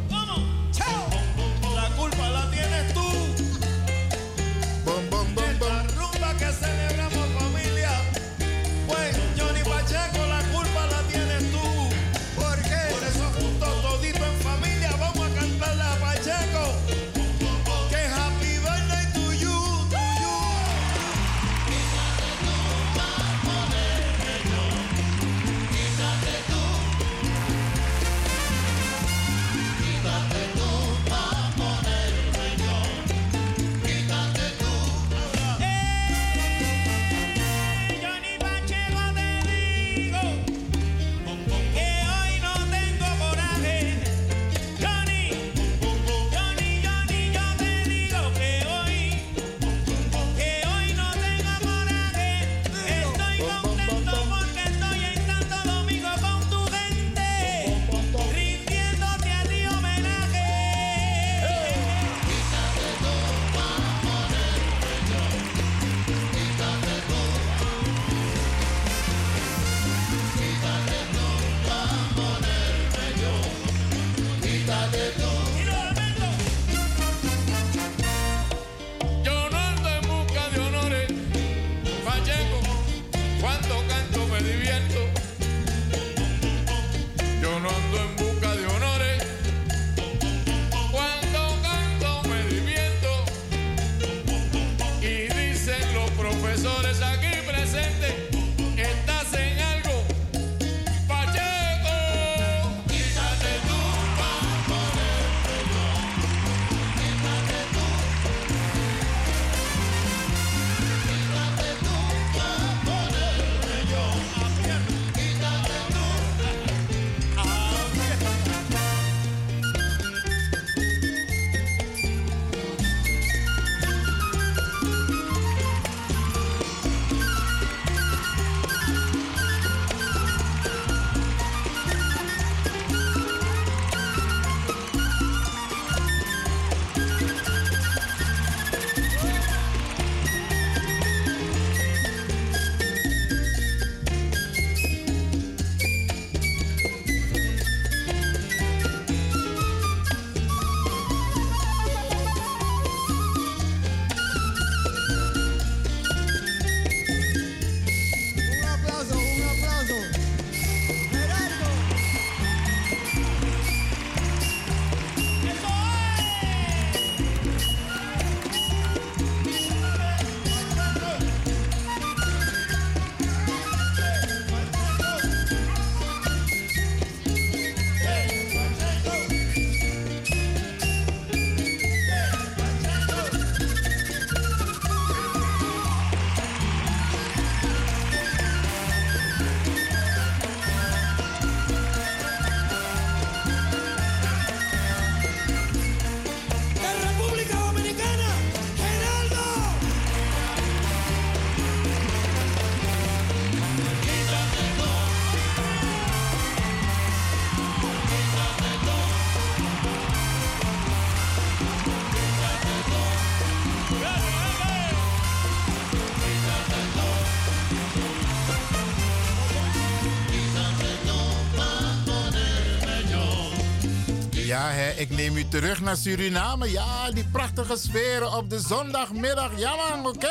Ja, hè, ik neem u terug naar Suriname. Ja, die prachtige sferen op de zondagmiddag. Ja, man, oké.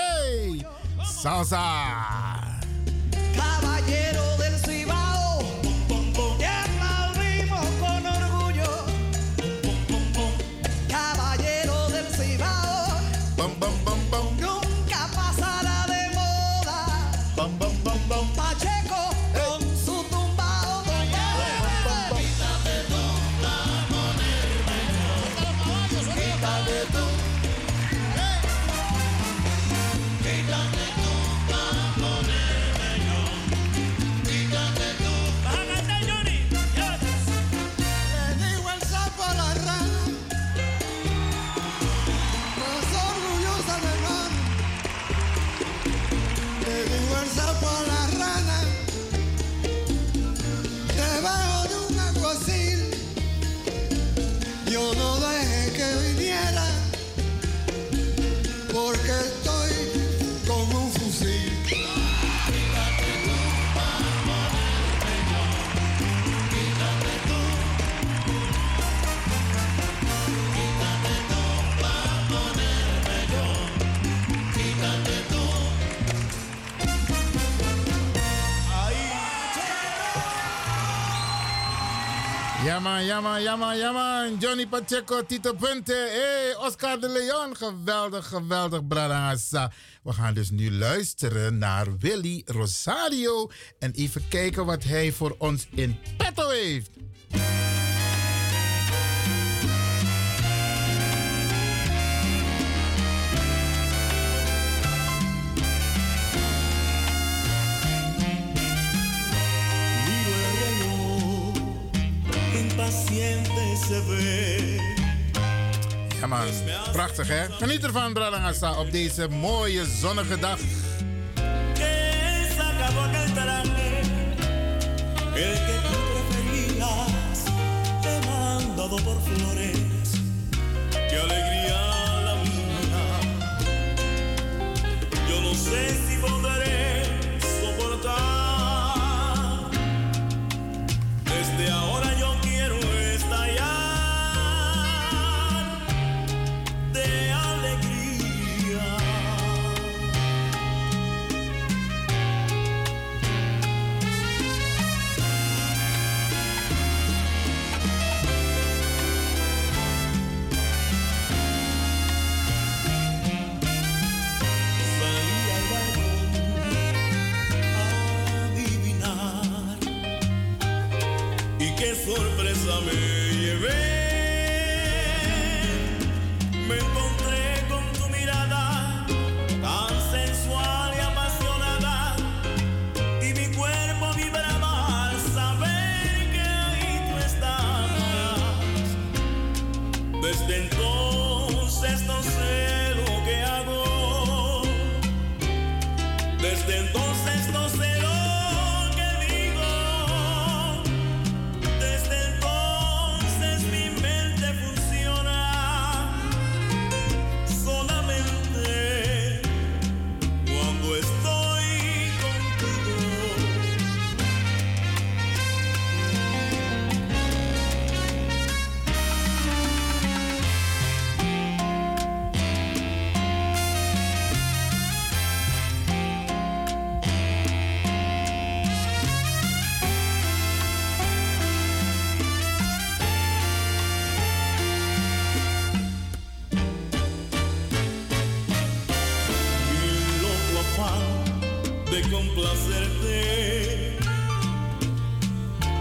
Salsa. Pacheco, Tito Punte. Hey, Oscar de Leon. Geweldig, geweldig, Bradangasa. We gaan dus nu luisteren naar Willy Rosario. En even kijken wat hij voor ons in petto heeft. Ja man, prachtig hè? Geniet ervan, Bradangasa, op deze mooie zonnige dag. Aquel traje,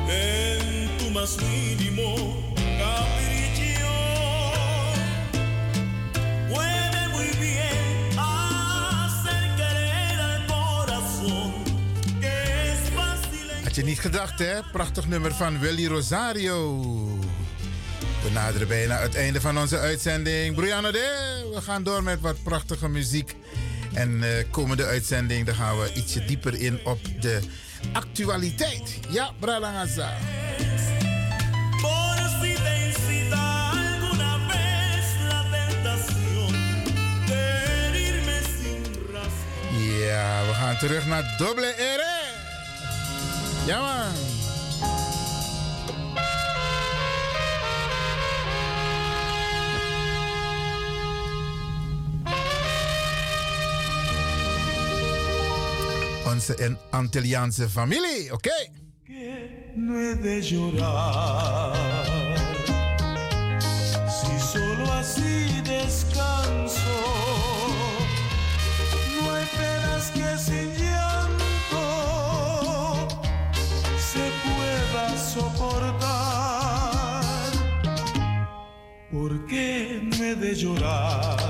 en tu más mínimo capricho muy bien hacer querer corazón que es Had je niet gedacht, hè? Prachtig nummer van Willy Rosario. We naderen bijna het einde van onze uitzending. Brianna de, we gaan door met wat prachtige muziek. En eh komende uitzending, dan gaan we ietsje dieper in op de actualiteit. Ja, razón. Ja, we gaan terug naar Doble R. Ja, man. Onze en- Antilliaanse familie, oké? no he de llorar. Si solo así descanso, no hay penas que sin llanto se pueda soportar. ¿Por qué no he de llorar?